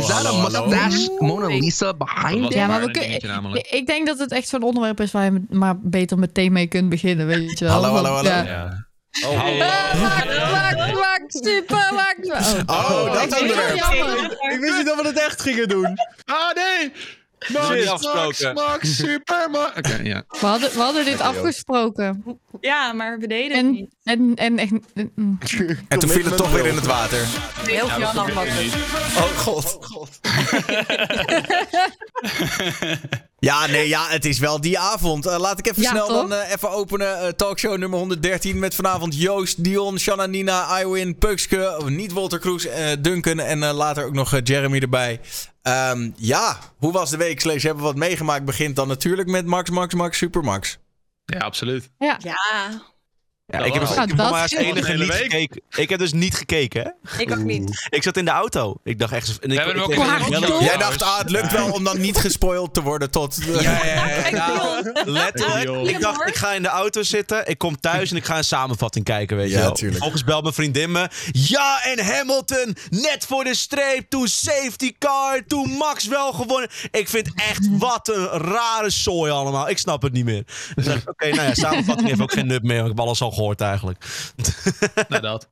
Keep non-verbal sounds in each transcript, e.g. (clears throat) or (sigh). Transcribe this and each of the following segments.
Is that a mustache Mona Lisa behind Dat it? Ja, maar we een kunnen. Ik denk dat het echt zo'n onderwerp is waar je maar beter meteen mee kunt beginnen, weet je wel. Hallo, hallo, hallo. ja. Ja. Oh, Ah, Max, Max, super, Max. Oh, Oh, dat onderwerp. ik wist niet dat we het echt gingen doen. Ah, nee! Max, Max, afgesproken. Max, super, Max. Oké, (laughs) ja. We hadden, we hadden dit afgesproken. Ja, maar we deden het En, niet. en, en echt... mm. (laughs) En toen viel het toch weer in het water. Heel veel dat jammer. gebeurt niet. Oh god. (laughs) Ja, nee, ja, het is wel die avond. Eh, laat ik even Ja, snel toch? dan eh, even openen. Eh, talkshow nummer 113 met vanavond Joost, Dion, Shanna, Nina, Iwin, Pukske, niet Walter Kroes, Duncan en later ook nog Jeremy erbij. Ehm, ja, hoe was de week? Slash, hebben we wat meegemaakt? Begint dan natuurlijk met Max, Max, Max, Supermax. Ja, absoluut. Ja, Ja, Dat ik heb, was- ik heb Ja, als enige niet week. gekeken. Ik heb dus niet gekeken, hè? ik ook niet. Ik zat in de auto. Ik dacht echt... En ik, hebben ook. Ja, Jij dacht, ah, het lukt wel om dan niet gespoild te worden tot... ja, ja, ja, ja. (laughs) Nou, Ja, letterlijk. Ik dacht, ik ga in de auto zitten. Ik kom thuis en ik ga een samenvatting kijken, weet je Ja, wel. tuurlijk. Volgens belt mijn vriendin me. Ja, en Hamilton net voor de streep. Toen safety car. Toen Max wel gewonnen. Ik vind echt wat een rare zooi allemaal. Ik snap het niet meer. Dus oké, nou ja, samenvatting heeft ook geen nut meer. want Ik heb alles al gehoord eigenlijk. (laughs) Nou, dat.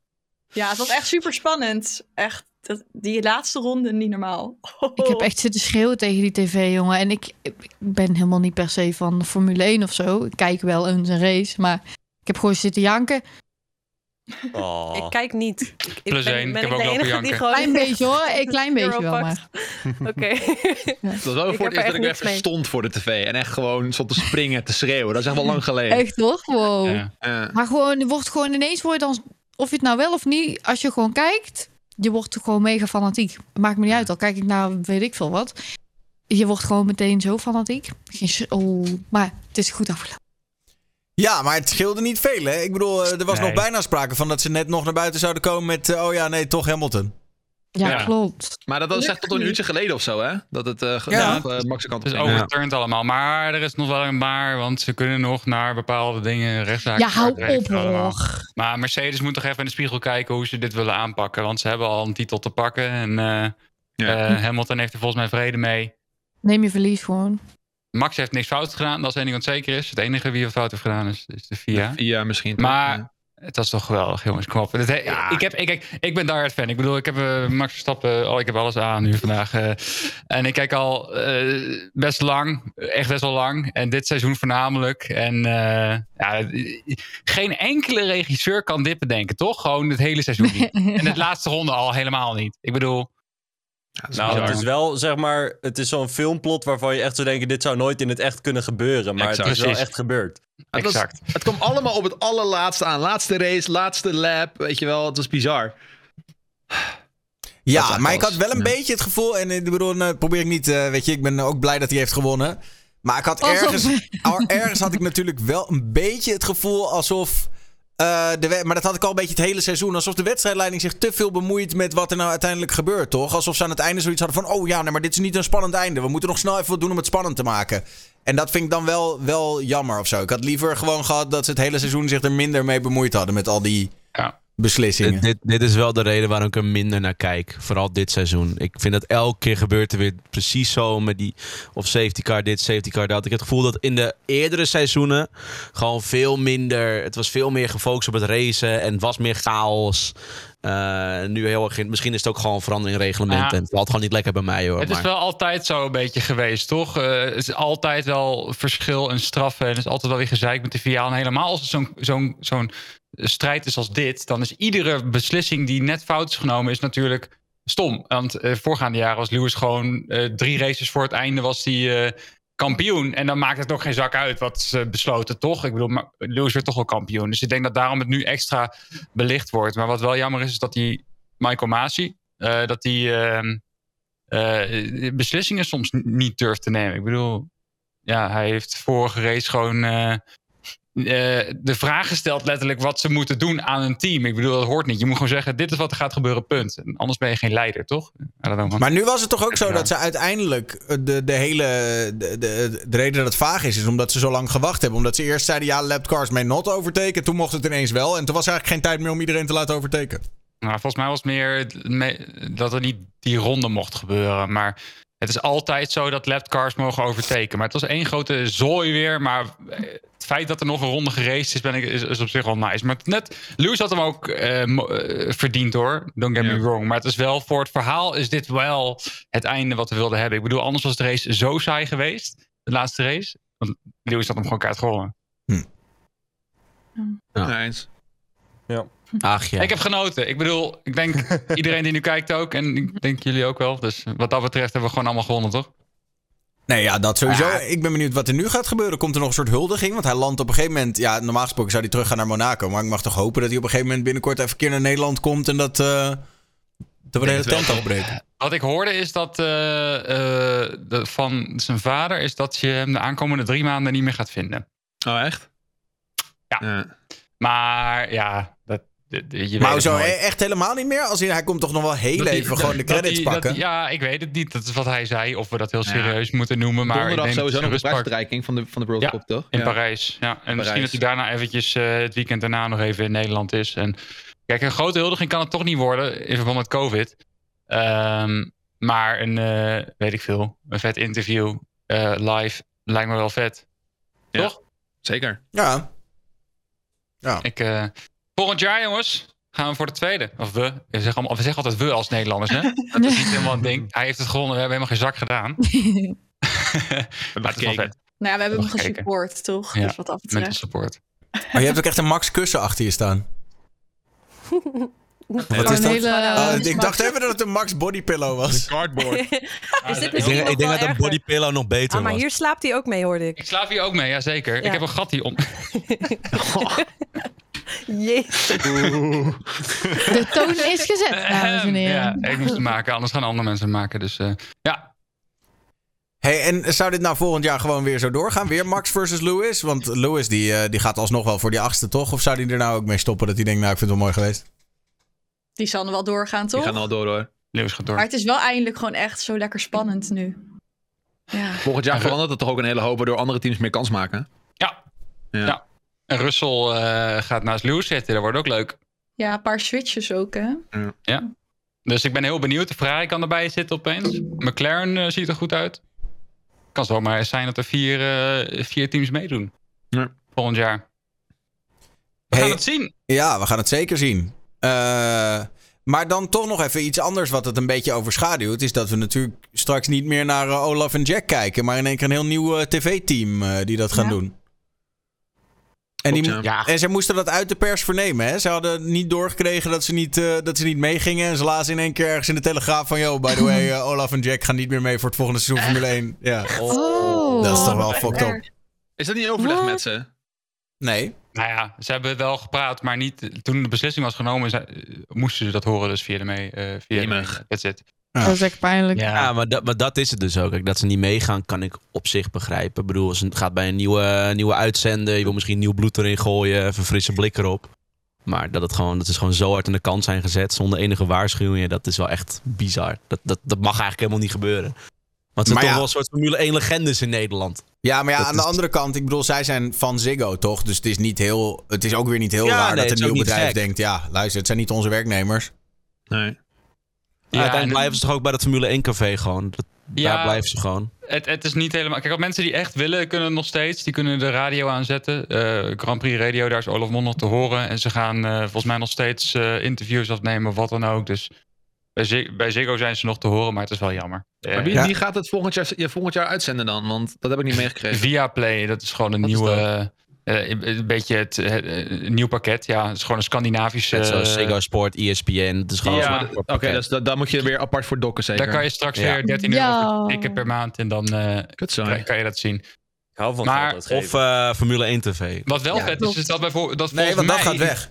Ja, het was echt super spannend. Echt, dat, die laatste ronde niet normaal. Ik heb echt zitten schreeuwen tegen die tv, jongen. En ik, ik ben helemaal niet per se van Formule 1 of zo. Ik kijk wel eens een race, maar ik heb gewoon zitten janken. Oh. Ik kijk niet. Ik, ik Plus ben, één, ben ik heb ook lopen janken. gewoon... Klein beetje hoor, (laughs) een klein beetje wel, maar... (laughs) Oké. (laughs) Dat was wel Ik voor het eerst er dat echt ik even mee. stond voor de tv. En echt gewoon stond te springen, te schreeuwen. Dat is echt wel lang geleden. Echt hoor, wow. Ja. Ja. Maar gewoon, er wordt gewoon ineens, word je dan, of je het nou wel of niet, als je gewoon kijkt, je wordt gewoon mega fanatiek. Maakt me niet uit, al kijk ik naar weet ik veel wat. Je wordt gewoon meteen zo fanatiek. Geen, oh, maar het is goed afgelopen. Ja, maar het scheelde niet veel, hè? Ik bedoel, eh, er was Nee. nog bijna sprake van dat ze net nog naar buiten zouden komen met... eh, oh ja, nee, toch Hamilton. Ja, Ja. klopt. Maar dat was echt tot een uurtje geleden of zo, hè? Dat het uh, ja. uh, Max kant Het is overturned allemaal. Maar er is nog wel een maar, want ze kunnen nog naar bepaalde dingen rechtszaken. Ja, hou op hoor. Maar Mercedes moet toch even in de spiegel kijken hoe ze dit willen aanpakken. Want ze hebben al een titel te pakken. En eh, Ja. eh, Hamilton heeft er volgens mij vrede mee. Neem je verlies gewoon. Max heeft niks fout gedaan, dat is één ding wat zeker is. Het enige wie er fout heeft gedaan is, is de FIA. Ja, misschien. toch? Maar Ja. het was toch geweldig, jongens. Kom op. Ik, heb, ik, ik, ik ben daar het fan. Ik bedoel, ik heb eh, Max Verstappen... Oh, ik heb alles aan nu vandaag. eh. en ik kijk al eh, best lang. Echt best wel lang. En dit seizoen voornamelijk. En eh, ja, geen enkele regisseur kan dit bedenken, toch? Gewoon het hele seizoen niet. (laughs) en het laatste ronde al helemaal niet. Ik bedoel... Nou, bizar. het is wel, zeg maar, het is zo'n filmplot waarvan je echt zou denken, dit zou nooit in het echt kunnen gebeuren. Maar Exact. het is wel echt gebeurd. Het, was- Exact. het kwam allemaal op het allerlaatste aan. Laatste race, laatste lap. Weet je wel, het was bizar. Ja, maar ik had wel een Ja. beetje het gevoel... En ik bedoel, nou, probeer ik niet... eh, weet je, ik ben ook blij dat hij heeft gewonnen. Maar ik had ergens... ergens had ik natuurlijk wel een beetje het gevoel alsof... eh, de maar dat had ik al een beetje het hele seizoen. Alsof de wedstrijdleiding zich te veel bemoeit met wat er nou uiteindelijk gebeurt, toch? Alsof ze aan het einde zoiets hadden van... Oh ja, nee, maar dit is niet een spannend einde. We moeten nog snel even wat doen om het spannend te maken. En dat vind ik dan wel, wel jammer of zo. Ik had liever gewoon gehad dat ze het hele seizoen zich er minder mee bemoeid hadden. Met al die Ja. Beslissingen. Dit, dit, dit is wel de reden waarom ik er minder naar kijk. Vooral dit seizoen. Ik vind dat elke keer gebeurt er weer precies zo met die... Of safety car dit, safety car dat. Ik heb het gevoel dat in de eerdere seizoenen... gewoon veel minder... Het was veel meer gefocust op het racen. En was meer chaos. Eh, nu heel erg... in- Misschien is het ook gewoon verandering in reglementen. Ja. En het valt gewoon niet lekker bij mij hoor. Het is wel altijd zo een beetje geweest, toch? Eh, het is altijd wel verschil en straffen. En het is altijd wel weer gezeik met de VIA. En helemaal als het zo'n zo'n zo'n strijd is als dit... dan is iedere beslissing die net fout is genomen... is natuurlijk stom. Want eh, voorgaande jaren was Lewis gewoon... drie races voor het einde was hij eh, kampioen. En dan maakt het ook geen zak uit wat ze besloten, toch? Ik bedoel, Lewis werd toch wel kampioen. Dus ik denk dat daarom het nu extra belicht wordt. Maar wat wel jammer is, is dat die Michael Masi... eh, dat die... ehm, eh, beslissingen soms niet durft te nemen. Ik bedoel, ja, hij heeft vorige race gewoon eh, de vraag gesteld, letterlijk, wat ze moeten doen aan een team. Ik bedoel, dat hoort niet. Je moet gewoon zeggen: dit is wat er gaat gebeuren, punt. En anders ben je geen leider, toch? Maar nu was het toch ook zo dat ze uiteindelijk eh, de, de hele. De, de, de reden dat het vaag is, is omdat ze zo lang gewacht hebben. Omdat ze eerst zeiden: ja, lap cars may not overtaken. Toen mocht het ineens wel. En toen was er eigenlijk geen tijd meer om iedereen te laten overtaken. Nou, volgens mij was het meer me- dat er niet die ronde mocht gebeuren. Maar het is altijd zo dat lapcars mogen overteken. Maar het was één grote zooi weer. Maar eh, het feit dat er nog een ronde geraced is, ben ik, is, is op zich wel nice. Maar net, Lewis had hem ook eh, eh, verdiend hoor. Don't get me Ja. wrong. Maar het is wel voor het verhaal is dit wel het einde wat we wilden hebben. Ik bedoel, anders was de race zo saai geweest. De laatste race. Want Lewis had hem gewoon kaart gewonnen. Ja. Nee, eens. Ach ja. Ik heb genoten. Ik bedoel, ik denk (laughs) iedereen die nu kijkt ook. En ik denk jullie ook wel. Dus wat dat betreft hebben we gewoon allemaal gewonnen, toch? Nee, ja, dat sowieso. Ah. Ik ben benieuwd wat er nu gaat gebeuren. Komt er nog een soort huldiging? Want hij landt op een gegeven moment... Ja, normaal gesproken zou hij teruggaan naar Monaco. Maar ik mag toch hopen dat hij op een gegeven moment binnenkort even een keer naar Nederland komt. En dat, eh, dat we de hele tent afbreken. Wat ik hoorde is dat eh, eh, de- van zijn vader... is dat je hem de aankomende drie maanden niet meer gaat vinden. Oh, echt? Ja. Maar ja, de- de- je weet Maar zo nooit. e- echt helemaal niet meer? Als hij, hij komt toch nog wel heel Dat die- even dat- gewoon de credits die- pakken? die- ja, ik weet het niet. Dat is wat hij zei. Of we dat heel Ja. serieus moeten noemen. Maar ik Donderdag denk dat sowieso nog pakt prijsuitreiking van de, van de World Ja, Cup, toch? In Ja. Parijs, ja. En misschien dat hij daarna eventjes eh, het weekend daarna nog even in Nederland is. En kijk, een grote huldiging kan het toch niet worden in verband met COVID. Ehm, maar een, eh, weet ik veel, een vet interview eh, live lijkt me wel vet. Ja. Toch? Zeker. Ja. Ik, eh, volgend jaar, jongens, gaan we voor de tweede. Of we. We zeggen, allemaal, we zeggen altijd we als Nederlanders, hè? (laughs) Dat is niet helemaal een ding. Hij heeft het gewonnen, we hebben helemaal geen zak gedaan. (laughs) maar het is wel vet. Nou ja, we hebben hem gesupport, toch? Ja, Dus wat dat betreft. support. Maar je hebt ook echt een Max Kussen achter je staan. (laughs) Wat is een dat? hele... Oh, ik dacht even dat het een Max Bodypillow was. Cardboard. Is dit ik denk, ik denk dat een bodypillow nog beter Ah, maar was. hier slaapt hij ook mee, hoorde ik. Ik slaap hier ook mee, ja zeker. Ja. Ik heb een gat hier om. Jezus. De toon is gezet, dames en heren. Ja, ik moest het maken, anders gaan andere mensen het maken. Dus eh, ja, Hey, en zou dit nou volgend jaar gewoon weer zo doorgaan? Weer Max versus Lewis? Want Lewis die, eh, die gaat alsnog wel voor die achtste, toch? Of zou die er nou ook mee stoppen dat hij denkt, nou, ik vind het wel mooi geweest? Die zal er wel doorgaan, Die toch? gaan al door hoor. Lewis gaat door. Maar het is wel eindelijk gewoon echt zo lekker spannend nu. Ja. Volgend jaar verandert het toch ook een hele hoop, waardoor andere teams meer kans maken. Ja. Ja. Ja. En Russell eh, gaat naast Lewis zitten, dat wordt ook leuk. ja, een paar switches ook, hè? Dus ik ben heel benieuwd. De Ferrari kan erbij zitten opeens. McLaren eh, ziet er goed uit. Kan zomaar zijn dat er vier, eh, vier teams meedoen. Ja. Volgend jaar. We Hey, gaan het zien. Ja, we gaan het zeker zien. Eh, maar dan toch nog even iets anders wat het een beetje overschaduwt. Is dat we natuurlijk straks niet meer naar Olaf en Jack kijken. Maar in één keer een heel nieuw tv-team eh, die dat gaan Ja. doen. En, die, Klopt, ja. en ze moesten dat uit de pers vernemen. Hè? Ze hadden niet doorgekregen dat ze niet, eh, dat ze niet meegingen. En ze lazen in één keer ergens in de telegraaf van... Yo, by the way, (laughs) eh, Olaf en Jack gaan niet meer mee voor het volgende seizoen Formule 1. Ja, Oh. dat is toch wel fucked up. Is dat niet overleg What? met ze? Nee. Nou ja, ze hebben wel gepraat, maar niet, toen de beslissing was genomen, ze- eh, moesten ze dat horen. Dus via de mee. eh via de. That's it. Dat is echt pijnlijk. Ja, maar dat, maar dat is het dus ook. Kijk, dat ze niet meegaan, kan ik op zich begrijpen. Ik bedoel, als het gaat bij een nieuwe, nieuwe uitzender. Je wil misschien nieuw bloed erin gooien, even een frisse blik erop. Maar dat het gewoon, dat is gewoon zo hard aan de kant zijn gezet zonder enige waarschuwingen. Dat is wel echt bizar. Dat, dat, dat mag eigenlijk helemaal niet gebeuren. Want het zijn toch ja. wel een soort Formule 1 legendes in Nederland. Ja, maar ja, Dat aan de andere kant, ik bedoel, zij zijn van Ziggo, toch? Dus het is niet heel, het is ook weer niet heel Ja, raar nee, dat het een nieuw bedrijf gek. denkt, ja, luister, het zijn niet onze werknemers. Nee. Ja, uiteindelijk en- blijven ze toch ook bij dat Formule 1 café gewoon. Dat, Ja. Daar blijven ze gewoon. Het, het is niet helemaal. Kijk, mensen die echt willen, kunnen nog steeds. Die kunnen de radio aanzetten. Eh, Grand Prix Radio, daar is Olaf Mond nog te horen. En ze gaan eh, volgens mij nog steeds eh, interviews afnemen, of wat dan ook. Dus bij, Zig- bij Ziggo zijn ze nog te horen, maar het is wel jammer. Maar wie, Ja. wie gaat het volgend jaar, ja, volgend jaar uitzenden dan? Want dat heb ik niet meegekregen. Via Play, dat is gewoon een Wat is nieuwe. Eh, een beetje het, het- een nieuw pakket. Ja, het is gewoon een Scandinavische. Net zoals Ziggo Sport, ESPN. Het is gewoon Ja, Oké, pakket. dus da- daar moet je weer apart voor dokken zeker. Daar kan je straks Ja. weer 13 euro tikken per maand. En dan eh, Kut kan, kan je dat zien. Ik hou van Maar-. Of eh, Formule 1 TV. Wat wel Ja, vet is, is dat bijvoorbeeld. Dat Nee, want dat mij- gaat weg.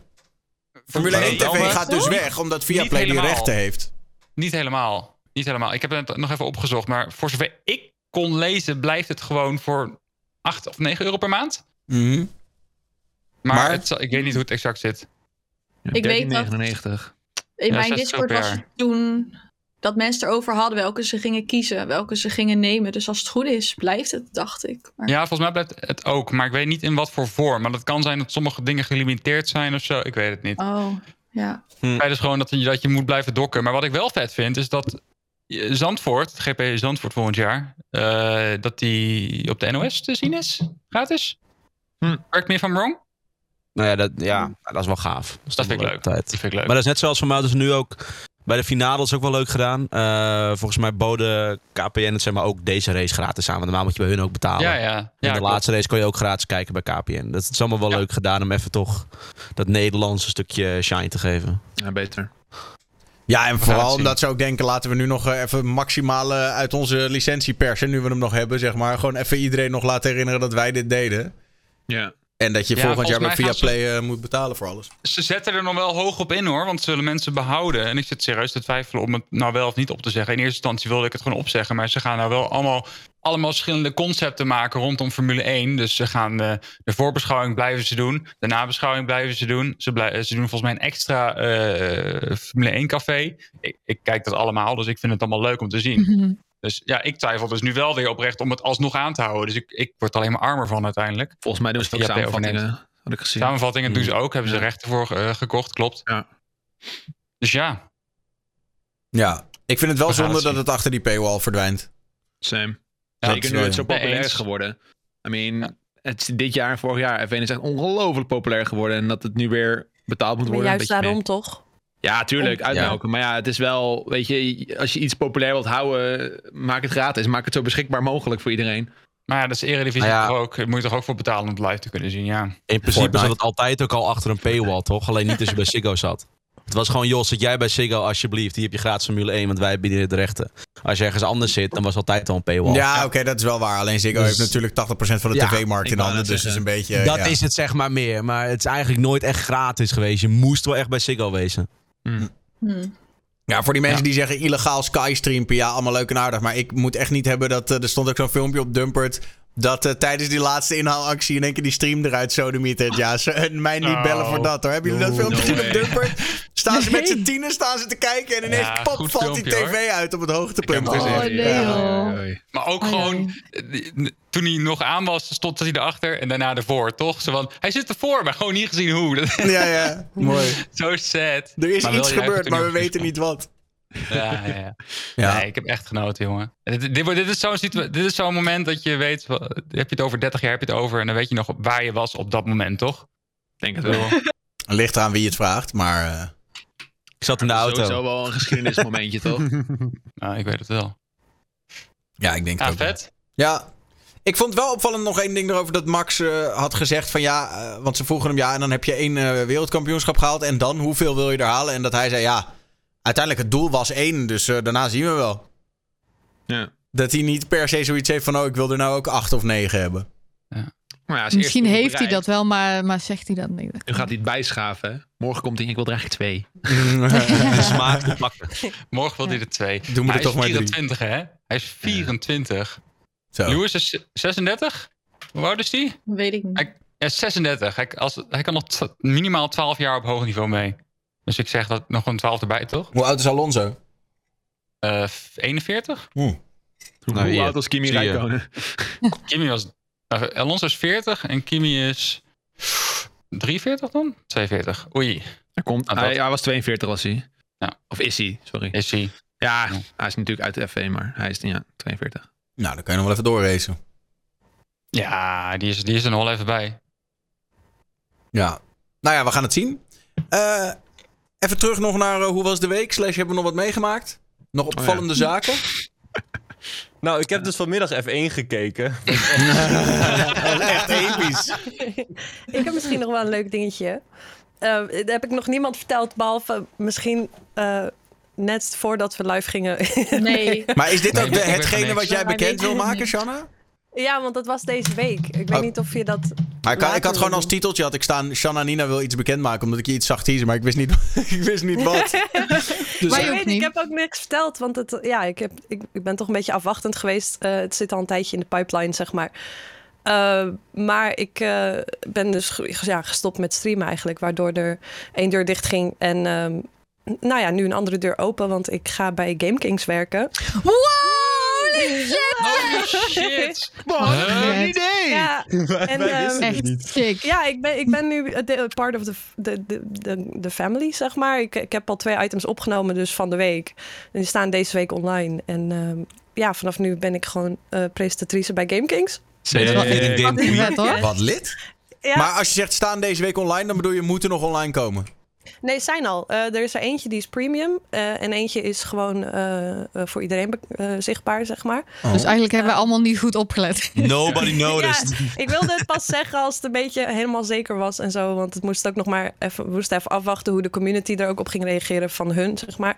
Formule Nee, 1 dan TV gaat dus weg, omdat Viaplay die rechten heeft. Niet helemaal. Niet helemaal. Ik heb het nog even opgezocht. Maar voor zover ik kon lezen, blijft het gewoon voor 8 of 9 euro per maand. Mhm. Maar, Maar- Het, zal- ik weet niet hoe het exact zit. Ik weet dat- 13,99. In Ja, mijn 60 Discord was het toen dat mensen erover hadden welke ze gingen kiezen, welke ze gingen nemen. Dus als het goed is, blijft het, dacht ik. Maar Ja, volgens mij blijft het ook. Maar ik weet niet in wat voor vorm. Maar dat kan zijn dat sommige dingen gelimiteerd zijn of zo. Ik weet het niet. Oh, Ja. Tijdens gewoon dat je, dat je moet blijven dokken. Maar wat ik wel vet vind, is dat eh, Zandvoort, het GP Zandvoort volgend jaar, eh, dat die op de NOS te zien is. Gratis. Hm. Correct me if I'm wrong. Nou ja, dat, ja, dat is wel gaaf. Dat vind ik leuk. Tijd. Dat vind ik leuk. Maar dat is net zoals voor mij dus nu ook bij de finale is ook wel leuk gedaan. Eh, volgens mij boden KPN het zeg maar ook deze race gratis aan. Want normaal moet je bij hun ook betalen. ja, ja. en ja de klopt. laatste race kon je ook gratis kijken bij KPN. Dat is allemaal wel Ja. leuk gedaan om even toch dat Nederlandse stukje shine te geven. Ja, beter. Ja, en vooral omdat ze ook denken, laten we nu nog eh, even maximaal eh, uit onze licentie persen, nu we hem nog hebben, zeg maar. Gewoon even iedereen nog laten herinneren dat wij dit deden. Ja. En dat je Ja, volgend jaar bij gaan Viaplay eh, moet betalen voor alles. Ze zetten er nog wel hoog op in hoor, want ze zullen mensen behouden. En ik zit serieus te twijfelen om het nou wel of niet op te zeggen. In eerste instantie wilde ik het gewoon opzeggen, maar ze gaan nou wel allemaal, allemaal verschillende concepten maken rondom Formule 1. Dus ze gaan eh, de voorbeschouwing blijven ze doen, de nabeschouwing blijven ze doen. Ze, blij- ze doen volgens mij een extra eh, Formule 1 café. Ik, ik kijk dat allemaal, dus ik vind het allemaal leuk om te zien. Mhm. Dus ja, ik twijfel dus nu wel weer oprecht om het alsnog aan te houden. Dus ik, ik word er alleen maar armer van uiteindelijk. Volgens mij doen ze het ook samenvattingen. Had ik gezien. Samenvattingen doen ze ook, hebben ze Ja. rechten voor eh, gekocht, klopt. Ja. Dus ja, Ja, ik vind het wel We zonde het dat het achter die paywall verdwijnt. Same. Ja, Zeker nu het zo populair is geworden. I mean, Ja. het is dit jaar en vorig jaar. F1 is echt ongelooflijk populair geworden. En dat het nu weer betaald moet Maar worden. juist daarom mee. toch? Ja, tuurlijk, uitmelken. Maar ja, het is wel, weet je, als je iets populair wilt houden, maak het gratis. Maak het zo beschikbaar mogelijk voor iedereen. maar ja, dat is Eredivisie ja. toch ook. Daar moet je toch ook voor betalen om het live te kunnen zien, ja. In principe Fortnite. zat het altijd ook al achter een paywall, toch? Alleen niet als je bij Ziggo zat. Het was gewoon, joh, zit jij bij Ziggo alsjeblieft. Hier heb je gratis Formule 1, want wij bieden de rechten. Als je ergens anders zit, dan was altijd al een paywall. Ja, oké, dat is wel waar. Alleen Ziggo Dus- heeft natuurlijk 80% van de Ja, tv-markt in handen. Dus is een beetje... Dat ja. is het zeg maar meer. Maar het is eigenlijk nooit echt gratis geweest. Je moest wel echt bij Ziggo wezen. Hm. Ja, voor die mensen die zeggen illegaal skystreamen, ja, allemaal leuk en aardig. Maar ik moet echt niet hebben dat... eh, er stond ook zo'n filmpje op Dumpert... Dat eh, tijdens die laatste inhaalactie in één keer die stream eruit sodemietert. Ja, ze, en mij niet Oh. bellen voor dat hoor. Hebben jullie dat filmpje no gezien op. Dumpert? Staan ze met z'n tienen staan ze te kijken en ineens Ja, pop valt die tv uit op het hoogtepunt. Oh nee Ja. Maar ook Oh, gewoon, eh, toen hij nog aan was, stond hij erachter en daarna ervoor, toch? Zo van, hij zit ervoor, maar gewoon niet gezien hoe. (laughs) Ja, ja, mooi. Zo sad. Er is Maar iets gebeurd, maar we weten niet wat. Ja, ja, ja. (laughs) Ja. Nee, ik heb echt genoten, jongen. Dit, dit, wordt- dit is zo'n situa- dit is zo'n moment dat je weet, heb je het over 30 jaar, heb je het over, en dan weet je nog waar je was op dat moment, toch? Ik denk het wel. (laughs) Ligt eraan wie het vraagt, maar... eh, Ik zat in de auto. Sowieso wel een geschiedenismomentje, toch? nou, ik weet het wel. ja, ik denk Ja, het ook wel. vet. Ja. Ik vond wel opvallend nog één ding erover dat Max eh, had gezegd van ja, eh, want ze vroegen hem ja en dan heb je één eh, wereldkampioenschap gehaald en dan hoeveel wil je er halen? En dat hij zei ja, uiteindelijk het doel was één, dus daarna zien we wel. ja. Dat hij niet per se zoiets heeft van oh ik wil er nou ook acht of negen hebben. Maar ja, Misschien heeft hij dat wel, maar, maar zegt hij dat niet. Nu gaat hij het bijschaven. hè. Morgen komt hij, ik wil er eigenlijk twee. (laughs) De smaak te pakken. Morgen wil hij er twee. Doen we hij er toch is maar drie. 24, hè? Hij is 24. Zo. Lewis is 36? Hoe oud is die? Weet ik niet. Hij ja, 36. Hij, als, hij kan nog minimaal 12 jaar op hoog niveau mee. Dus ik zeg dat nog een 12 erbij, toch? Hoe oud is Alonso? Eh, 41? Hoe, Nou, hoe oud als Kimi. Räikkönen? (laughs) Kimi was. nou, Alonso is 40 en Kimi is. 43 dan? 42. Oei, Hij, komt, dat- hij, hij was 42 was hij. Ja. Of is hij, sorry. is hij. Ja, Ja. hij is natuurlijk uit de F1, maar hij is ja, 42. Nou, dan kan je nog wel even doorracen. Ja, die is, die is er nog wel even bij. Ja. Nou ja, we gaan het zien. Eh, even terug nog naar eh, hoe was de week? Slash hebben we nog wat meegemaakt? Nog opvallende zaken? (laughs) Nou, ik heb dus vanmiddag F1 gekeken. (laughs) Echt episch. ik heb misschien nog wel een leuk dingetje. Eh, dat heb ik nog niemand verteld, behalve misschien eh, net voordat we live gingen. (laughs) Nee. Maar is dit Nee, ook de, hetgene wat jij bekend wil maken. Shanna? ja, want dat was deze week. Ik weet Oh. niet of je dat. Maar ik, ik had gewoon als titeltje had ik staan... Shanna Nina wil iets bekendmaken, omdat ik je iets zag teasen. Maar ik wist niet, (laughs) ik wist niet wat. (laughs) Dus, Maar ik, je ook weet, niet. ik heb ook niks verteld, want het, ja, ik, heb, ik, ik ben toch een beetje afwachtend geweest. Eh, het zit al een tijdje in de pipeline, zeg maar. Eh, maar ik eh, ben dus ja, gestopt met streamen eigenlijk, waardoor er één deur dicht ging. En ehm, nou ja, nu een andere deur open, want ik ga bij GameKings werken. Wow, Shit! Wat een idee! Ja, (laughs) en, het Echt sick. Ja, ik ben, ik ben nu de- part of the, the, the, the, family, zeg maar. Ik, ik heb al twee items opgenomen dus van de week. En die staan deze week online. En ehm, ja, vanaf nu ben ik gewoon eh, presentatrice bij Game Kings. Zeker. wel echt Ding, ding, fucking ding. vet, hoor. Wat lid? Ja, Maar als je zegt staan deze week online, dan bedoel je moeten nog online komen. Nee, zijn al. Eh, er is er eentje die is premium. eh, en eentje is gewoon eh, eh, voor iedereen eh, zichtbaar, zeg maar. Dus eigenlijk hebben we allemaal niet goed opgelet. Nobody (laughs) noticed. Ja, ik wilde het pas zeggen als het een beetje helemaal zeker was en zo. Want het moest ook nog maar even, we moesten even afwachten hoe de community er ook op ging reageren van hun, zeg maar.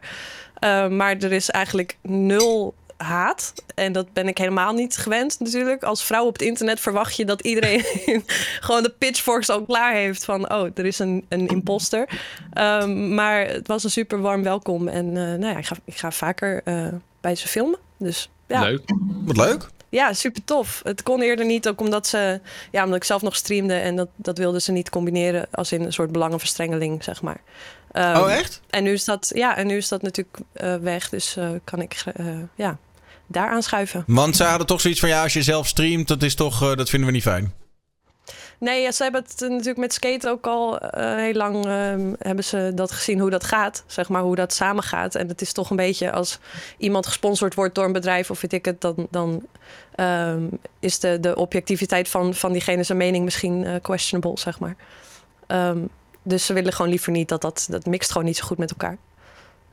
Eh, maar er is eigenlijk nul haat. En dat ben ik helemaal niet gewend natuurlijk. Als vrouw op het internet verwacht je dat iedereen (laughs) gewoon de pitchforks al klaar heeft van... oh, er is een, een imposter. Ehm, maar het was een super warm welkom. En eh, nou ja, ik ga, ik ga vaker eh, bij ze filmen. Dus ja. Leuk. Wat leuk. Ja, super tof. Het kon eerder niet, ook omdat ze, ja, omdat ik zelf nog streamde en dat, dat wilden ze niet combineren als in een soort belangenverstrengeling, zeg maar. Ehm, oh, echt? En nu is dat, ja, en nu is dat natuurlijk eh, weg, dus eh, kan ik, eh, ja, daar aanschuiven. Want ze hadden toch zoiets van ja, als je zelf streamt, dat is toch, eh, dat vinden we niet fijn. Nee, ja, ze hebben het eh, natuurlijk met skate ook al eh, heel lang ehm, hebben ze dat gezien hoe dat gaat, zeg maar hoe dat samengaat. En het is toch een beetje als iemand gesponsord wordt door een bedrijf of weet ik het, dan, dan ehm, is de, de objectiviteit van, van diegene zijn mening misschien questionable, zeg maar. Ehm, dus ze willen gewoon liever niet dat dat, dat mixt gewoon niet zo goed met elkaar.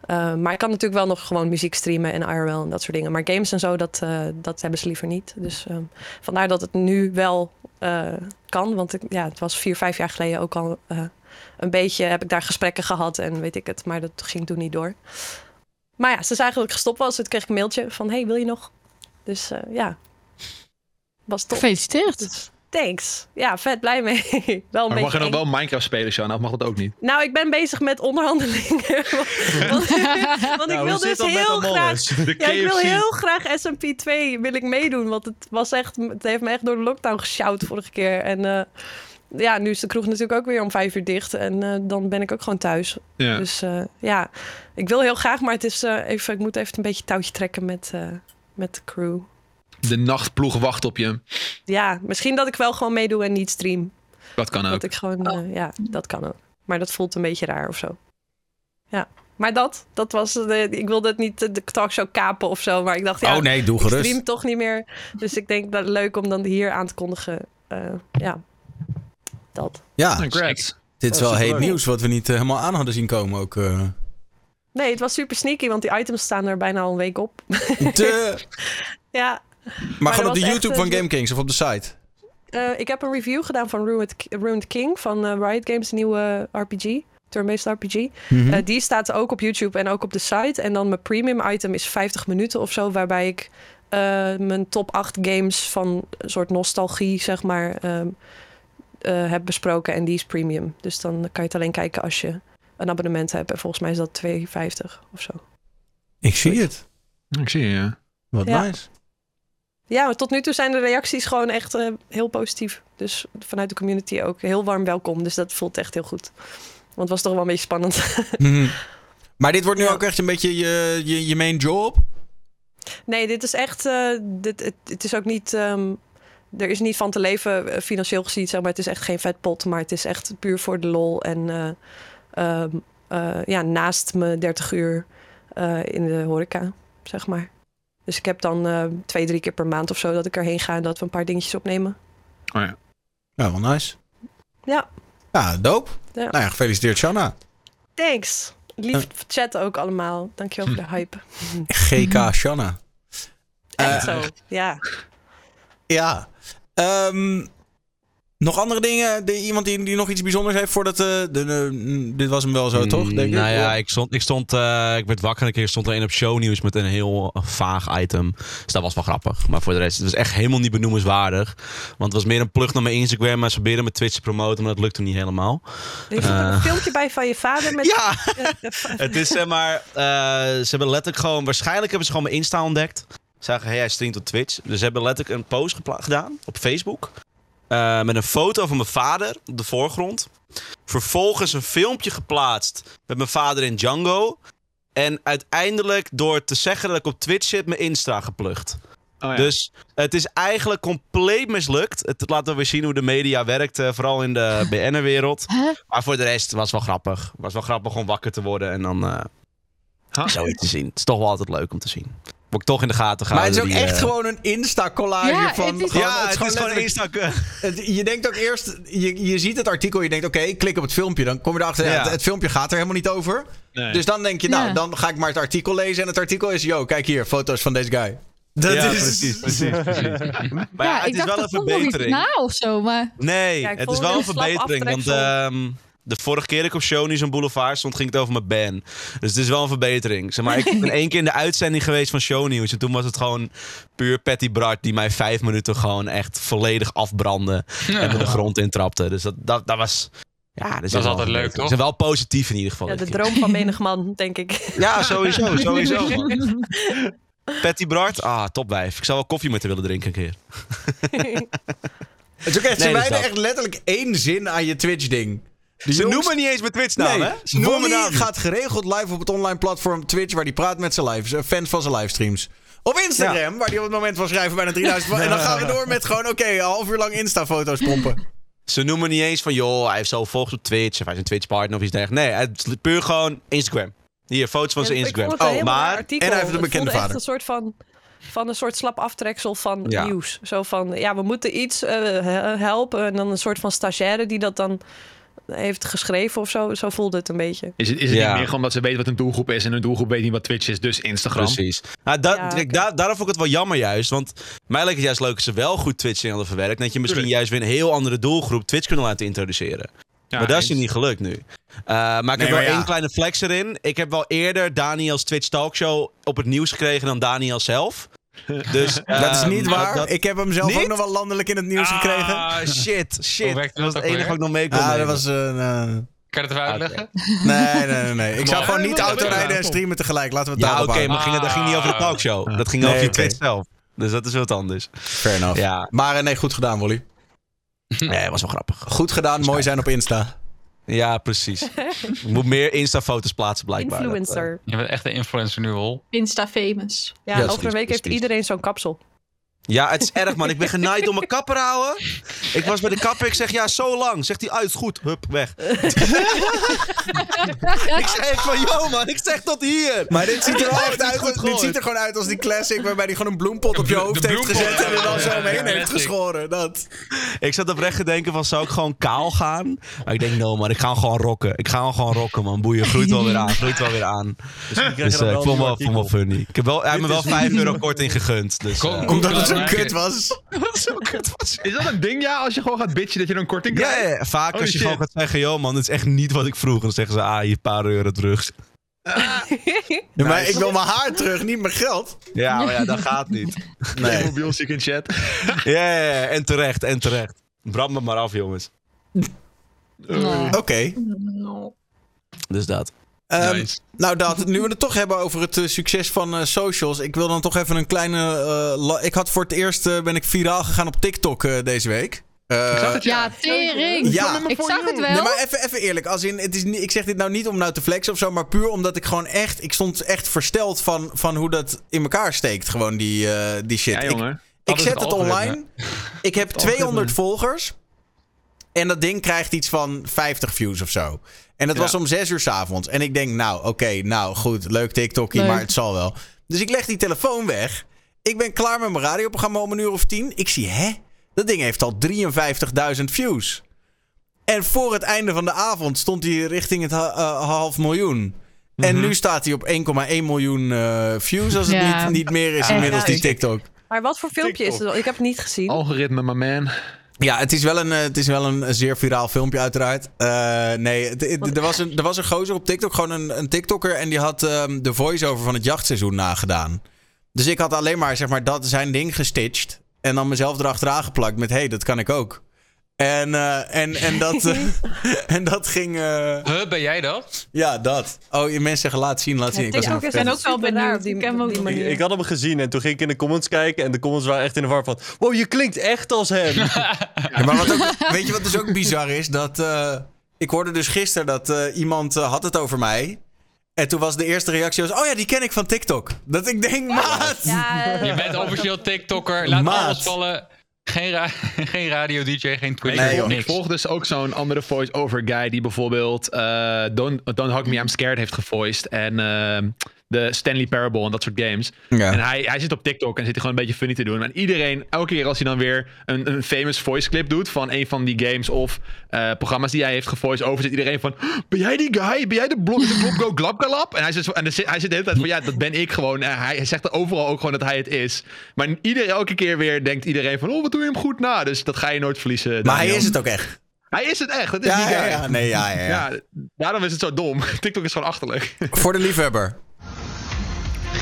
Ehm, maar ik kan natuurlijk wel nog gewoon muziek streamen en IRL en dat soort dingen. Maar games en zo, dat, eh, dat hebben ze liever niet. Dus ehm, vandaar dat het nu wel eh, kan. Want ik, ja, het was vier, vijf jaar geleden ook al eh, een beetje... heb ik daar gesprekken gehad en weet ik het. Maar dat ging toen niet door. Maar ja, ze dat ik gestopt was. Toen kreeg ik een mailtje van... hey, wil je nog? Dus eh, ja, was top. Gefeliciteerd. Dus, thanks. Ja, vet blij mee. (laughs) wel een Maar mag je nog wel Minecraft spelen, Shanna? Of mag dat ook niet? Nou, ik ben bezig met onderhandelingen. (laughs) want want ik Nou, wil dus heel graag... Ja, ik wil heel graag SMP2 wil ik meedoen. Want het was echt, het heeft me echt door de lockdown gesjouwd vorige keer. En eh, ja, nu is de kroeg natuurlijk ook weer om vijf uur dicht. En eh, dan ben ik ook gewoon thuis. Ja. Dus eh, ja, ik wil heel graag, maar het is eh, even, ik moet even een beetje touwtje trekken met, eh, met de crew. De nachtploeg wacht op je. Ja, misschien dat ik wel gewoon meedoe en niet stream. Dat kan ook. Dat ik gewoon, eh, ja, dat kan ook. Maar dat voelt een beetje raar of zo. Ja, maar dat, dat was, de, ik wilde het niet de, de talkshow kapen of zo. Maar ik dacht, ja, oh nee, doe ik gerust. stream toch niet meer. Dus ik denk dat het leuk om dan hier aan te kondigen. Eh, ja, dat. Ja, Congrats. dit is Ja, wel heet nieuws wat we niet eh, helemaal aan hadden zien komen ook. eh. Nee, het was super sneaky, want die items staan er bijna al een week op. De- (laughs) ja, maar gewoon op de YouTube van eh, GameKings of op de site. eh, ik heb een review gedaan van Ruined, Ruined King van eh, Riot Games, een nieuwe RPG. Turn-based RPG. Mhm. Eh, die staat ook op YouTube en ook op de site. En dan mijn premium item is 50 minuten of zo, waarbij ik eh, mijn top 8 games van een soort nostalgie, zeg maar, ehm, eh, heb besproken. En die is premium. Dus dan kan je het alleen kijken als je een abonnement hebt. En volgens mij is dat 2,50 of zo. Ik zie het. Ik zie je, ja. Wat Ja. nice. Ja, maar tot nu toe zijn de reacties gewoon echt eh, heel positief. Dus vanuit de community ook heel warm welkom. Dus dat voelt echt heel goed. Want het was toch wel een beetje spannend. (laughs) Mhm. Maar dit wordt nu Ja. ook echt een beetje je, je, je main job? Nee, dit is echt. eh, dit, het, het is ook niet. ehm, er is niet van te leven eh, financieel gezien, zeg maar. Het is echt geen vetpot, maar het is echt puur voor de lol. En eh, ehm, eh, ja, naast mijn 30 uur eh, in de horeca, zeg maar. Dus ik heb dan eh, twee, drie keer per maand of zo dat ik erheen ga en dat we een paar dingetjes opnemen. Oh ja. Ja, wel nice. Ja, Ja. Ja. Nou ja, gefeliciteerd Shanna. thanks. Lief chatten ook allemaal. Dankjewel voor de hype. GK Shanna. Echt Eh, zo, ja. Ja. Ehm, nog andere dingen? De, iemand die, die nog iets bijzonders heeft voordat... eh, de, de- dit was hem wel zo, toch? Denk ik? Nou ja, ik stond, ik stond, eh, ik werd wakker een keer, stond er een op shownieuws met een heel eh, vaag item. Dus dat was wel grappig. Maar voor de rest, het was echt helemaal niet benoemenswaardig. Want het was meer een plug naar mijn Instagram, maar ze probeerden mijn Twitch te promoten, maar dat lukte niet helemaal. Er zit ook een filmpje bij van je vader met... (laughs) Ja! (laughs) Het is zeg maar, eh, ze hebben letterlijk gewoon, waarschijnlijk hebben ze gewoon mijn Insta ontdekt. Zagen, hey, hij streamt op Twitch. Dus ze hebben letterlijk een post gedaan op Facebook. Eh, met een foto van mijn vader op de voorgrond. Vervolgens een filmpje geplaatst met mijn vader in Django. En uiteindelijk door te zeggen dat ik op Twitch zit, mijn Insta geplukt. Oh, ja. Dus het is eigenlijk compleet mislukt. Het laat wel weer zien hoe de media werkt, eh, vooral in de (laughs) BN'er-wereld. Huh? Maar voor de rest was wel grappig. Was wel grappig om wakker te worden en dan eh Huh? zoiets te zien. Het is toch wel altijd leuk om te zien. Ik toch in de gaten Maar het is ook echt eh, gewoon een Insta-collage Ja, van... het is- gewoon- Ja, het is gewoon letterlijk- Insta. (laughs) Het- je denkt ook eerst, je, je ziet het artikel, je denkt oké, ik klik op het filmpje. Dan kom je erachter, ja. Het, het filmpje gaat er helemaal niet over. Nee. Dus dan denk je, nou, Ja. dan ga ik maar het artikel lezen. En het artikel is, yo, kijk hier, foto's van deze guy. Dat ja, is... precies, (laughs) precies, precies. Maar ja, ja, het ik is dacht wel een verbetering. na of zo, maar... Nee, het is wel een een verbetering. Want. De vorige keer dat ik op Show News en Boulevard stond, ging het over mijn ban. Dus het is wel een verbetering. Zeg maar, ik ben (laughs) één keer in de uitzending geweest van Show News. En toen was het gewoon puur Patty Bart die mij vijf minuten gewoon echt volledig afbrandde. En me de grond intrapte. Dus dat, dat, dat was... Ja, dat is, Dat is wel altijd leuk, toch? Ze zijn wel positief in ieder geval. Ja, de droom van menig man, denk ik. (laughs) Ja, sowieso, (laughs) sowieso. Man. Patty Bart, ah, topwijf. Ik zou wel koffie met haar willen drinken een keer. Het is ook echt, ze Nee, wijden dat. echt letterlijk één zin aan je Twitch-ding. Ze noemen niet eens mijn Twitch-naam, Nee, hè? Ze noemen naam niet. gaat geregeld live op het online platform Twitch... waar hij praat met zijn live, fans van zijn livestreams. Op Instagram, waar hij op het moment van schrijven bijna 3000... (laughs) En dan gaan we door met gewoon, oké, een half uur lang Insta-foto's pompen. Ze noemen niet eens van, joh, hij heeft zo volgers op Twitch. Of hij is een Twitch-partner of iets dergelijks. Nee, het is puur gewoon Instagram. Hier, foto's van zijn Instagram. Oh, maar... artikel. en hij heeft een Het bekende vader. een soort van, van een soort slap aftreksel van Ja. nieuws. Zo van, ja, we moeten iets eh, he- helpen. En dan een soort van stagiaire die dat dan heeft geschreven of zo. Zo voelde het een beetje. Is het, is het Ja. niet meer gewoon dat ze weten wat een doelgroep is en hun doelgroep weet niet wat Twitch is, dus Instagram? Precies. Nou, dat, Ja, daarom vond ik het wel jammer juist. Want mij lijkt het juist leuk als ze wel goed Twitch hadden verwerkt. Dat je misschien Tuurlijk. juist weer een heel andere doelgroep Twitch kunnen laten introduceren. Ja, maar dat is eens. je niet gelukt nu. Uh, maar ik Nee, heb wel ja. één kleine flex erin. Ik heb wel eerder Daniels Twitch Talkshow op het nieuws gekregen dan Daniel zelf. (laughs) Dus, Dat is ehm, niet waar. dat- Ik heb hem zelf Niet? ook nog wel landelijk in het nieuws gekregen. Ah, shit, shit. Hoe Dat was het ook enige wat ik nog mee kon Ah, dat was een... eh, Kan je het even uitleggen? Nee, nee, nee. nee. Ik zou gewoon niet autorijden en streamen tegelijk. Laten we het Ja, daarop oké, houden. maar ging, dat ging niet over de talkshow. Dat ging Nee, over je. Twitch zelf. Dus dat is wat anders. Fair enough. Ja, Maar eh, nee, goed gedaan, Wally. nee, was wel grappig. Goed gedaan, mooi zijn op Insta. Ja, precies. Ik (laughs) moet meer Insta-foto's plaatsen, blijkbaar. Dat, Influencer. Je bent echt een influencer nu, Hol. Insta famous. Ja, Ja, over een week heeft iedereen zo'n kapsel. Ja, het is erg, man. Ik ben genaaid door mijn kapper houden. Ik was bij de kapper. Ik zeg, ja, zo lang. Zegt hij, uit, goed. Hup, weg. (laughs) ik zeg van, yo, man. Ik zeg tot hier. Maar dit ziet er wel echt uit. goed Dit gehoord. ziet er gewoon uit als die classic waarbij hij gewoon een bloempot op je hoofd de heeft gezet en er dan zo omheen ja, heeft geschoren. Dat. Ik zat oprecht te denken van, zou ik gewoon kaal gaan? Maar ik denk, no, man. Ik ga hem gewoon rocken. Ik ga hem gewoon rocken, man. Boeien. Groeit wel weer aan. Groeit wel weer aan. Dus Dus wel ik vond een wel, funny. Ik heb wel, hij heeft me wel 5 euro korting gegund. Dus, Kom, eh, kom. Zo kut was. (laughs) zo kut was. Is dat een ding, ja? Als je gewoon gaat bitchen dat je een korting krijgt? ja, ja. vaak als je shit. gewoon gaat zeggen, joh man, dit is echt niet wat ik vroeg. Dan zeggen ze, ah, hier een paar euro terug. (laughs) Ja, maar ik wil mijn haar terug, niet mijn geld. Ja, maar ja, dat gaat niet. (laughs) Nee. Mobiel ziek in chat. Ja, ja, ja, en terecht, en terecht. Brand me maar af, jongens. Nou, Oké. Dus dat. Ehm, Nice. Nou, dat, nu we het toch hebben over het eh, succes van eh, socials. Ik wil dan toch even een kleine. eh, ik had voor het eerst ben ik viraal gegaan op TikTok eh, deze week. Eh, Ja, tering. Ja. Ik zag het wel. Nee, maar even, even eerlijk. Als in, het is niet, ik zeg dit nou niet om nou te flexen of zo, maar puur omdat ik gewoon echt. Ik stond echt versteld van, van hoe dat in elkaar steekt. Gewoon die, eh, die shit. Ja, Ik- jongen. ik zet het het online. (laughs) Ik heb 200 volgers. En dat ding krijgt iets van 50 views of zo. En dat Ja. was om 6 uur s avonds. En ik denk, nou, oké, nou goed, leuk TikTokie, Leuk. maar het zal wel. Dus ik leg die telefoon weg. Ik ben klaar met mijn radioprogramma om een uur of tien. Ik zie, hè? Dat ding heeft al 53.000 views. En voor het einde van de avond stond hij richting het ha- eh, half miljoen. En nu staat hij op 1,1 miljoen eh, views als het Ja. niet, niet meer is inmiddels die TikTok. Maar wat voor filmpje is het? Ik heb het niet gezien. Algoritme, my man. Ja, het is wel een, eh, het is wel een zeer viraal filmpje uiteraard. Eh, nee, er was, een, er was een gozer op TikTok, gewoon een, een TikToker... en die had ehm, de voice-over van het jachtseizoen nagedaan. Dus ik had alleen maar, zeg maar dat zijn ding gestitcht... en dan mezelf erachteraan geplakt met... hé, hey, dat kan ik ook. En, eh, en, en, dat, (laughs) eh, (laughs) en dat ging... eh, Huh, ben jij dat? ja, dat. Oh, je mensen zeggen laat zien, laat zien. Ik was fan. ben ook wel benieuwd. die, ook die Ik, manier. ik had hem gezien en toen ging ik in de comments kijken. En de comments waren echt in de war van... Wow, je klinkt echt als hem. (laughs) Ja, maar wat ook, weet je wat dus ook bizar is? Dat, eh, ik hoorde dus gisteren dat eh, iemand had het over mij. En toen was de eerste reactie was, oh ja, die ken ik van TikTok. Dat ik denk, maat. Ja, Je bent officieel TikToker. Laat Maat. alles vallen. Geen, ra (laughs) geen radio-dj, geen Twitch, Nee, joh. niks. Ik volg dus ook zo'n andere voice-over guy die bijvoorbeeld eh, Don't, Don't Hug Me, I'm Scared heeft gevoiced. En ehm, de Stanley Parable en dat soort games. Ja. En hij, hij zit op TikTok en zit hij gewoon een beetje funny te doen. En iedereen, elke keer als hij dan weer een, een famous voice clip doet van een van die games of eh, programma's die hij heeft gevoiced over, zit iedereen van, ben jij die guy? Ben jij de blok, de Go Glabgalab? En hij zit, en zit- hij zit de hele tijd van, ja, dat ben ik gewoon. En hij, hij zegt er overal ook gewoon dat hij het is. Maar iedereen, elke keer weer denkt iedereen van, oh, wat doe je hem goed na? Dus dat ga je nooit verliezen. Maar hij is het ook echt. Hij is het echt. Dat is Ja, die guy. ja, ja. Nee, ja, ja. Ja, daarom is het zo dom. (laughs) TikTok is gewoon achterlijk. Voor de liefhebber.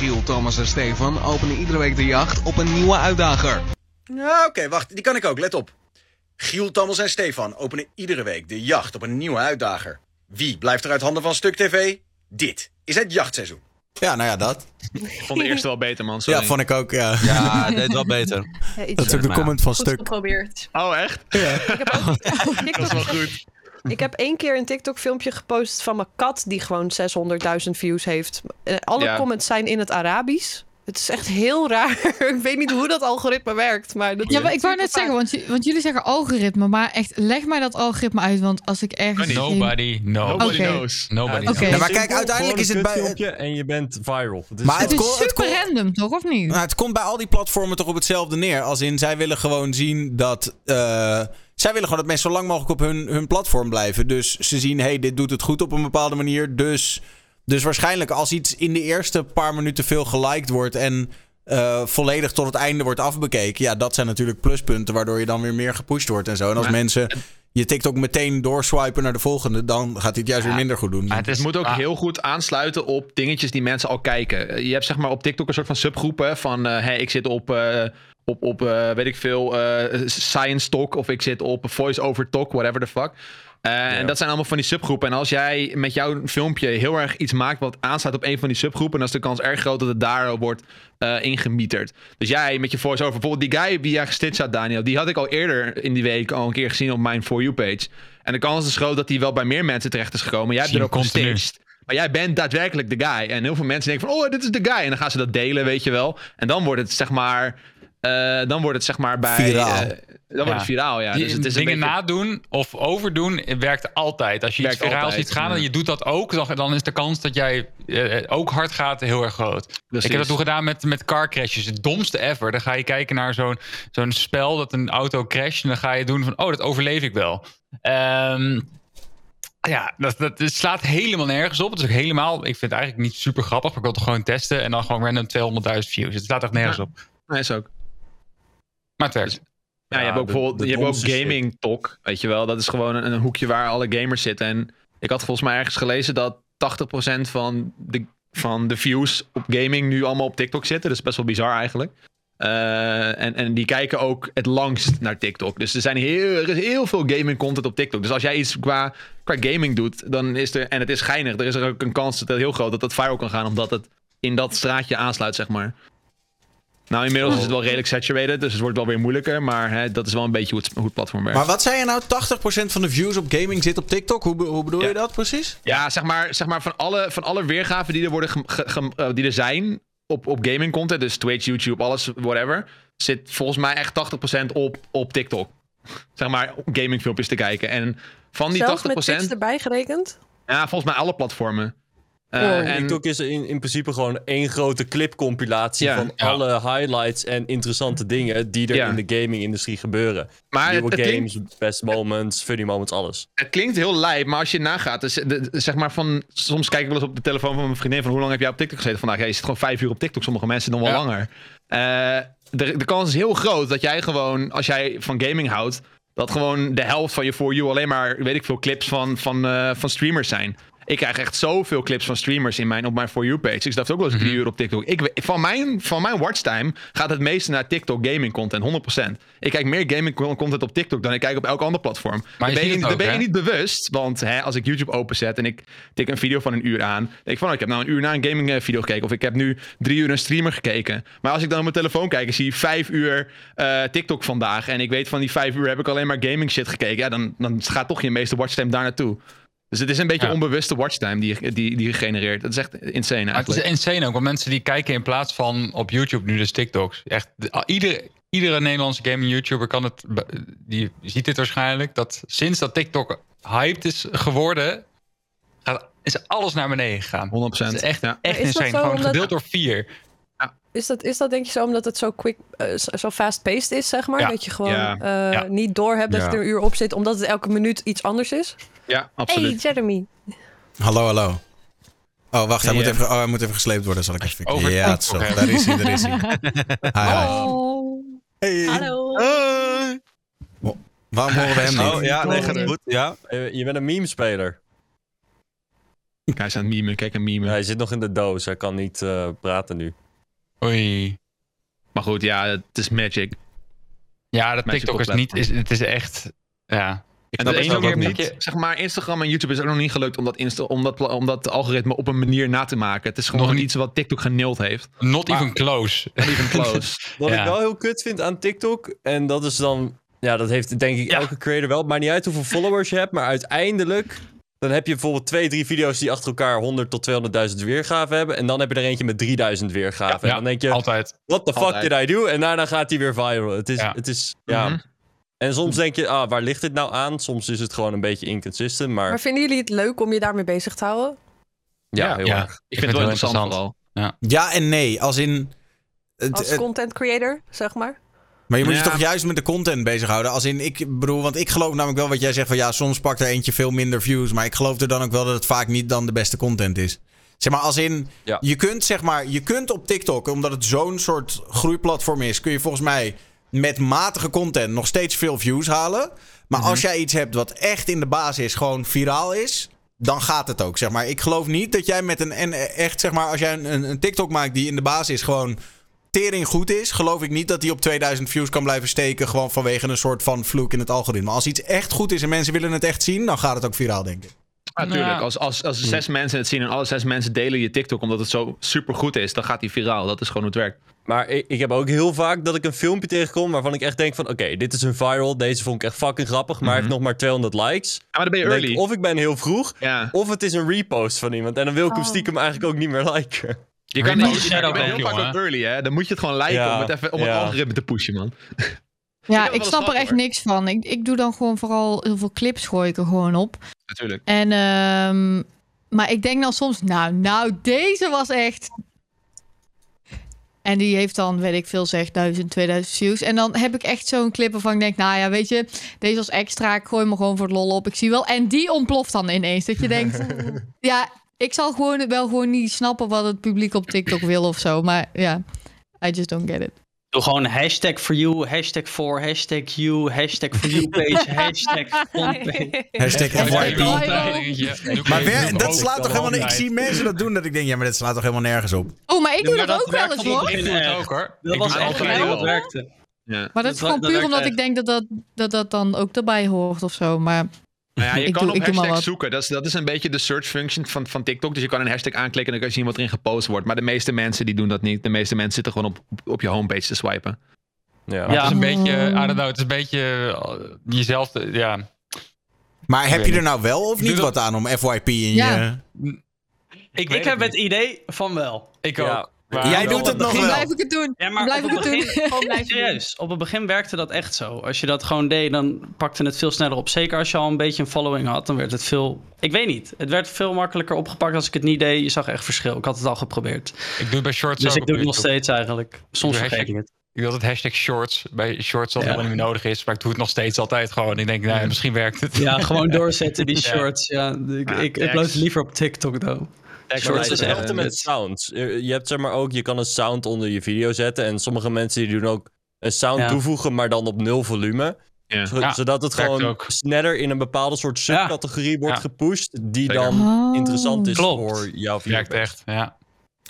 Giel, Thomas en Stefan openen iedere week de jacht op een nieuwe uitdager. Ja, oké, wacht. Die kan ik ook. Let op. Giel, Tammels en Stefan openen iedere week de jacht op een nieuwe uitdager. Wie blijft er uit handen van Stuk TV? Dit is het jachtseizoen. Ja, nou ja, dat. Ik vond de eerste wel beter, man. Sorry. Ja, vond ik ook, ja. Ja, deed wel beter. (laughs) Ja, Dat is ook de Maar- comment van Goed Stuk. geprobeerd. Oh, echt? Ik heb ook (laughs) Dat is wel goed. Ik heb één keer een TikTok-filmpje gepost van mijn kat, die gewoon 600.000 views heeft. Eh, Alle Ja. comments zijn in het Arabisch. Het is echt heel raar. (laughs) ik weet niet hoe dat algoritme werkt, maar dat Ja, maar ik wou net zeggen, want, want jullie zeggen algoritme, maar echt, leg mij dat algoritme uit, want als ik ergens... geen- Nobody knows. Nobody knows. Nobody Oké. knows. Ja, maar kijk, uiteindelijk is het een bij- En je bent viral. Het is Maar Het het is het super random, toch? Of niet? Nou, het komt bij al die platformen toch op hetzelfde neer. Als in, zij willen gewoon zien dat... eh, zij willen gewoon dat mensen zo lang mogelijk op hun, hun platform blijven. Dus ze zien, hey, dit doet het goed op een bepaalde manier. Dus, dus waarschijnlijk als iets in de eerste paar minuten veel geliked wordt... en eh, volledig tot het einde wordt afbekeken... ja, dat zijn natuurlijk pluspunten... waardoor je dan weer meer gepusht wordt en zo. En als Maar- mensen je TikTok meteen doorswipen naar de volgende... dan gaat dit juist weer minder goed doen. Maar het Het moet ook ah, heel goed aansluiten op dingetjes die mensen al kijken. Eh, Je hebt zeg maar op TikTok een soort van subgroepen van... eh hey, ik zit op, eh, op, op eh, weet ik veel, eh, Science Talk... of ik zit op Voice Over Talk, whatever the fuck. Eh, En dat zijn allemaal van die subgroepen. En als jij met jouw filmpje heel erg iets maakt... wat aansluit op een van die subgroepen... dan is de kans erg groot dat het daar wordt eh ingemieterd. Dus jij met je voice-over... bijvoorbeeld die guy die jij gestitcht had, Daniel... die had ik al eerder in die week al een keer gezien op mijn For You-page. En de kans is groot dat die wel bij meer mensen terecht is gekomen. Jij hebt er ook gestitcht. Maar jij bent daadwerkelijk de guy. En heel veel mensen denken van, oh, dit is de guy. En dan gaan ze dat delen, weet je wel. En dan wordt het zeg maar, eh, dan wordt het zeg maar bij... Viraal. eh, dan wordt het viraal, ja. Die Dus het is een dingen beetje- nadoen of overdoen werkt altijd. Als je iets Werkt viraal altijd, ziet gaan en je doet dat ook, dan- dan is de kans dat jij eh, ook hard gaat heel erg groot. Precies. Ik heb dat toen gedaan met, met car crashes. Het domste ever. Dan ga je kijken naar zo'n zo'n spel dat een auto crasht. En dan ga je doen van, oh, dat overleef ik wel. Ehm, ja, dat, dat het slaat helemaal nergens op. Het is ook helemaal, ik vind het eigenlijk niet super grappig. Maar ik wil het gewoon testen. En dan gewoon random 200.000 views. Het slaat echt nergens Ja. op. Nee, is ook. Maar het werkt. Ja, je hebt ook de- bijvoorbeeld de je hebt ook domste shit. gaming talk, weet je wel. Dat is gewoon een, een hoekje waar alle gamers zitten. En ik had volgens mij ergens gelezen dat 80% van de, van de views op gaming nu allemaal op TikTok zitten. Dat is best wel bizar eigenlijk. Eh, en, en die kijken ook het langst naar TikTok. Dus er, zijn heel, er is heel veel gaming content op TikTok. Dus als jij iets qua, qua gaming doet, dan is er, en het is geinig, er is er ook een kans dat het heel groot dat het viral kan gaan, omdat het in dat straatje aansluit, zeg maar. Nou, inmiddels is het wel redelijk saturated, dus het wordt wel weer moeilijker. Maar hè, dat is wel een beetje hoe het, hoe het platform werkt. Maar wat zei je nou? 80% van de views op gaming zit op TikTok? Hoe, be- hoe bedoel Ja. je dat precies? Ja, zeg maar, zeg maar van, alle, van alle weergaven die er, worden eh, die er zijn op, op gaming content, dus Twitch, YouTube, alles, whatever, zit volgens mij echt 80% op, op TikTok. Zeg maar, gaming filmpjes te kijken. En van die Zelfs 80%, met Twitch erbij gerekend? ja, volgens mij alle platformen. Eh, Oh, en, TikTok is in, in principe gewoon één grote clipcompilatie Ja. van Ja. alle highlights en interessante dingen die er Ja. in de gaming-industrie gebeuren. maar het, Nieuwe het games, klinkt, best moments, funny moments, alles. het klinkt heel lijp, maar als je nagaat, dus, de- zeg maar van, soms kijk ik wel eens op de telefoon van mijn vriendin van hoe lang heb jij op TikTok gezeten vandaag? Ja, je zit gewoon vijf uur op TikTok, sommige mensen nog wel Ja. langer. Eh, de, de kans is heel groot dat jij gewoon, als jij van gaming houdt, dat gewoon de helft van je For You alleen maar, weet ik veel, clips van, van, eh, van streamers zijn. Ik krijg echt zoveel clips van streamers in mijn, op mijn For You page. Ik dacht ook wel eens drie uur op TikTok. Ik, van, mijn, van mijn watchtime gaat het meeste naar TikTok gaming content, 100%. Ik kijk meer gaming co- content op TikTok dan ik kijk op elk ander platform. Maar je ben je, ben je niet bewust. Want hè, als ik YouTube openzet en ik tik een video van een uur aan. denk ik van, oh, ik heb nou een uur naar een gaming eh, video gekeken. Of ik heb nu drie uur een streamer gekeken. Maar als ik dan op mijn telefoon kijk en zie vijf uur eh, TikTok vandaag. En ik weet van die vijf uur heb ik alleen maar gaming shit gekeken. Ja, dan, dan gaat toch je meeste watchtime daar naartoe. Dus het is een beetje Ja. onbewuste watchtime die, je- die, die je genereert. Dat is echt insane Maar het is eigenlijk. insane ook, want mensen die kijken in plaats van op YouTube nu dus TikToks. Echt, ah, iedere, iedere Nederlandse gaming YouTuber kan het, die ziet dit waarschijnlijk, dat sinds dat TikTok hyped is geworden, gaat, is alles naar beneden gegaan. 100%. Het is echt, ja. echt is insane. Gewoon omdat- gedeeld door vier. Is dat, is dat denk je zo omdat het zo quick, eh, zo fast-paced is, zeg maar? Ja. Dat je gewoon Ja. eh, Ja. niet door hebt dat Ja. je er een uur op zit, omdat het elke minuut iets anders is? Ja, Hey, absoluut. Jeremy. Hallo, hallo. Oh, wacht, hij, Hey, moet eh, even, oh, hij moet even gesleept worden. Zal ik even Over Ja, het zo. Daar is hij, daar is hij. (laughs) Hi, hi. Oh. Hey. Hallo. Waarom horen we hem niet? Oh ja, nee, gaat goed. Ja. Eh, Je bent een meme-speler. Hij is aan het memen. Kijk, een meme. Ja, hij zit nog in de doos. Hij kan niet eh, praten nu. Oei. Maar goed, ja, het is magic. Ja, dat TikTok is niet, is, het is echt, ja. En Dat dat is ook niet. Zeg maar, Instagram en YouTube is ook nog niet gelukt om dat, Insta, om dat, om dat algoritme op een manier na te maken. Het is gewoon Nog iets wat TikTok geneeld heeft. Not Maar- even close. (laughs) Not even close. (laughs) Wat Ja. ik wel heel kut vind aan TikTok, en dat is dan... Ja, dat heeft denk ik Ja. elke creator wel. Het maakt niet uit hoeveel followers je hebt, maar uiteindelijk... Dan heb je bijvoorbeeld twee, drie video's die achter elkaar 100 tot 200.000 weergaven hebben. En dan heb je er eentje met 3000 weergaven. en dan denk je, altijd. what the fuck Altijd. did I do? En daarna gaat hij weer viral. Het is, Ja. het is ja. Mhm. En soms denk je, ah, waar ligt dit nou aan? Soms is het gewoon een beetje inconsistent, maar, Maar vinden jullie het leuk om je daarmee bezig te houden? ja, heel Ja. erg. Ik vind het wel interessant vooral. Ja en nee. Als in... Het, Als content creator, zeg maar? maar je moet je Ja. toch juist met de content bezighouden. Als in, ik bedoel, want ik geloof namelijk wel wat jij zegt van ja, soms pakt er eentje veel minder views. Maar ik geloof er dan ook wel dat het vaak niet dan de beste content is. Zeg maar, als in, Ja. je kunt zeg maar, je kunt op TikTok, omdat het zo'n soort groeiplatform is, kun je volgens mij met matige content nog steeds veel views halen. Maar als jij iets hebt wat echt in de basis gewoon viraal is, dan gaat het ook. Zeg maar, ik geloof niet dat jij met een en echt zeg maar, als jij een, een, een TikTok maakt die in de basis gewoon tering goed is, geloof ik niet dat die op 2000 views kan blijven steken. Gewoon vanwege een soort van vloek in het algoritme. Als iets echt goed is en mensen willen het echt zien, dan gaat het ook viraal, denk ik. Natuurlijk, Nou. als, als, als zes mensen het zien en alle zes mensen delen je TikTok omdat het zo super goed is, dan gaat die viraal. Dat is gewoon hoe het werkt. Maar ik, ik heb ook heel vaak dat ik een filmpje tegenkom waarvan ik echt denk van... Oké, dit is een viral, deze vond ik echt fucking grappig, maar hij heeft nog maar 200 likes. Ja, maar dan ben je Dan early. ik, of ik ben heel vroeg, ja. of het is een repost van iemand. En dan wil ik hem Oh. stiekem eigenlijk ook niet meer liken. Je kan niet, is je ook bent heel vaak ook early, hè? Dan moet je het gewoon liken Ja, om het, even, om het ja. algoritme te pushen, man. Ja, ik snap er echt hoor. niks van. Ik, ik doe dan gewoon vooral heel veel clips gooi ik er gewoon op. Natuurlijk. En, ehm, maar ik denk dan soms, nou, nou, deze was echt... En die heeft dan, weet ik veel zeg, 1000, 2000 views. En dan heb ik echt zo'n clip waarvan ik denk, nou ja, weet je, deze was extra. Ik gooi me gewoon voor het lol op. Ik zie wel. En die ontploft dan ineens. Dat je denkt, (laughs) ja, ik zal gewoon wel gewoon niet snappen wat het publiek op TikTok wil of zo. Maar ja, I just don't get it. Doe gewoon hashtag for you, hashtag for, hashtag you, hashtag for you page, (laughs) hashtag frontpage. Hashtag Ja, FYP. altijd Maar weer, dat slaat toch helemaal. Ik altijd. zie mensen dat doen dat ik denk, ja, maar dit slaat toch helemaal nergens op. Oh, maar ik doe dat, dat ook wel eens hoor. Ik doe het echt. ook hoor. Dat was wel. wat werkte. Ja. Maar dat Dat is gewoon dat puur omdat echt. ik denk dat dat, dat dat dan ook erbij hoort of zo. Maar Nou ja, je Ik kan doe- op hashtags wat. zoeken. Dat is, dat is een beetje de search function van, van TikTok. Dus je kan een hashtag aanklikken en dan kan je zien wat erin gepost wordt. Maar de meeste mensen die doen dat niet. De meeste mensen zitten gewoon op, op, je homepage te swipen. Ja. Maar Het is een Ja. beetje, I don't know, het is een beetje eh, jezelf, ja. Maar heb je er nou wel of niet wat aan om FYP in Ja. je... Ik, Ik heb het idee van wel. Ik Ja. Maar Jij doet het nog dan wel. blijf ik het doen. Ja, Dan maar blijf op ik het het doen. begin, (laughs) doen. serieus, op het begin werkte dat echt zo. Als je dat gewoon deed, dan pakte het veel sneller op. Zeker als je al een beetje een following had, dan werd het veel... Ik weet niet, het werd veel makkelijker opgepakt als ik het niet deed. Je zag echt verschil. Ik had het al geprobeerd. Ik doe het bij shorts Dus ook ik doe het nog steeds eigenlijk. Soms vergeet hashtag- ik het. Ik doe altijd hashtag shorts bij shorts Ja. het helemaal niet meer nodig is. Maar ik doe het nog steeds altijd gewoon. Ik denk, nou, misschien werkt het. Ja, gewoon (laughs) doorzetten die shorts. Ja, ik, Ja, ik, ik blijf liever op TikTok, though. Shorts is echt hetzelfde met wit. sounds. Je hebt zeg maar ook, je kan een sound onder je video zetten. En sommige mensen die doen ook een sound Ja. toevoegen, maar dan op nul volume. Ja. Zo- Ja, zodat het gewoon ook. sneller in een bepaalde soort Ja. subcategorie wordt Ja. gepusht. Die Zeker. dan Oh. interessant is Klopt. voor jouw video. Werkt echt, ja.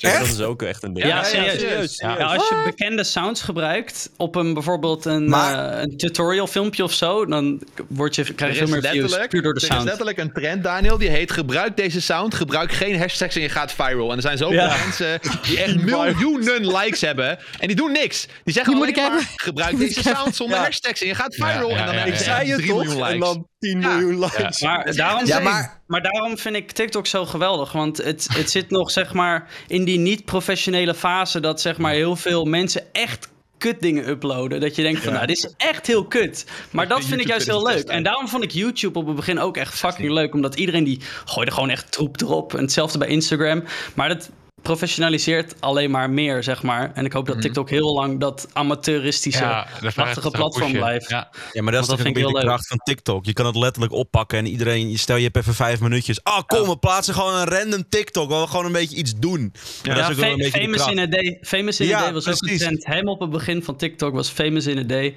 Dat is ook echt een ding. Ja, serieus. serieus. Ja. Ja, als je bekende sounds gebruikt op een bijvoorbeeld een, Maar- eh, een tutorial filmpje of zo, dan word je, krijg je veel meer views puur door de er is sound. letterlijk een trend, Daniel, die heet gebruik deze sound, gebruik geen hashtags en je gaat viral. En er zijn zoveel Ja. mensen die echt (laughs) miljoenen likes hebben en die doen niks. Die zeggen Die moet ik maar, hebben. gebruik deze sound zonder Ja. hashtags en je gaat viral. Ja, ja, en dan ja, heb je Ik zei het 3 toch? miljoen likes. En dan 10 miljoen likes. Maar daarom, maar- ik, maar daarom vind ik TikTok zo geweldig. Want het, het zit nog zeg maar in die niet-professionele fase dat zeg maar heel veel mensen echt kut dingen uploaden. Dat je denkt van, Ja. nou, dit is echt heel kut. Maar dat vind ik juist heel leuk. En daarom vond ik YouTube op het begin ook echt fucking leuk. Omdat iedereen die gooide gewoon echt troep erop. En hetzelfde bij Instagram. Maar dat professionaliseert alleen maar meer, zeg maar. En ik hoop dat TikTok heel lang dat amateuristische, Ja, machtige het platform pushen. blijft. Ja. Ja, maar dat is dat een vind ik beetje de heel kracht van TikTok. Je kan het letterlijk oppakken en iedereen... Stel, je hebt even vijf minuutjes. Ah, kom, we plaatsen gewoon een random TikTok. Waar we gewoon een beetje iets doen. Maar dat is ook een famous in a Day. Famous in Ja, a Day was ook precies. een trend. Hem op het begin van TikTok was Famous in a Day.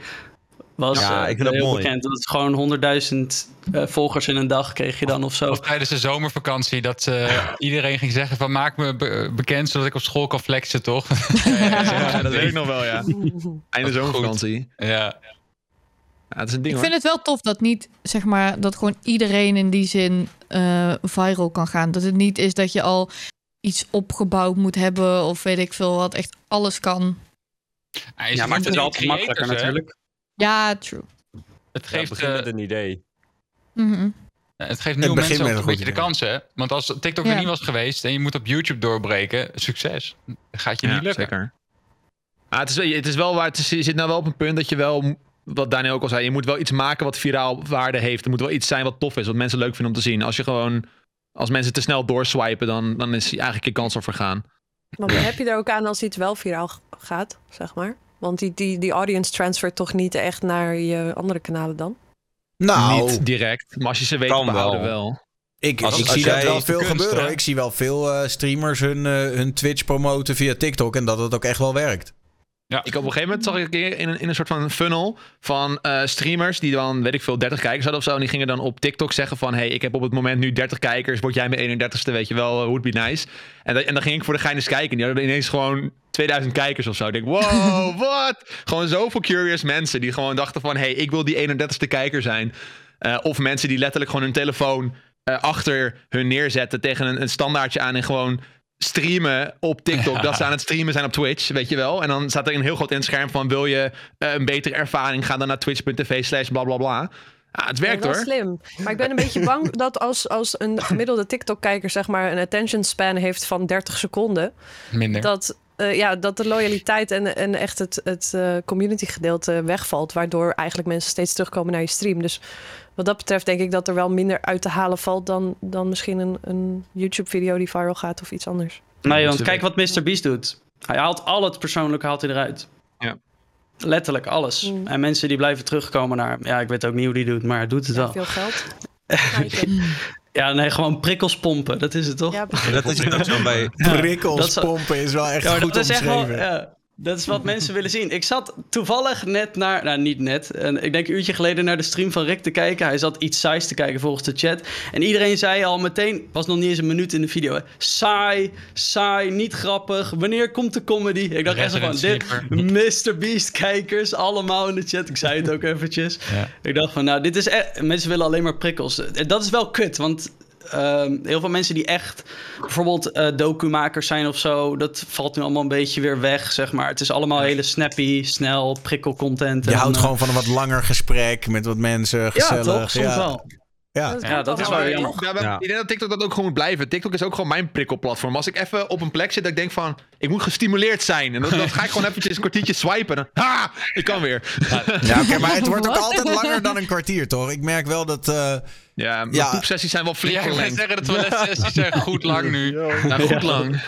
Was Ja, eh, ik vind dat heel mooi. bekend. Dat is gewoon 100.000 eh, volgers in een dag kreeg je dan of zo. Of tijdens de zomervakantie dat eh, iedereen ging zeggen van maak me be- bekend zodat ik op school kan flexen, toch? (laughs) Ja, dat weet ik nog wel, ja. Einde zomervakantie. Ja. Ja, het is een ding Ik hoor. vind het wel tof dat niet, zeg maar, dat gewoon iedereen in die zin eh, viral kan gaan. Dat het niet is dat je al iets opgebouwd moet hebben of weet ik veel wat. Echt alles kan. Ja, maar het wel makkelijker creators, hè? natuurlijk. Ja, true. Het Ja, geeft, eh, met een idee. Mhm. het geeft nieuwe mensen ook een een beetje de kans, hè? Want als TikTok Ja. er niet was geweest en je moet op YouTube doorbreken, succes. Dat gaat je Ja, niet lukken. zeker. Maar het, is, het is wel waar. Het is, je zit nou wel op een punt dat je wel, wat Daniel ook al zei, je moet wel iets maken wat viraal waarde heeft. Er moet wel iets zijn wat tof is, wat mensen leuk vinden om te zien. Als je gewoon, als mensen te snel doorswipen, dan, dan is eigenlijk je kans al vergaan. Maar wat heb je er ook aan als iets wel viraal gaat, zeg maar? Want die, die, die audience transfert toch niet echt naar je andere kanalen dan? Nou, Niet direct, maar als je ze weet Kan behouden wel. wel. ik, Als- ik als zie dat wel veel kunst, gebeuren. hè? Ik zie wel veel eh, streamers hun, eh, hun Twitch promoten via TikTok en dat het ook echt wel werkt. Ik op een gegeven moment zag ik een keer in een, in een soort van funnel van eh, streamers die dan, weet ik veel, 30 kijkers hadden of zo. En die gingen dan op TikTok zeggen van, hey, ik heb op het moment nu 30 kijkers. Word jij mijn 31ste, weet je wel, would be nice. En, dat- en dan ging ik voor de gein eens kijken. En die hadden ineens gewoon 2000 kijkers of zo. Ik denk, wow, (laughs) wat? Gewoon zoveel curious mensen die gewoon dachten van, hey, ik wil die 31ste kijker zijn. Eh, of mensen die letterlijk gewoon hun telefoon eh, achter hun neerzetten tegen een, een standaardje aan en gewoon streamen op TikTok. (laughs) Dat ze aan het streamen zijn op Twitch, weet je wel. En dan staat er een heel groot in het scherm van... wil je eh, een betere ervaring, ga dan naar twitch.tv slash bla bla bla. Ja, het werkt Ja, wel hoor. slim. Maar ik ben een beetje bang (laughs) dat als, als een gemiddelde TikTok-kijker zeg maar een attention span heeft van 30 seconden, Minder. dat, eh, ja, dat de loyaliteit en, en echt het, het eh, community gedeelte wegvalt, waardoor eigenlijk mensen steeds terugkomen naar je stream. Dus wat dat betreft denk ik dat er wel minder uit te halen valt dan, dan misschien een, een YouTube-video die viral gaat of iets anders. Nee, want kijk wat Mr. Beast doet. Hij haalt al het persoonlijke haalt hij eruit. Ja. Letterlijk alles. Mm. En mensen die blijven terugkomen naar... Ja, ik weet ook niet hoe die doet, maar hij doet het Ja, wel. veel geld. (laughs) Ja, nee, gewoon prikkels pompen. Dat is het toch? Ja, dat is (laughs) het ook zo bij... Prikkels pompen is wel echt goed dat is echt wel, omschreven. ja, dat is wat mensen willen zien. Ik zat toevallig net naar, nou niet net, en ik denk een uurtje geleden naar de stream van Rick te kijken. Hij zat iets saais te kijken volgens de chat. En iedereen zei al meteen, was nog niet eens een minuut in de video. hè, Saai, saai, niet grappig. Wanneer komt de comedy? Ik dacht echt van, dit, Mr. Beast kijkers, allemaal in de chat. Ik zei het ook eventjes. Ja. Ik dacht van, nou, dit is echt... Mensen willen alleen maar prikkels. Dat is wel kut, want... ehm, heel veel mensen die echt bijvoorbeeld eh documakers zijn of zo, dat valt nu allemaal een beetje weer weg, zeg maar. Het is allemaal hele snappy, snel, prikkelcontent. Je en, houdt eh, gewoon van een wat langer gesprek met wat mensen, Ja, gezellig. toch? Soms wel. Ja. Ja, dat is Ja, wel maar jammer. ik- ja, maar Ja. Ik denk dat TikTok dat ook gewoon moet blijven. TikTok is ook gewoon mijn prikkelplatform. Als ik even op een plek zit dat ik denk van... ik moet gestimuleerd zijn. En dan, dan ga ik gewoon eventjes een kwartiertje swipen. En ha, ik kan weer. Ja, oké, maar het (laughs) wordt ook altijd langer dan een kwartier, toch? Ik merk wel dat... eh, Ja, mijn Ja. poepsessies zijn wel flink Ja, ik wil verlengd. zeggen, de toiletsessies zijn (laughs) goed lang nu. Nou, goed lang.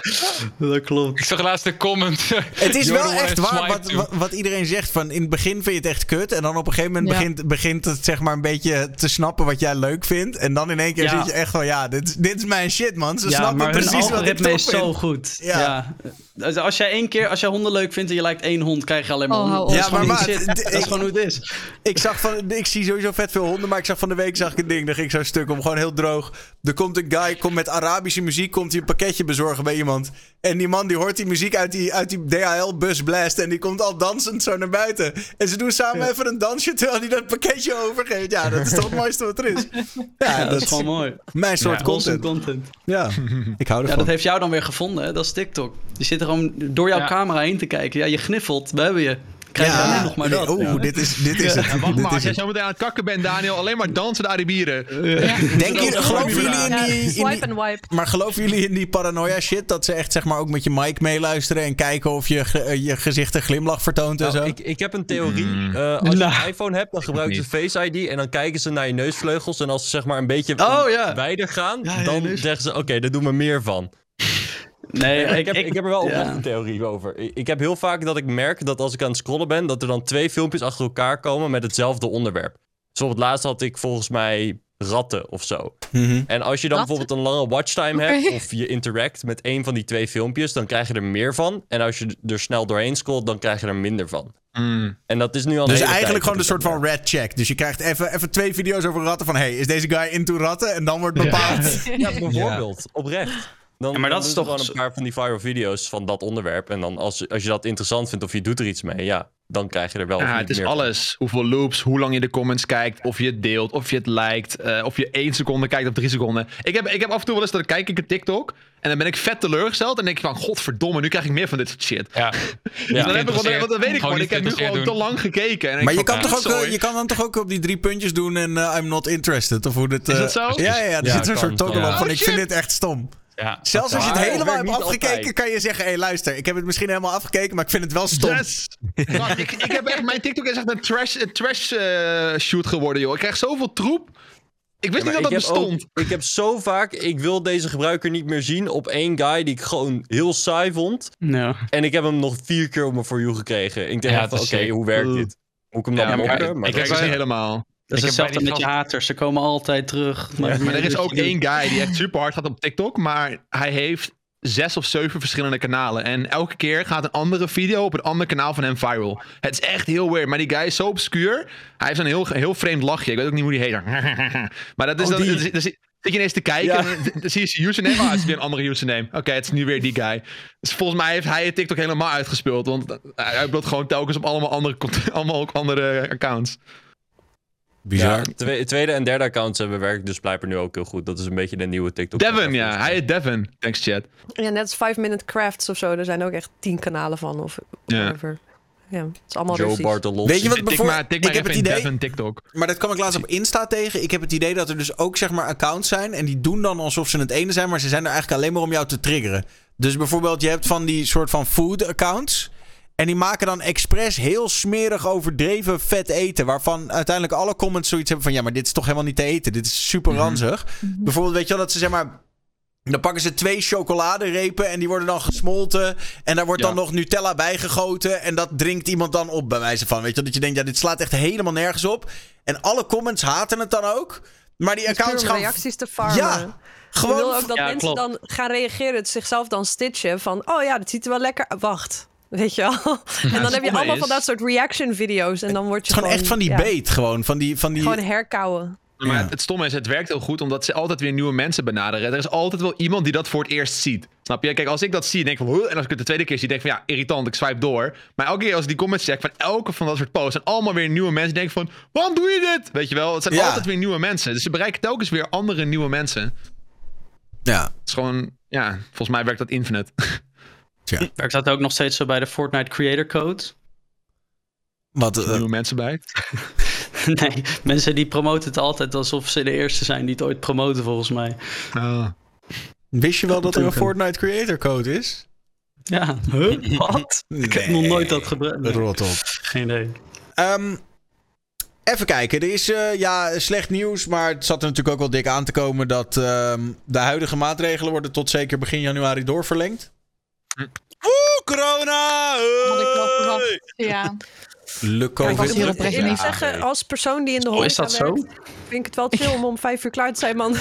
Dat klopt. Ik zag laatst een comment. Het is wel echt waar wat, wat, wat iedereen zegt. Van in het begin vind je het echt kut. En dan op een gegeven moment Ja. begint, begint het zeg maar een beetje te snappen wat jij leuk vindt. En dan in één keer Ja. zit je echt van ja, dit, is- dit is mijn shit man. Ze Ja, snappen maar hun precies wat ik is zo goed. Ja. Ja. Dus als jij één keer, als jij honden leuk vindt en je lijkt één hond, krijg je alleen maar Oh, honden. Ja, gewoon maar shit. d- Dat is gewoon hoe het is. Ik, zag van, ik zie sowieso vet veel honden, maar ik zag van de week zag ik een ding. Dan ging ik zo'n stuk om, gewoon heel droog. Er komt een guy, komt met Arabische muziek, komt hij een pakketje bezorgen bij iemand. En die man die hoort die muziek uit die, uit die DHL-bus blasten. En die komt al dansend zo naar buiten. En ze doen samen even een dansje terwijl hij dat pakketje overgeeft. Ja, dat is toch het mooiste wat er is. (laughs) Ja, Ja, dat, dat is gewoon mooi. mijn soort Wholesome content. content. Ja, (laughs) ik hou Ja, ervan. dat heeft jou dan weer gevonden, hè? dat is TikTok. Je zit er gewoon door jouw Ja. camera heen te kijken. Ja, je gniffelt, we hebben je. Krijg je Ja, nog maar nee, dat. oeh, Ja. dit is, dit is Ja, het. wacht dit maar, als jij het. zo meteen aan het kakken bent, Daniel, alleen maar dansen de Arabieren. Denk je, Dat geloven jullie in die, in swipe en wipe. Maar geloven jullie in die paranoia shit? Dat ze echt zeg maar ook met je mic meeluisteren en kijken of je, eh, je gezicht een glimlach vertoont en Nou, zo? ik, ik heb een theorie. Mm. Eh, als je Nou. een iPhone hebt, dan gebruiken ze Face ID en dan kijken ze naar je neusvleugels. En als ze zeg maar een beetje Oh, wijder gaan, dan zeggen ze: Oké, daar doen we meer van. Nee, ik, heb, ik, heb er wel ja. een theorie over. Ik, ik heb heel vaak dat ik merk dat als ik aan het scrollen ben, dat er dan twee filmpjes achter elkaar komen met hetzelfde onderwerp. Bijvoorbeeld laatst had ik volgens mij ratten of zo. Mhm. En als je dan Ratten? bijvoorbeeld een lange watchtime hebt of je interact met een van die twee filmpjes, dan krijg je er meer van. En als je er snel doorheen scrolt, dan krijg je er minder van. Mm. En dat is nu al een Dus eigenlijk gewoon een soort van red check. Dus je krijgt even, even twee video's over ratten van... hey, is deze guy into ratten? En dan wordt bepaald... (laughs) Ja, bijvoorbeeld. Oprecht. Dan, Ja, maar dat dan is toch gewoon een paar van die viral video's van dat onderwerp. En dan als, als je dat interessant vindt of je doet er iets mee, ja, dan krijg je er wel Ja, het is meer van. alles. Hoeveel loops, hoe lang je de comments kijkt, of je het deelt, of je het liked, eh, of je één seconde kijkt of drie seconden. Ik heb, ik heb af en toe wel eens dat ik kijk ik een TikTok en dan ben ik vet teleurgesteld en denk ik van, godverdomme, nu krijg ik meer van dit soort shit. Ja. (laughs) Dus dan, heb ik, want dan weet ik gewoon, ik heb nu gewoon te lang gekeken. En ik Maar je van, kan, toch ook, sorry. eh, je kan dan toch ook op die drie puntjes doen en eh, I'm not interested? Of hoe dit, Is dat zo? Ja, ja, ja er Ja, zit zo'n kan, soort toggle ja. op van Oh, ik vind dit echt stom. Ja. Zelfs als je het helemaal hebt afgekeken, altijd. kan je zeggen... hé, hey, luister, ik heb het misschien helemaal afgekeken, maar ik vind het wel stom. Yes! (laughs) Ik, ik heb echt, mijn TikTok is echt een trash, een trash eh, shoot geworden, joh. Ik krijg zoveel troep. Ik wist Ja, niet dat dat ook- bestond. ik heb zo vaak, ik wil deze gebruiker niet meer zien op één guy die ik gewoon heel saai vond. En ik heb hem nog vier keer op mijn For You gekregen. Ik denk Ja, oké, hoe werkt dit? Moet ik hem dan Ja, maar blokken? Maar ik dat kijk is- het niet helemaal. Dat is hetzelfde met je haters. Ze komen altijd terug. Maar er is ook één guy die echt super hard gaat op TikTok, maar hij heeft zes of zeven verschillende kanalen. En elke keer gaat een andere video op een ander kanaal van hem viral. Het is echt heel weird, maar die guy is zo obscuur. Hij heeft een heel, heel vreemd lachje. Ik weet ook niet hoe die heet. (laughs) maar dat is Oh, dan... dan zit- je ineens te kijken Ja. en dan, zie je zijn username. Ah, het is weer een andere username. Oké, het is nu weer die guy. Dus volgens mij heeft hij het TikTok helemaal uitgespeeld. Want hij uploadt gewoon telkens op allemaal andere, (laughs) allemaal ook andere accounts. Bizar. Ja, twe- tweede en derde accounts hebben werkt dus blijkbaar nu ook heel goed. Dat is een beetje de nieuwe TikTok. Devin, ja. Hij heet Devin. Thanks, chat. Ja, net als 5 Minute Crafts of zo. Er zijn ook echt tien kanalen van. Of Ja. whatever. Ja, het is allemaal Joe. Weet je wat Tik bijvoor- maar, tik maar ik heb even het in idee... Devin TikTok. Maar dat kwam ik laatst op Insta tegen. Ik heb het idee dat er dus ook zeg maar accounts zijn. En die doen dan alsof ze het ene zijn. Maar ze zijn er eigenlijk alleen maar om jou te triggeren. Dus bijvoorbeeld, je hebt van die soort van food accounts. En die maken dan expres heel smerig overdreven vet eten. Waarvan uiteindelijk alle comments zoiets hebben van... Ja, maar dit is toch helemaal niet te eten. Dit is super ranzig. Bijvoorbeeld, weet je wel, dat ze zeg maar... Dan pakken ze twee chocoladerepen en die worden dan gesmolten. En daar wordt dan nog Nutella bijgegoten. En dat drinkt iemand dan op, bij wijze van. Weet je dat je denkt, ja, dit slaat echt helemaal nergens op. En alle comments haten het dan ook. Maar die accounts gaan... reacties te farmen. Ja, Je wil gewoon... ook dat Ja, mensen klopt. dan gaan reageren, het zichzelf dan stitchen van, oh ja, dat ziet er wel lekker uit. Wacht, weet je wel. (laughs) en dan heb je allemaal is- van dat soort reaction video's en dan word je is gewoon echt van die ja, bait, gewoon. Van die... Van die... Gewoon herkauwen. Maar Ja. het, stomme is, het werkt heel goed omdat ze altijd weer nieuwe mensen benaderen. Er is altijd wel iemand die dat voor het eerst ziet. Snap je? Kijk, als ik dat zie, denk ik van... "Huh?" En als ik het de tweede keer zie, denk ik van... Ja, irritant, ik swipe door. Maar elke keer als ik die comments check van elke van dat soort posts... zijn allemaal weer nieuwe mensen die denken van... Waarom doe je dit? Weet je wel? Het zijn Ja. altijd weer nieuwe mensen. Dus ze bereiken telkens weer andere nieuwe mensen. Ja, Het is gewoon... Ja, volgens mij werkt dat infinite. (laughs) tja. Werkt dat ook nog steeds zo bij de Fortnite Creator Code? Wat... eh, nieuwe mensen bij. (laughs) nee, mensen die promoten het altijd alsof ze de eerste zijn die het ooit promoten, volgens mij. Ah. wist je wel dat er een. Fortnite Creator Code is? Ja, huh? (laughs) Wat? Ik heb nog nooit dat gebruikt. Nee, Rot op. Geen idee. Ehm, even kijken. Er is eh, ja, slecht nieuws, maar het zat er natuurlijk ook wel dik aan te komen dat ehm, de huidige maatregelen worden tot zeker begin januari doorverlengd. Oeh, corona! Had ik. Ja. Le Ik COVID. oprecht eerlijk niet. zeggen, als persoon die in de Oh, is horeca dat zo? werkt, vind ik het wel chill om om vijf uur klaar te zijn, man.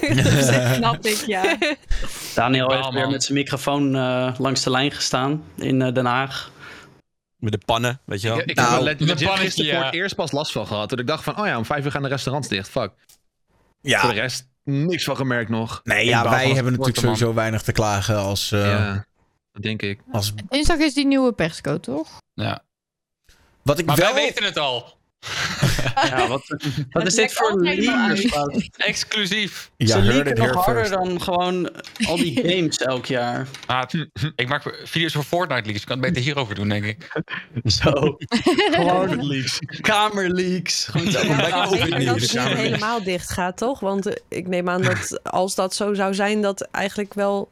(laughs) Snap ik, ja. (laughs) Daniel heeft weer met zijn microfoon eh, langs de lijn gestaan in eh, Den Haag. Met de pannen, weet je wel. Ik, ik Nou, heb er de pannetje, gisteren voor ja. het eerst pas last van gehad. Toen ik dacht van... Oh ja, om vijf uur gaan de restaurants dicht. Fuck. Voor de Ja, rest niks van gemerkt nog. nee, Ik ja wij hebben natuurlijk sowieso weinig te klagen als, eh, Ja, dat denk ik. als... Dinsdag is die nieuwe perscode, toch? Ja. Wat ik Maar wel... wij weten het al. (laughs) Ja, wat, (laughs) wat is dit voor leakers? (laughs) Exclusief. Ja, Ze leaken nog harder first. dan gewoon al die games elk jaar. Ah, ik maak video's voor Fortnite leaks. Ik kan het beter hierover doen, denk ik. Zo. gewoon leaks. Kamerleaks. Gewoon Ik denk dat het niet helemaal dicht gaat, toch? Want eh, ik neem aan dat als dat zo zou zijn, dat eigenlijk wel...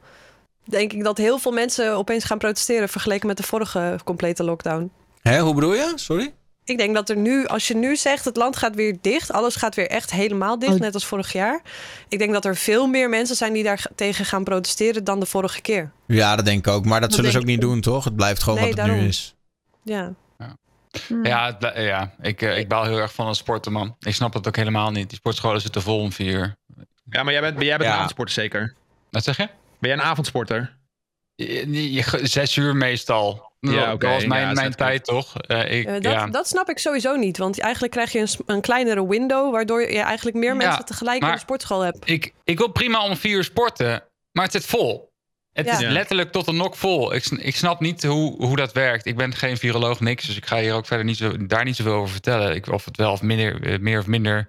Denk ik dat heel veel mensen opeens gaan protesteren vergeleken met de vorige complete lockdown. Hè, hoe bedoel je? Sorry? Ik denk dat er nu, als je nu zegt het land gaat weer dicht, alles gaat weer echt helemaal dicht, Oh. net als vorig jaar. Ik denk dat er veel meer mensen zijn die daar tegen gaan protesteren dan de vorige keer. Ja, dat denk ik ook. Maar dat, Dat zullen ze ook niet doen, toch? Het blijft gewoon Nee, wat het nu is. Ja. Ja, het ble- ja ik, eh, ik baal heel erg van het sporten, man. Ik snap het ook helemaal niet. Die sportscholen zitten vol om vier uur. Ja, maar jij bent, jij bent Ja. een avondsporter zeker? Wat zeg je? Ben jij een avondsporter? Zes uur meestal. Ja, oké. Dat was mijn, Ja, mijn tijd, toch? Eh, ik, Eh, dat, ja. dat snap ik sowieso niet. Want eigenlijk krijg je een, een kleinere window, waardoor je eigenlijk meer Ja, mensen tegelijk in de sportschool hebt. ik, ik wil prima om vier uur sporten, maar het zit vol. Het Ja. is letterlijk tot een nok vol. Ik, ik snap niet hoe, hoe dat werkt. Ik ben geen viroloog, niks. Dus ik ga hier ook verder niet zo, daar niet zoveel over vertellen. Ik, of het wel of minder, eh, meer of minder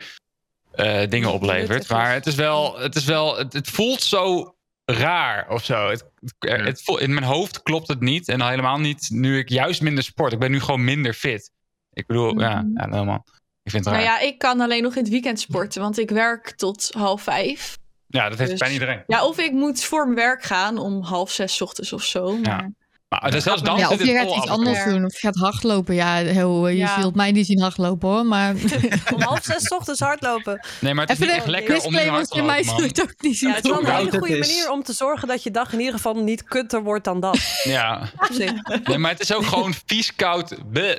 eh, dingen oplevert. Maar het is wel, het, is wel het, het voelt zo raar of zo. Het, het, Ja. in mijn hoofd klopt het niet. En al helemaal niet nu ik juist minder sport. Ik ben nu gewoon minder fit. Ik bedoel, ja, ja, helemaal. Ik vind het raar. Nou ja, ja, ik kan alleen nog in het weekend sporten, want ik werk tot half vijf. dat heeft dus- bijna iedereen. Ja, of ik moet voor mijn werk gaan om half zes 's ochtends of zo. Maar... Maar eh, zelfs dan Ja, of je gaat iets anders doen. Of je gaat hardlopen. Ja, heel, je Ja. zult mij niet zien hardlopen hoor. Maar (laughs) (laughs) Om half zes 's ochtends hardlopen. Nee, maar het is even niet echt een lekker om hard te mij ook niet zien Ja, het is wel een hele goede manier om te zorgen dat je dag in ieder geval niet kutter wordt dan dat. Ja. Nee, maar het is ook gewoon (laughs) vies koud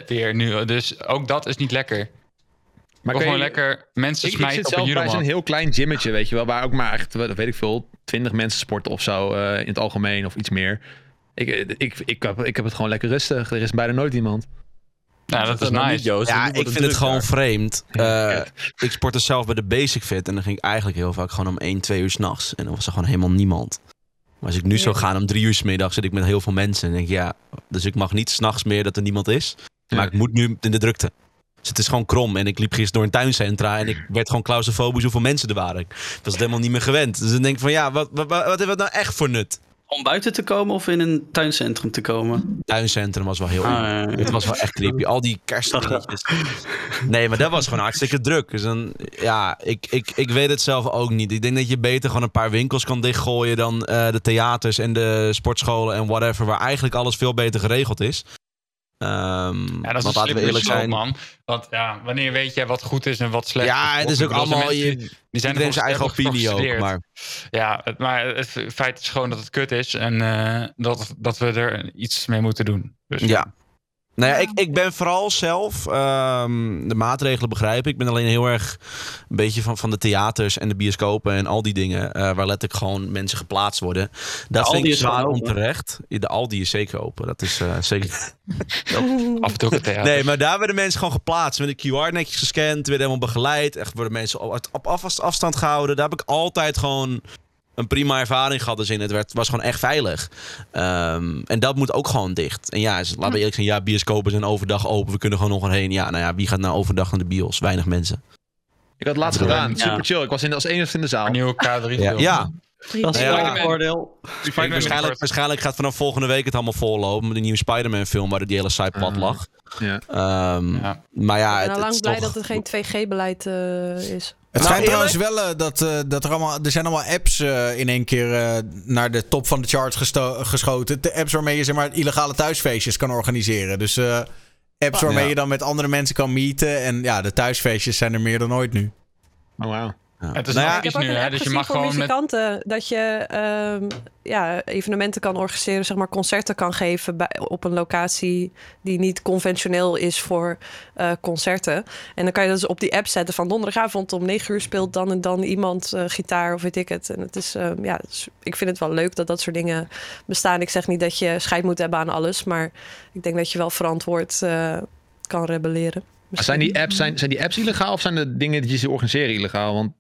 weer nu. Dus ook dat is niet lekker. Maar gewoon je- lekker mensen Ik, ik smijten zit op een zelf bij zo'n judomat. heel klein gymmetje, weet je wel. Waar ook maar echt, weet ik veel, 20 mensen sporten of zo eh, in het algemeen of iets meer. Ik, ik, ik, heb, ik heb het gewoon lekker rustig. Er is bijna nooit iemand. Ja, dat is nou niet, nice. Joost. Ja, ik vind het gewoon daar. vreemd. Ja, Eh, ik sportte zelf bij de Basic Fit en dan ging ik eigenlijk heel vaak gewoon om 1, 2 uur s'nachts. En dan was er gewoon helemaal niemand. Maar als ik nu zou gaan om 3 uur 's middag zit ik met heel veel mensen. En denk ik, ja, dus ik mag niet s'nachts meer dat er niemand is. Maar Ja. ik moet nu in de drukte. Dus het is gewoon krom. En ik liep gisteren door een tuincentra en ik werd gewoon claustrofobisch hoeveel mensen er waren. Ik was het helemaal niet meer gewend. Dus dan denk ik van ja, wat, wat, wat heeft het nou echt voor nut? Om buiten te komen of in een tuincentrum te komen? Tuincentrum was wel heel Ah, ja, ja. Het was wel echt creepy. Al die kerstdingetjes. Nee, maar dat was gewoon hartstikke druk. Dus dan, ja, ik, ik, ik weet het zelf ook niet. Ik denk dat je beter gewoon een paar winkels kan dichtgooien dan eh, de theaters en de sportscholen en whatever, waar eigenlijk alles veel beter geregeld is. Ehm, Ja, dat is laten we eerlijk zijn. man. Want ja, wanneer weet je wat goed is en wat slecht Ja, het is ook allemaal. Je, die- die zijn iedereen zijn eigen opinie ook. Maar Ja, het, maar het feit is gewoon dat het kut is en eh, dat, dat we er iets mee moeten doen. Dus, Ja. Nou ja, ik, ik ben vooral zelf, ehm, de maatregelen begrijpen. Ik ben alleen heel erg een beetje van, van de theaters en de bioscopen en al die dingen. eh, waar letterlijk gewoon mensen geplaatst worden. Dat vind ik zwaar onterecht. De Aldi is zeker open. Dat is eh, zeker. (laughs) Af en toe ook het theater. Nee, maar daar werden mensen gewoon geplaatst. Met een QR netjes gescand. Werden helemaal begeleid. Echt worden mensen op, op af- afstand gehouden. Daar heb ik altijd gewoon een prima ervaring gehad. Dus in het werd, was gewoon echt veilig. Ehm, en dat moet ook gewoon dicht. En ja, laten we eerlijk zijn. Ja, bioscopen zijn overdag open. We kunnen gewoon nog heen. Ja, nou ja, wie gaat nou overdag naar de bios? Weinig mensen. Ik had het laatst gedaan. Super chill. Ik was in, als enige in de zaal. Een nieuwe K3 Ja, ja. Dat is Ja. een voordeel. Waarschijnlijk, waarschijnlijk gaat vanaf volgende week het allemaal vollopen. Met de nieuwe Spider-Man film waar die hele site plat Ah. lag. Ja. Ehm, Ja. Maar ja, Ik het, ben al het lang is blij toch- dat het geen 2G-beleid is. Het Nou, schijnt trouwens wel eh, dat, eh, dat er allemaal... Er zijn allemaal apps eh, in één keer eh, naar de top van de charts geschoten. De apps waarmee je zeg maar illegale thuisfeestjes kan organiseren. Dus eh, apps waarmee Ja. je dan met andere mensen kan meeten. En ja, de thuisfeestjes zijn er meer dan ooit nu. Oh, wauw. Ja. Het is Nou ja, Ik heb ook nu, een hè, app dus je gezien mag voor gewoon met... muzikanten. Dat je ehm, ja, evenementen kan organiseren, zeg maar concerten kan geven bij, op een locatie die niet conventioneel is voor eh, concerten. En dan kan je dat dus op die app zetten van donderdagavond om 9 uur speelt dan en dan iemand eh, gitaar of weet ik het. En het is, ehm, ja, dus ik vind het wel leuk dat dat soort dingen bestaan. Ik zeg niet dat je scheid moet hebben aan alles, maar ik denk dat je wel verantwoord eh, kan rebelleren. Zijn die, apps, zijn, zijn die apps illegaal of zijn de dingen die ze organiseren illegaal? Want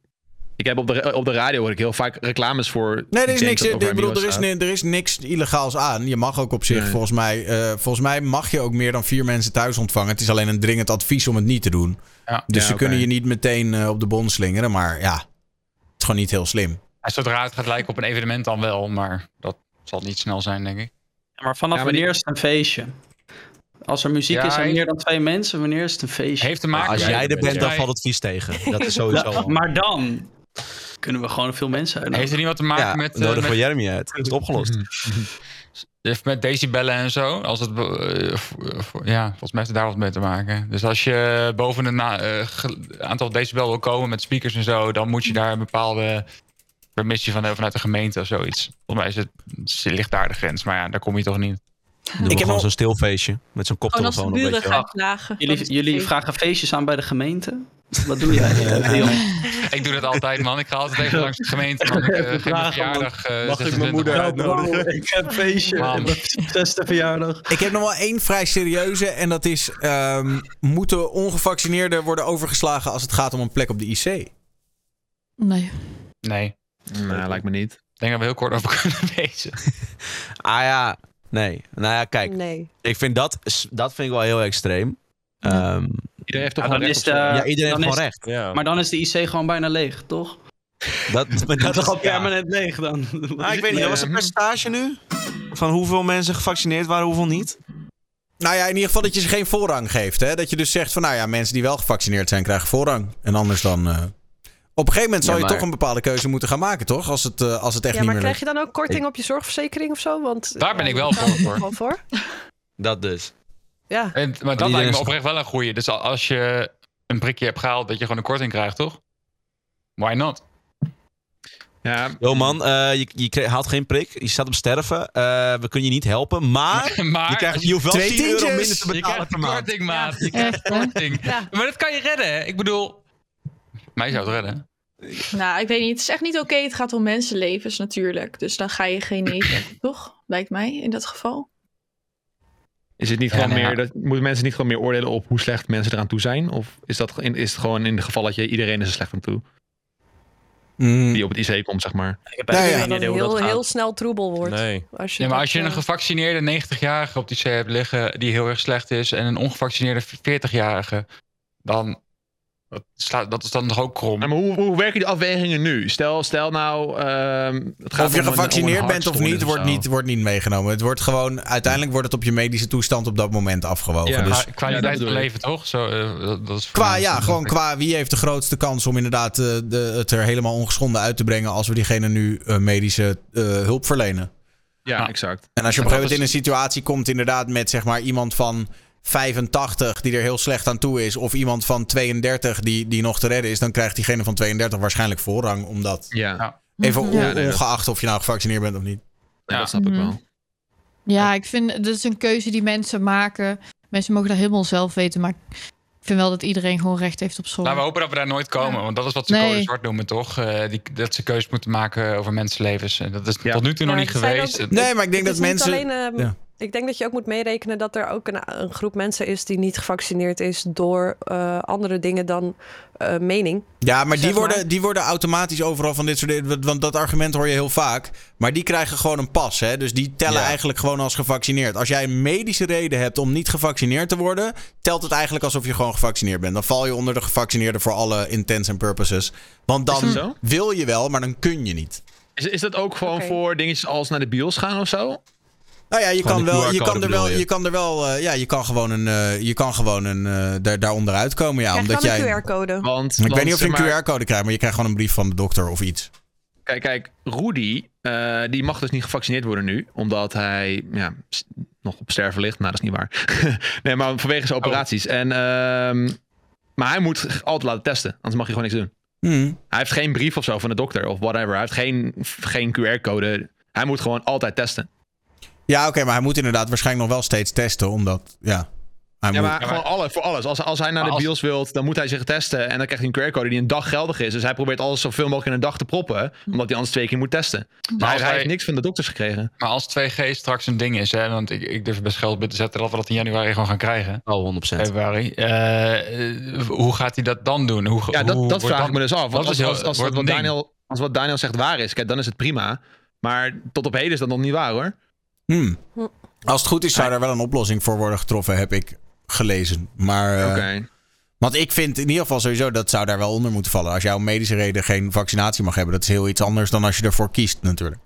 Ik heb op de, op de radio hoor ik heel vaak reclames voor. Nee, er is niks. Ik bedoel, er is, er is niks illegaals aan. Je mag ook op zich, Nee. volgens mij. eh, volgens mij mag je ook meer dan vier mensen thuis ontvangen. Het is alleen een dringend advies om het niet te doen. Ja. Dus Ja, ze kunnen je niet meteen eh, op de bon slingeren. Maar ja, het is gewoon niet heel slim. En zodra het gaat lijken op een evenement dan wel, maar dat zal niet snel zijn, denk ik. Maar vanaf Ja, maar die- wanneer is het een feestje? Als er muziek Ja, is en meer dan twee mensen, wanneer is het een feestje? Heeft te maken Als jij er bent, dan valt het vies tegen. Dat is (laughs) sowieso maar dan kunnen we gewoon veel mensen uitnodigen. Heeft er niet wat te maken Ja, met, eh, nodig met, we Jeremy uit. Is het opgelost. (laughs) Heeft met decibellen en zo. Als het, eh, v- ja, volgens mij heeft het daar wat mee te maken. Dus als je boven een eh, aantal decibel wil komen met speakers en zo, dan moet je daar een bepaalde permissie van, vanuit de gemeente of zoiets. Volgens mij is het ligt daar de grens, maar ja, daar kom je toch niet. Doen we heb gewoon nog- zo'n stilfeestje. Met zo'n Gewoon als de koptelefoon. een buren gaan klagen. Jullie, jullie vragen feestjes aan bij de gemeente? Wat doe jij? (laughs) eh? Ik doe dat altijd, man. Ik ga altijd even langs de gemeente. Man. Ik (laughs) uh, vragen, verjaardag. eh, Mag ik 26 mijn moeder uitnodigen? ik heb een feestje. Man. Mijn zesde verjaardag. Ik heb nog wel één vrij serieuze. En dat is: ehm, moeten ongevaccineerden worden overgeslagen als het gaat om een plek op de IC? Nee. Nee, Nou, lijkt me niet. ik denk dat we heel kort over kunnen (laughs) wezen. Ah ja, nee. Nou ja, kijk. Nee. Ik vind dat, dat vind ik wel heel extreem. Ehm, Iedereen heeft toch Ja, dan recht is de- ja, iedereen heeft gewoon is- recht. Ja. Maar dan is de IC gewoon bijna leeg, toch? Dat, (laughs) dat is toch al ja. permanent leeg dan? (laughs) Nou, ik weet niet, dat was een percentage nu? Van hoeveel mensen gevaccineerd waren, hoeveel niet? Nou ja, in ieder geval dat je ze geen voorrang geeft. Hè? Dat je dus zegt van, nou ja, mensen die wel gevaccineerd zijn, krijgen voorrang. En anders dan... eh, Op een gegeven moment zal Ja, je maar- toch een bepaalde keuze moeten gaan maken, toch? Als het, eh, als het echt Ja, niet maar meer krijg lukt. je dan ook korting op je zorgverzekering of zo? Want, Daar ben ja, ik wel voor, (laughs) wel voor. Dat dus. Ja. En, maar dat lijkt me oprecht wel een goeie. Dus als je een prikje hebt gehaald, dat je gewoon een korting krijgt, toch? Why not? Ja, Yo man, eh, je, je haalt geen prik. Je staat op sterven. Eh, we kunnen je niet helpen. Maar, (laughs) maar je, krijgt, je hoeft wel Twee 10 euro minder te je betalen krijgt per een maand. korting, maat. Je krijgt korting. Ja. Maar dat kan je redden, hè? Ik bedoel... Mij zou het redden. Nou, ik weet niet. Het is echt niet oké. Het gaat om mensenlevens natuurlijk. Dus dan ga je geen (clears throat) nee zeggen, toch? Lijkt mij in dat geval. is het niet Ja, gewoon ja. meer... Dat, moeten mensen niet gewoon meer oordelen op hoe slecht mensen eraan toe zijn? Of is, dat, in- is het gewoon in het geval dat je iedereen is er slecht aan toe? Mm. Die op het IC komt, zeg maar. Ik heb Ja, geen Dat idee heel, gaat. heel snel troebel wordt. Nee. Als je Ja, maar als je een eh, gevaccineerde 90-jarige op die C hebt liggen die heel erg slecht is en een ongevaccineerde 40-jarige, dan dat, slaat, dat is dan toch ook krom. Ja, maar hoe, hoe werken die afwegingen nu? Stel, stel nou... ehm, het gaat Of je gevaccineerd een bent of niet, wordt niet, wordt niet meegenomen. Het wordt gewoon, uiteindelijk wordt het op je medische toestand op dat moment afgewogen. Ja, dus Qua- kwaliteit van leven, toch? Zo, eh, dat, is qua, ja, gewoon qua wie heeft de grootste kans om inderdaad eh, de, het er helemaal ongeschonden uit te brengen als we diegene nu eh, medische eh, hulp verlenen. Ja, Ja. exact. En als je op een gegeven moment in een situatie komt, inderdaad, met zeg maar iemand van 85 die er heel slecht aan toe is, of iemand van 32 die, die nog te redden is, dan krijgt diegene van 32 waarschijnlijk voorrang. Omdat, Ja, even Mhm. ongeacht of je nou gevaccineerd bent of niet. Ja, dat snap ik Mhm. wel. Ja, ik vind dat is een keuze die mensen maken. Mensen mogen dat helemaal zelf weten, maar ik vind wel dat iedereen gewoon recht heeft op zorg. Nou, we hopen dat we daar nooit komen, Ja. want dat is wat ze Nee. code zwart noemen, toch? Eh, die, dat ze keuzes moeten maken over mensenlevens. En dat is Ja. tot nu toe Ja, nog niet geweest. ook- Nee, maar ik denk het dat is niet mensen. alleen, ehm, ja. Ik denk dat je ook moet meerekenen dat er ook een, een groep mensen is die niet gevaccineerd is door eh, andere dingen dan eh, mening. Ja, maar die maar. worden, die worden automatisch overal van dit soort dingen. Want dat argument hoor je heel vaak. Maar die krijgen gewoon een pas. Hè? Dus die tellen Ja. eigenlijk gewoon als gevaccineerd. Als jij een medische reden hebt om niet gevaccineerd te worden. telt het eigenlijk alsof je gewoon gevaccineerd bent. Dan val je onder de gevaccineerden voor alle intents en purposes. Want dan wil je wel, maar dan kun je niet. Is, is dat ook gewoon voor dingetjes als naar de bios gaan of zo? Nou ja, je Gewoon kan, wel, je, kan er wel, je? je kan er wel. eh, ja, je kan gewoon een. eh, je kan gewoon een. eh, daar, daar onderuit komen. Ja, Krijg je omdat jij. een QR-code? Want, Ik want, weet niet of je een maar, QR-code krijgt, maar je krijgt gewoon een brief van de dokter of iets. Kijk, kijk Rudy, eh, die mag dus niet gevaccineerd worden nu. Omdat hij ja, nog op sterven ligt. Nou, dat is niet waar. (laughs) nee, maar vanwege zijn operaties. En, ehm, maar hij moet altijd laten testen. Anders mag hij gewoon niks doen. Hmm. Hij heeft geen brief of zo van de dokter of whatever. Hij heeft geen, geen QR-code. Hij moet gewoon altijd testen. Ja, oké, maar hij moet inderdaad waarschijnlijk nog wel steeds testen, omdat, ja, Hij Ja, moet- maar gewoon alles, voor alles. Als, als hij naar Maar de als- BIOS wilt, dan moet hij zich testen. En dan krijgt hij een QR-code die een dag geldig is. Dus hij probeert alles zoveel mogelijk in een dag te proppen. Omdat hij anders twee keer moet testen. Maar hij, als hij hij- heeft niks van de dokters gekregen. Maar als 2G straks een ding is, hè, want ik, ik durf best geld te zetten dat we dat in januari gewoon gaan krijgen. Oh, 100%. Februari. Eh, eh, hoe gaat hij dat dan doen? Hoe, Ja, dat, hoe dat vraag dan- ik me dus af. Want als, als, wat. Daniel, als wat Daniel zegt waar is, kijk, dan is het prima. Maar tot op heden is dat nog niet waar hoor. Hmm. Als het goed is, zou daar wel een oplossing voor worden getroffen, heb ik gelezen. Maar. eh, Oké. Want ik vind in ieder geval sowieso dat zou daar wel onder moeten vallen. Als jij om medische reden geen vaccinatie mag hebben, dat is heel iets anders dan als je ervoor kiest, natuurlijk.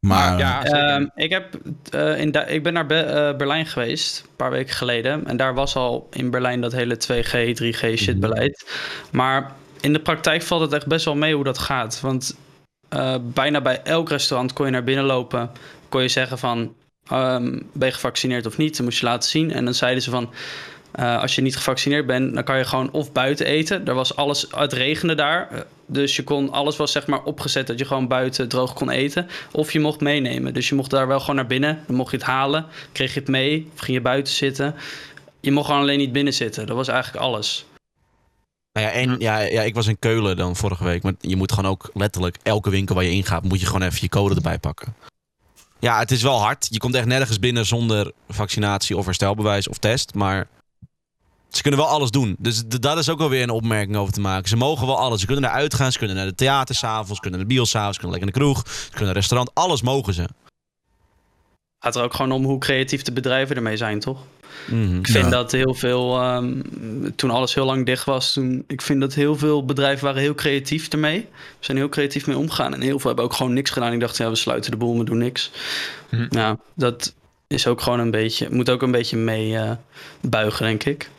Maar. Ja, zeker. Ehm, ik, heb, eh, in ik ben naar Be- eh, Berlijn geweest, een paar weken geleden. En daar was al in Berlijn dat hele 2G, 3G shitbeleid. Maar in de praktijk valt het echt best wel mee hoe dat gaat. Want eh, bijna bij elk restaurant kon je naar binnen lopen. Kon je zeggen van, ehm, ben je gevaccineerd of niet? Dan moest je laten zien. En dan zeiden ze van, eh, als je niet gevaccineerd bent, dan kan je gewoon of buiten eten. Er was alles, het regende daar. Dus je kon, alles was zeg maar opgezet dat je gewoon buiten droog kon eten. Of je mocht meenemen. Dus je mocht daar wel gewoon naar binnen. Dan mocht je het halen. Kreeg je het mee. Of ging je buiten zitten. Je mocht gewoon alleen niet binnen zitten. Dat was eigenlijk alles. Nou ja, en, ja, ja, ik was in Keulen dan vorige week. Maar je moet gewoon ook letterlijk elke winkel waar je ingaat, moet je gewoon even je code erbij pakken. Ja, het is wel hard. Je komt echt nergens binnen zonder vaccinatie of herstelbewijs of test. Maar ze kunnen wel alles doen. Dus daar is ook alweer een opmerking over te maken. Ze mogen wel alles. Ze kunnen eruit gaan. Ze kunnen naar de theater s'avonds. Kunnen naar de bios s'avonds. Kunnen lekker naar de kroeg. Ze kunnen naar een restaurant. Alles mogen ze. Gaat er ook gewoon om hoe creatief de bedrijven ermee zijn, toch? Mhm. Ik vind Ja. dat heel veel, ehm, toen alles heel lang dicht was, toen, ik vind dat heel veel bedrijven waren heel creatief ermee. We zijn heel creatief mee omgegaan en heel veel hebben ook gewoon niks gedaan. Ik dacht, ja, we sluiten de boel, we doen niks. Mhm. Ja, dat is ook gewoon een beetje, moet ook een beetje mee eh, buigen, denk ik.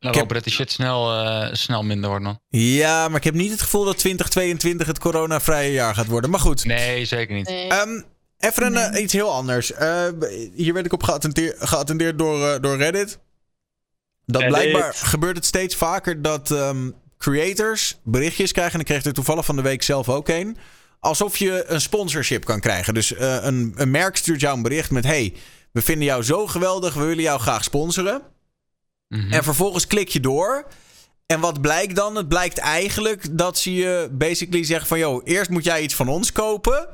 We hopen dat die shit snel, eh, snel minder wordt, man. Ja, maar ik heb niet het gevoel dat 2022 het coronavrije jaar gaat worden. Maar goed. Nee, zeker niet. Ehm, even een, eh, iets heel anders. Eh, hier werd ik op geattendeerd, geattendeerd door, eh, door Reddit. Dat Reddit. blijkbaar gebeurt het steeds vaker dat ehm, creators berichtjes krijgen. En ik kreeg er toevallig van de week zelf ook een. Alsof je een sponsorship kan krijgen. Dus eh, een, een merk stuurt jou een bericht met: Hey, we vinden jou zo geweldig, we willen jou graag sponsoren. Mhm. En vervolgens klik je door. En wat blijkt dan? Het blijkt eigenlijk dat ze je basically zeggen van... ...joh, eerst moet jij iets van ons kopen...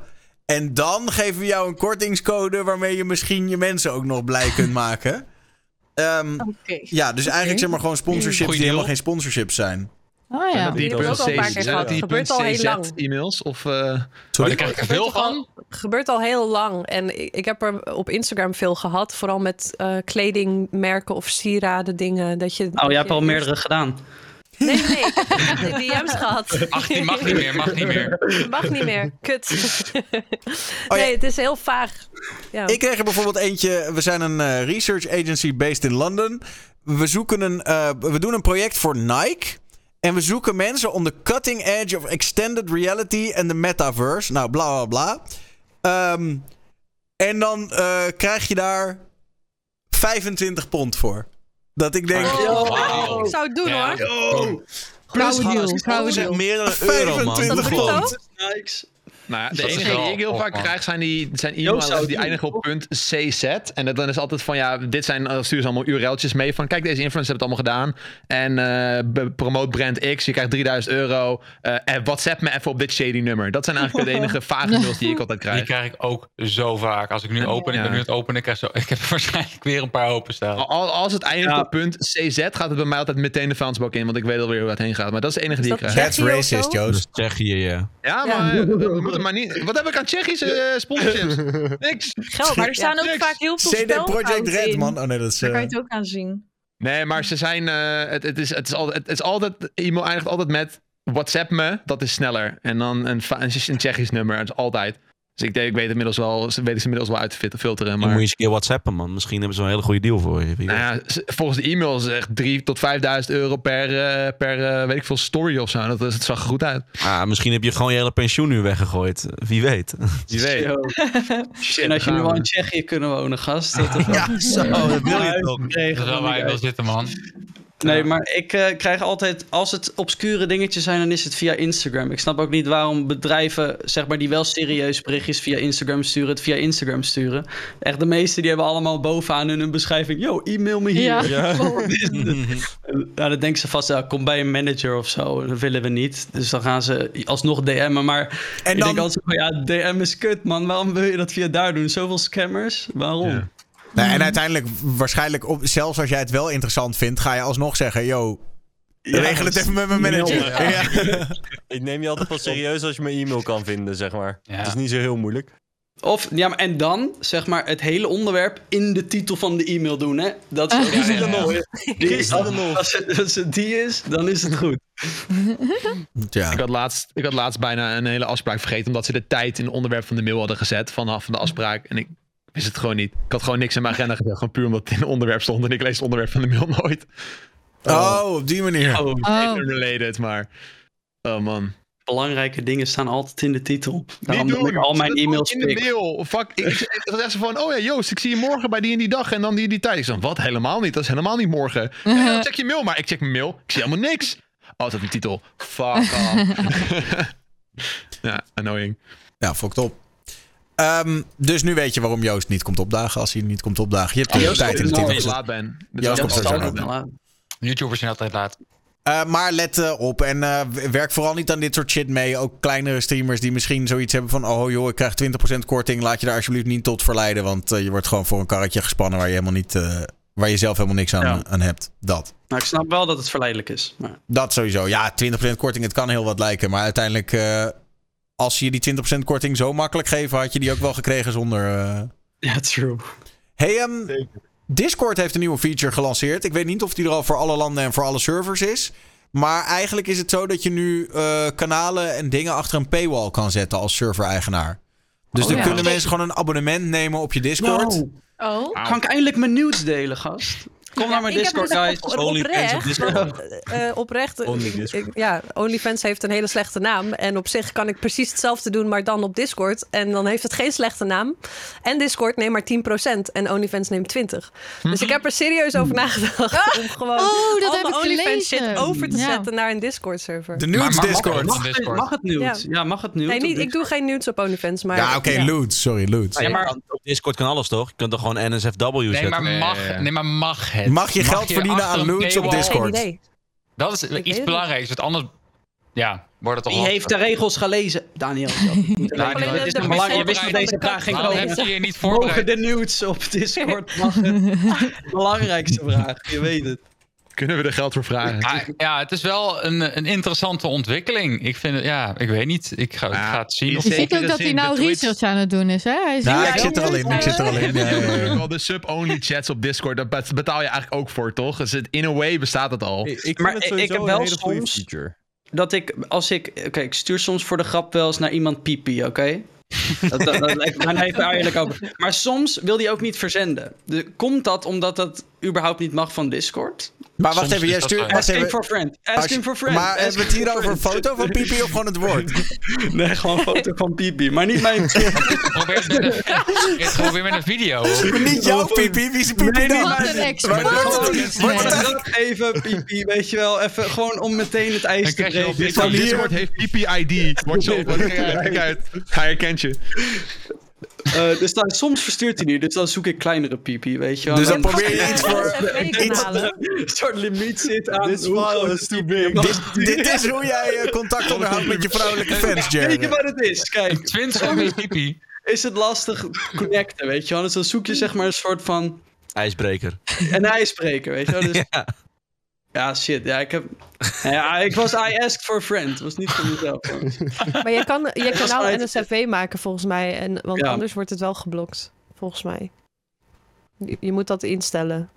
...en dan geven we jou een kortingscode... ...waarmee je misschien je mensen ook nog blij kunt maken. Ehm, ja, dus eigenlijk zeg maar gewoon sponsorships... ...die helemaal geen sponsorships zijn. Oh ja. Die heb ik ook al een paar keer gehad. die Gebeurt al heel lang. e-mails of... eh, Oh, Sorry? krijg ik er veel van. gebeurt al heel lang. En ik, ik heb er op Instagram veel gehad. Vooral met eh, kledingmerken of sieraden dingen. Dat je, Oh, jij hebt al meerdere gedaan. Nee, nee. Ik heb de DM's gehad. 18 mag niet meer, mag niet meer. Mag niet meer. Kut. Oh ja. Nee, het is heel vaag. Ja. Ik kreeg er bijvoorbeeld eentje. We zijn een eh, research agency based in London. We, zoeken een, eh, we doen een project voor Nike. En we zoeken mensen on the cutting edge of extended reality en de metaverse. Nou, bla bla bla. Ehm, en dan eh, krijg je daar 25 pond voor. Dat ik denk. Oh. Ik zou het doen Ja. hoor. Gouden deal, Dat gouden is echt deal. meer dan een euro, man. 25 bruto? pond. Nikes. Nou ja, de Dat enige die ik heel op, vaak man. krijg zijn, die, zijn e-mails die eindigen op punt .cz. En dat- dan is altijd van, ja, dit zijn, dan sturen ze allemaal URL'tjes mee van, kijk, deze influencers hebben het allemaal gedaan. En eh, be- promote brand X, je krijgt 3000 euro. Eh, en WhatsApp me even op dit shady nummer. Dat zijn eigenlijk de enige (laughs) vage mails die ik altijd Die krijg. krijg ik ook zo vaak. Als ik nu open, ik Ja. ben nu aan het openen, ik, krijg zo, (laughs) ik heb er waarschijnlijk weer een paar openstaan. Al- Als het eindigt Ja. op punt .cz, gaat het bij mij altijd meteen de vuilnisbak in. Want ik weet alweer hoe het heen gaat. Maar dat is de enige die ik dat krijg. That's racist? Joost. Tsjechië, ja. Ja, Ja. maar we moeten maar niet... Wat heb ik aan Tsjechische eh, sponsorships? (laughs) Niks. Geld. Maar er staan ook niks. vaak heel veel CD Project Red, in. man. Oh nee, dat is. Daar kan eh, je het ook aan zien. Nee, maar ze zijn. eh, het, het, is, het, is altijd, het is altijd. E-mail eindigt altijd met. WhatsApp me, dat is sneller. En dan een, een, een Tsjechisch nummer, dat is altijd. Dus ik, denk, ik weet het inmiddels wel, weet het inmiddels wel uit te filteren. Dan Maar moet je eens een keer whatsappen, man. Misschien hebben ze wel een hele goede deal voor je. Wie nou ja, volgens de e-mail is het echt 3 tot 5000 euro per, eh, per eh, weet ik veel, story of zo. Dat, het zag er goed uit. Ah, misschien heb je gewoon je hele pensioen nu weggegooid. Wie weet. Je weet. Shit, En als je gaan nu wel we. in Tsjechië kunnen wonen, gast. Dat (laughs) Ja, zo, dat wil je toch. Dat is wel waar je wil zitten, man. Nee, maar ik eh, krijg altijd, als het obscure dingetjes zijn, dan is het via Instagram. Ik snap ook niet waarom bedrijven, zeg maar, die wel serieus berichtjes via Instagram sturen, het via Instagram sturen. Echt, de meeste die hebben allemaal bovenaan in hun beschrijving, yo, e-mail me hier. Ja. (laughs) Ja. (laughs) Nou, dan denken ze vast, ja, kom bij een manager of zo. Dat willen we niet. Dus dan gaan ze alsnog DM'en. Maar En ik dan- denk altijd van, ja, DM is kut, man. Waarom wil je dat via daar doen? Zoveel scammers? Waarom? Ja. Nee, en uiteindelijk, waarschijnlijk, op, zelfs als jij het wel interessant vindt, ga je alsnog zeggen: Yo, regel het even met mijn manager. Ja. Ja. (laughs) Ik neem je altijd pas serieus als je mijn e-mail kan vinden, zeg maar. Ja. Het is niet zo heel moeilijk. Of, ja, maar en dan, zeg maar, het hele onderwerp in de titel van de e-mail doen, hè? Dat is ook Ja, ja, ja. een mooie. Die is, als, het, als het die is, dan is het goed. Ja. Ik had, laatst, ik had laatst bijna een hele afspraak vergeten. Omdat ze de tijd in het onderwerp van de mail hadden gezet. Vanaf de afspraak. En ik wist het gewoon niet. Ik had gewoon niks in mijn agenda gezet. Gewoon puur omdat het in het onderwerp stond. En ik lees het onderwerp van de mail nooit. Oh, op die manier. Oh, Oh. related, maar... Oh man. Belangrijke dingen staan altijd in de titel. Daarom Niet dat ik doen. al mijn e-mails in de mail. Fuck. Ik, ik, ik was echt zo van, oh ja, Joost, ik zie je morgen bij die en die dag en dan die en die tijd. Ik zeg, wat? Helemaal niet. Dat is helemaal niet morgen. (laughs) Ja, dan check je mail, maar ik check mijn mail. Ik zie helemaal niks. Oh, dat is een titel. Fuck (laughs) off. (laughs) ja, annoying. Ja, fucked op. Ehm, dus nu weet je waarom Joost niet komt opdagen als hij niet komt opdagen. Je hebt de Joost tijd in de komt titel Als ik gezet. laat ben. Dat Joost is komt sowieso laat. YouTubers zijn altijd laat. Eh, maar let eh, op en eh, werk vooral niet aan dit soort shit mee. Ook kleinere streamers die misschien zoiets hebben van... oh joh, ik krijg 20% korting. Laat je daar alsjeblieft niet tot verleiden. Want je wordt gewoon voor een karretje gespannen... waar je, helemaal niet, eh, waar je zelf helemaal niks aan, Ja. aan hebt. Dat. Nou, ik snap wel dat het verleidelijk is. Maar... Dat sowieso. Ja, 20% korting, het kan heel wat lijken. Maar uiteindelijk, eh, als je die 20% korting zo makkelijk geven... had je die ook wel gekregen zonder... eh, Ja, true. Hey, ehm, Discord heeft een nieuwe feature gelanceerd. Ik weet niet of die er al voor alle landen en voor alle servers is. Maar eigenlijk is het zo dat je nu eh, kanalen en dingen achter een paywall kan zetten als server-eigenaar. Dus Oh, dan ja. kunnen mensen gewoon een abonnement nemen op je Discord. Wow. Oh. Kan ik eindelijk mijn nudes delen, gast? Kom naar mijn Discord, dus guys. op- OnlyFans op oprecht, Discord. want, eh, eh, oprecht. Only Discord. ik- ja, OnlyFans heeft een hele slechte naam. En op zich kan ik precies hetzelfde doen, maar dan op Discord. En dan heeft het geen slechte naam. En Discord neemt maar 10% en OnlyFans neemt 20%. Dus ik heb er serieus over nagedacht om gewoon Oh, dat heb ik OnlyFans shit over te Ja. zetten naar een Discord-server. De nudes Maar Discord. mag- Mag, het- Discord. mag het nude? Ja. Ja. mag het nude? Nee, niet, ik Discord? doe geen nudes op OnlyFans, maar... Ja, oké, loots. Sorry, loots. Ja, maar Op Discord kan alles toch? Je kunt toch gewoon NSFW Nee, zetten? maar mag, nee, maar mag het? Mag je geld verdienen aan loots op Discord? Geen idee. Dat is iets belangrijks, want anders ja, wordt het toch Wie heeft de regels gelezen? Daniel. (laughs) het Daniel, is de nog belangrijk. Je wist dat deze vraag ging komen. heb je je niet Mogen de nudes op Discord? (laughs) Mag het? Belangrijkste vraag. Je weet het. Kunnen we er geld voor vragen? Ja, ja, het is wel een, een interessante ontwikkeling. Ik vind het, ja, ik weet niet. Ik ga, ik ga het zien. Of Je ziet ook dat hij nou research aan het doen is, hè? Hij is Nou, Ja, ik zit er al in. Ik zit er al in. Ja, ja, ja. al de sub-only chats op Discord. Daar bet- betaal je eigenlijk ook voor, toch? Dus het, in a way bestaat het al. Ik, ik Maar het ik- heb wel soms- feature. Dat ik, als ik... Oké, ik stuur soms voor de grap wel eens naar iemand pipi, oké? (laughs) Dat, dat, dat lijkt me even eerlijk over. Maar soms wil die ook niet verzenden. De, komt dat omdat dat überhaupt niet mag van Discord? Maar wacht Soms even, jij stuurt... Asking even. for friend. Asking for friend. Maar hebben we het hier over een foto van Pipi of gewoon het woord? (laughs) Nee, gewoon een foto van pipi. Maar niet mijn... (laughs) Probeer het met probeer met een video. Niet jouw Pipi, wie is Pipi Nee, dan? niet Wat een expert. Wordt even pipi, weet je wel. Even gewoon om meteen het ijs te breken. Discord heeft PPID. Wordt zo. Kijk uit, kijk uit. Hij herkent je. Eh, dus dan, soms verstuurt hij niet, dus dan zoek ik kleinere pipi, weet je wel. Dus dan Dan- probeer je (laughs) iets voor... Een soort limiet zit aan. This hoe file groot is too pipi big. mag Dit, dit is hoe jij eh, contact onderhoudt met je vrouwelijke (laughs) fans, Weet je Jerry. wat het is? Kijk, 20 MB pipi. is het lastig connecten, weet je wel. Dus dan zoek je zeg maar een soort van IJsbreker. een ijsbreker, weet je wel. Dus, (laughs) Ja. Ja, shit. Ja, ik heb... Ja, ik was... I asked for a friend. Het was niet voor mezelf. (laughs) Maar je kan je kanaal uit- NSFW maken volgens mij. En, want Ja. anders wordt het wel geblokt. Volgens mij. Je, je moet dat instellen.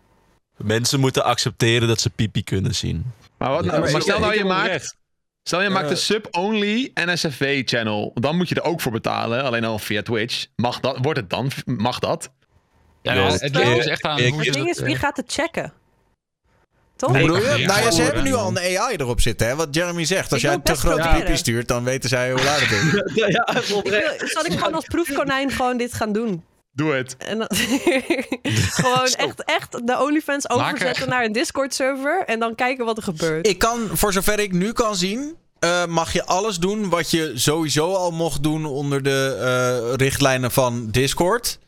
Mensen moeten accepteren dat ze pipi kunnen zien. Maar, wat, Ja, maar, stel nou je maakt... Stel je maakt een sub-only NSFW-channel. Dan moet je er ook voor betalen. Alleen al via Twitch. Mag dat, wordt het dan? Mag dat? Ja, Ja, het ligt dus echt aan ik- hoe Het ding is, wie gaat het checken? Toch? Hoe Nee, bedoel je? ja, Nou ja, ze hebben nu al een AI erop zitten, hè? Wat Jeremy zegt. Als jij te grote pipi stuurt, dan weten zij hoe laat het is. (laughs) ja, ja, Ik zal ik gewoon als proefkonijn gewoon dit gaan doen? Doe het. En dan, (laughs) gewoon echt, echt de OnlyFans er- overzetten naar een Discord-server en dan kijken wat er gebeurt. Ik kan, voor zover ik nu kan zien, eh, mag je alles doen wat je sowieso al mocht doen onder de eh, richtlijnen van Discord.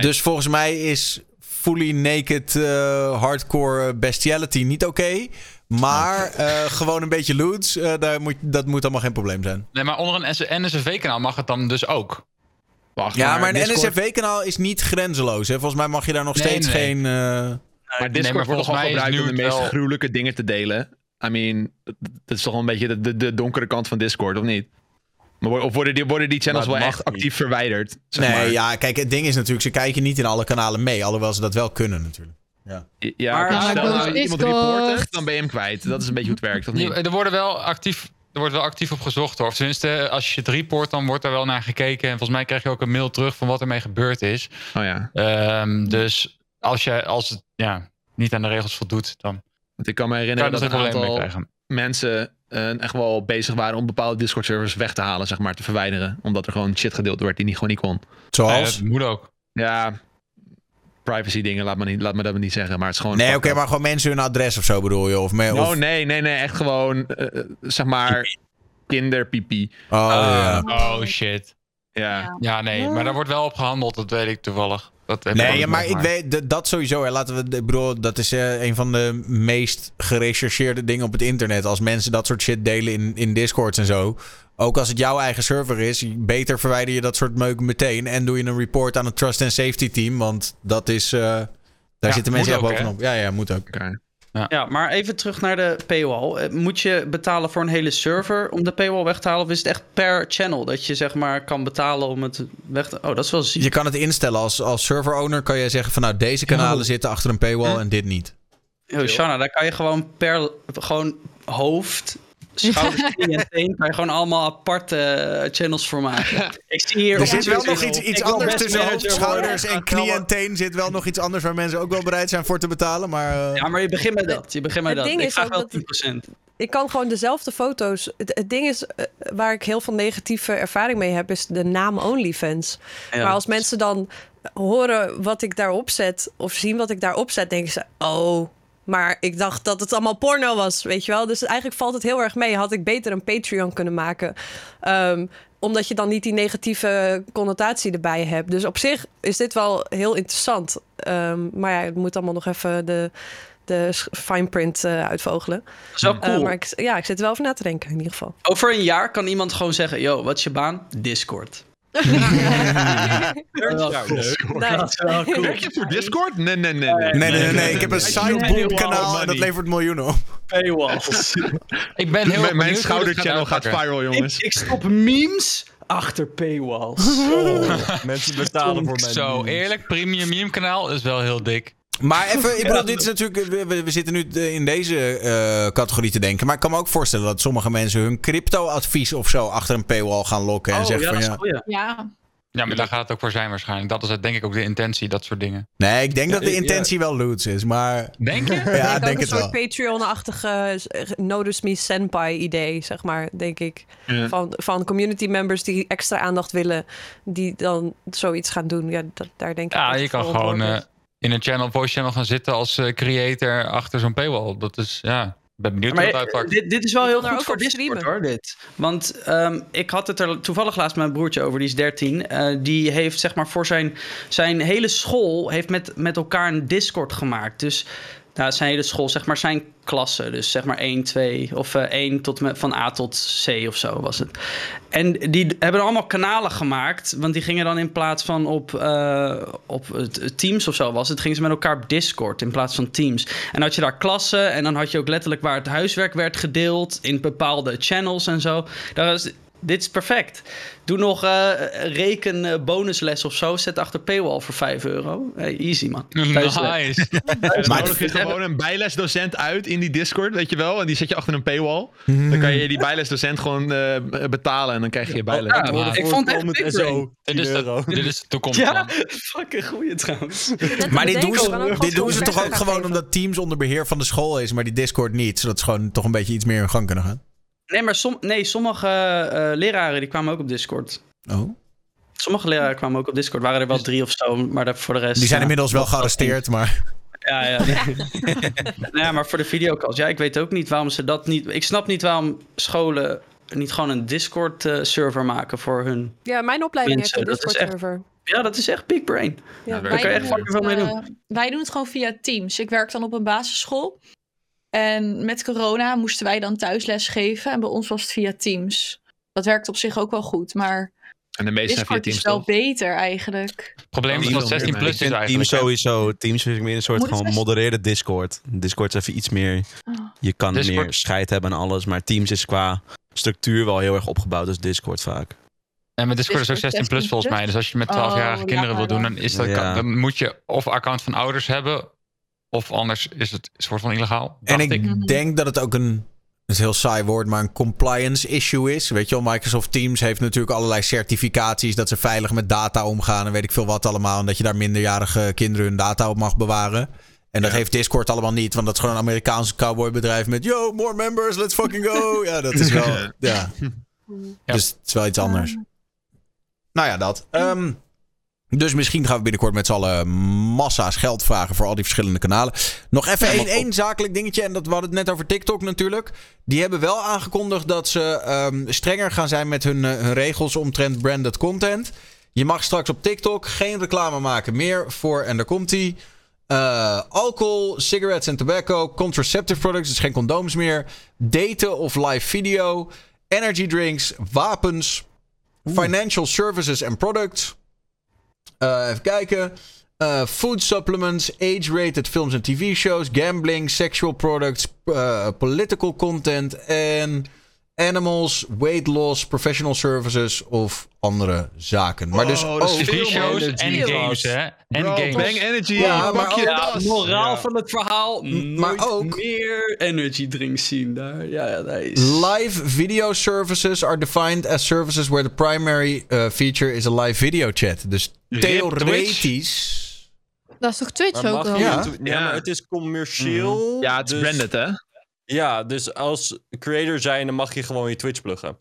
Dus volgens mij is fully naked eh, hardcore bestiality niet oké. maar eh, gewoon een beetje loots, eh, daar moet, dat moet allemaal geen probleem zijn. Nee, maar onder een NSFV-kanaal mag het dan dus ook. Wacht, Ja, maar een NSFV-kanaal is niet grenzeloos. Hè? Volgens mij mag je daar nog Nee, steeds nee, nee. geen... eh, Maar Discord wordt volgens gewoon mij is gebruikt nu om de meest wel- gruwelijke dingen te delen. I mean, dat is toch wel een beetje de, de, de donkere kant van Discord, of niet? Of worden die, worden die channels wel echt actief verwijderd? Zeg nee, maar. ja, kijk, het ding is natuurlijk, ze kijken niet in alle kanalen mee. Alhoewel ze dat wel kunnen natuurlijk. Ja. Ja, Maar- stel go nou iemand Discord. report het, dan ben je hem kwijt. Dat is een beetje hoe het werkt, of niet? Je- Er worden wel actief. Er wordt wel actief op gezocht hoor. Of tenminste, als je het report, dan wordt er wel naar gekeken. En volgens mij krijg je ook een mail terug van wat ermee gebeurd is. Oh ja. Ehm, dus als je als het ja, niet aan de regels voldoet, dan. Want ik kan me herinneren Kan dat je een er aantal krijgen. mensen eh, echt wel bezig waren om bepaalde Discord-servers weg te halen, zeg maar, te verwijderen. Omdat er gewoon shit gedeeld werd die niet gewoon niet kon. Zoals? dat moet ook. Ja, privacy dingen, laat me, niet, laat me dat maar niet zeggen. Maar het is gewoon... Nee, oké, maar gewoon mensen hun adres of zo bedoel je? Of me, of... Oh nee, nee, nee, echt gewoon, eh, eh, zeg maar, kinderpipi. Oh, ja. Oh shit. Ja. Ja, nee, maar daar wordt wel op gehandeld, dat weet ik toevallig. Dat heb Nee, ja, maar ik weet dat sowieso. Hè. Laten we, ik bedoel, dat is eh, een van de meest gerechercheerde dingen op het internet. Als mensen dat soort shit delen in, in Discords en zo. Ook als het jouw eigen server is, beter verwijder je dat soort meuk meteen. En doe je een report aan het Trust and Safety team. Want dat is. eh, daar Ja, zitten mensen echt bovenop. Ja, ja, moet ook. Ja. maar even terug naar de paywall. Eh, Moet je betalen voor een hele server om de paywall weg te halen? Of is het echt per channel dat je zeg maar kan betalen om het weg te... Oh, dat is wel ziek. Je kan het instellen als, als server owner. Kan je zeggen van nou, deze kanalen Oh. zitten achter een paywall en dit niet. Yo, Shanna, daar kan je gewoon per gewoon hoofd, schouders, (laughs) en teen... kan je gewoon allemaal aparte eh, channels voor maken. Ik zie hier... Er zit wel nog iets, iets anders tussen hoofd, schouders en knie en teen. Zit wel nog iets anders waar mensen ook wel bereid zijn voor te betalen. Maar, eh, Ja, maar je begint met dat. Je begint met Het dat. ding Ik is vraag wel dat- 10%. Ik kan gewoon dezelfde foto's. Het, het ding is, eh, waar ik heel veel negatieve ervaring mee heb, is de naam OnlyFans. Ja. Maar als mensen dan horen wat ik daarop zet, of zien wat ik daarop zet, denken ze: Oh, maar ik dacht dat het allemaal porno was, weet je wel. Dus eigenlijk valt het heel erg mee. Had ik beter een Patreon kunnen maken. Ehm, omdat je dan niet die negatieve connotatie erbij hebt. Dus op zich is dit wel heel interessant. Ehm, maar ja, het moet allemaal nog even de, de fine print eh, uitvogelen. Wel Eh, cool. maar ik, ja, ik zit er wel over na te denken in ieder geval. Over een jaar kan iemand gewoon zeggen: Yo, wat is je baan? Discord. Dat is wel cool. Dat is wel cool. Werk je voor Discord? Nee, nee, nee. Nee, Nee, nee, nee. nee. Ik heb een sideboom kanaal en dat levert miljoenen op. Paywalls. (laughs) Ik ben heel Mijn- schouderchannel gaat viral, jongens. Ik, ik stop memes achter paywalls. (laughs) Mensen betalen voor mijn Zo, memes. eerlijk, premium meme kanaal is wel heel dik. Maar even, ik (laughs) bedoel, dit is natuurlijk. We, zitten nu in deze eh, categorie te denken. Maar ik kan me ook voorstellen dat sommige mensen hun crypto-advies of zo achter een paywall gaan lokken. En Oh, zeggen ja, van ja. Ja. Ja, maar daar gaat het ook voor zijn waarschijnlijk. Dat is het, denk ik ook de intentie, dat soort dingen. Nee, ik denk dat de Ja, intentie wel loots is. Maar Denk je? (laughs) ja, denk ook het een wel. soort Patreon-achtige eh, Notice Me Senpai idee, zeg maar, denk ik. Ja. Van, van community members die extra aandacht willen, die dan zoiets gaan doen. Ja, dat, daar denk ik Ja, je kan gewoon eh. In een channel, voice channel gaan zitten als eh, creator achter zo'n paywall. Dat is, ja, ik ben benieuwd hoe Maar het uitpakt. dit, dit is wel heel goed ook voor Discord streamen. hoor, dit. Want ehm, ik had het er toevallig laatst met mijn broertje over, die is 13. Eh, die heeft zeg maar voor zijn, zijn hele school heeft met, met elkaar een Discord gemaakt. Dus nou, zijn hele school, zeg maar zijn klasse. Dus zeg maar 1, 2 of eh 1 tot met, van A tot C of zo was het. En die hebben allemaal kanalen gemaakt. Want die gingen dan in plaats van op, eh, op Teams of zo was het, gingen ze met elkaar op Discord in plaats van Teams. En had je daar klassen en dan had je ook letterlijk waar het huiswerk werd gedeeld in bepaalde channels en zo. Dat was, dit is perfect. Doe nog eh, reken eh, bonusles of zo. Zet achter paywall voor 5 euro. Hey, easy man. Thuisles. (laughs) Nice. Maar nodig je gewoon een bijlesdocent uit in die Discord, weet je wel? En die zet je achter een paywall. Mhm. Dan kan je die bijlesdocent gewoon eh, betalen en dan krijg je je bijles. Ja, maar- ik vond het echt zo. Dit 10 is, de, dit is de toekomst. Ja, (laughs) fucking goeie trouwens. (laughs) Maar dit doen ze, dit doen ze toch ook gewoon omdat teams onder beheer van de school is, maar die Discord niet. Zodat ze gewoon toch een beetje iets meer in gang kunnen gaan. Nee, maar som, nee, sommige eh, leraren die kwamen ook op Discord. Oh. Sommige leraren kwamen ook op Discord. Waren er wel drie of zo, maar voor de rest... Die zijn ja, inmiddels wel gearresteerd, maar... Ja, ja. (laughs) nou ja, maar voor de videocalls. Ja, ik weet ook niet waarom ze dat niet... Ik snap niet waarom scholen niet gewoon een Discord-server maken voor hun... Ja, mijn opleiding Mensen, heeft een Discord-server. Ja, dat is echt big brain. Ja, Daar kan je echt fucking veel mee doen. eh, wij doen het gewoon via Teams. Ik werk dan op een basisschool. En met corona moesten wij dan thuisles geven. En bij ons was het via Teams. Dat werkt op zich ook wel goed. Maar En de meeste zijn via Discord Teams is wel toch? beter eigenlijk. Het probleem is Teams dat veel 16 meer plus is eigenlijk. Teams sowieso. Teams vind ik meer een soort Moet gewoon modereerde Discord. Discord is even iets meer... Je kan Discord- meer scheid hebben en alles. Maar Teams is qua structuur wel heel erg opgebouwd als Discord vaak. En met Discord is ook Discord 16 plus 16 volgens mij. Dus als je met 12-jarige Oh, kinderen ja, wil doen, dan- is dat, Ja. dan moet je of account van ouders hebben. Of anders is het een soort van illegaal. En dacht ik Mhm. denk dat het ook een, het is een heel saai woord, maar een compliance issue is. Weet je wel, Microsoft Teams heeft natuurlijk allerlei certificaties dat ze veilig met data omgaan en weet ik veel wat allemaal. En dat je daar minderjarige kinderen hun data op mag bewaren. En dat heeft Discord allemaal niet, want dat is gewoon een Amerikaans cowboybedrijf met yo, more members, let's fucking go. (laughs) Ja, dat is wel, ja. Ja. Dus het is wel iets anders. Nou ja, dat. Ehm, dus misschien gaan we binnenkort met z'n allen massa's geld vragen voor al die verschillende kanalen. Nog even één, één zakelijk dingetje. En dat we hadden het net over TikTok natuurlijk. Die hebben wel aangekondigd dat ze ehm, strenger gaan zijn met hun, eh, hun regels omtrent branded content. Je mag straks op TikTok geen reclame maken meer voor, en daar komt ie. eh, alcohol, cigarettes en tobacco, contraceptive products, dus geen condooms meer. Daten of live video, energy drinks, wapens, financial services and products. Eh, even kijken. Eh, food supplements, age-rated films en tv-shows, gambling, sexual products, eh, political content en animals, weight loss, professional services of andere zaken. Maar dus Oh, ook- Energy en games, hè? En Bro, games. Bang Energy, Ja, maar je ook- moraal Ja. van het verhaal. maar nooit ook- meer energy drinks zien daar. Ja, ja, dat is... Live video services are defined as services where the primary uh, feature is a live video chat. Dus Rip theoretisch. Dat is toch Twitch ook je Ja. maar het is commercieel. Ja, het is dus- branded, hè? Ja, dus als creator zijn, dan mag je gewoon je Twitch pluggen.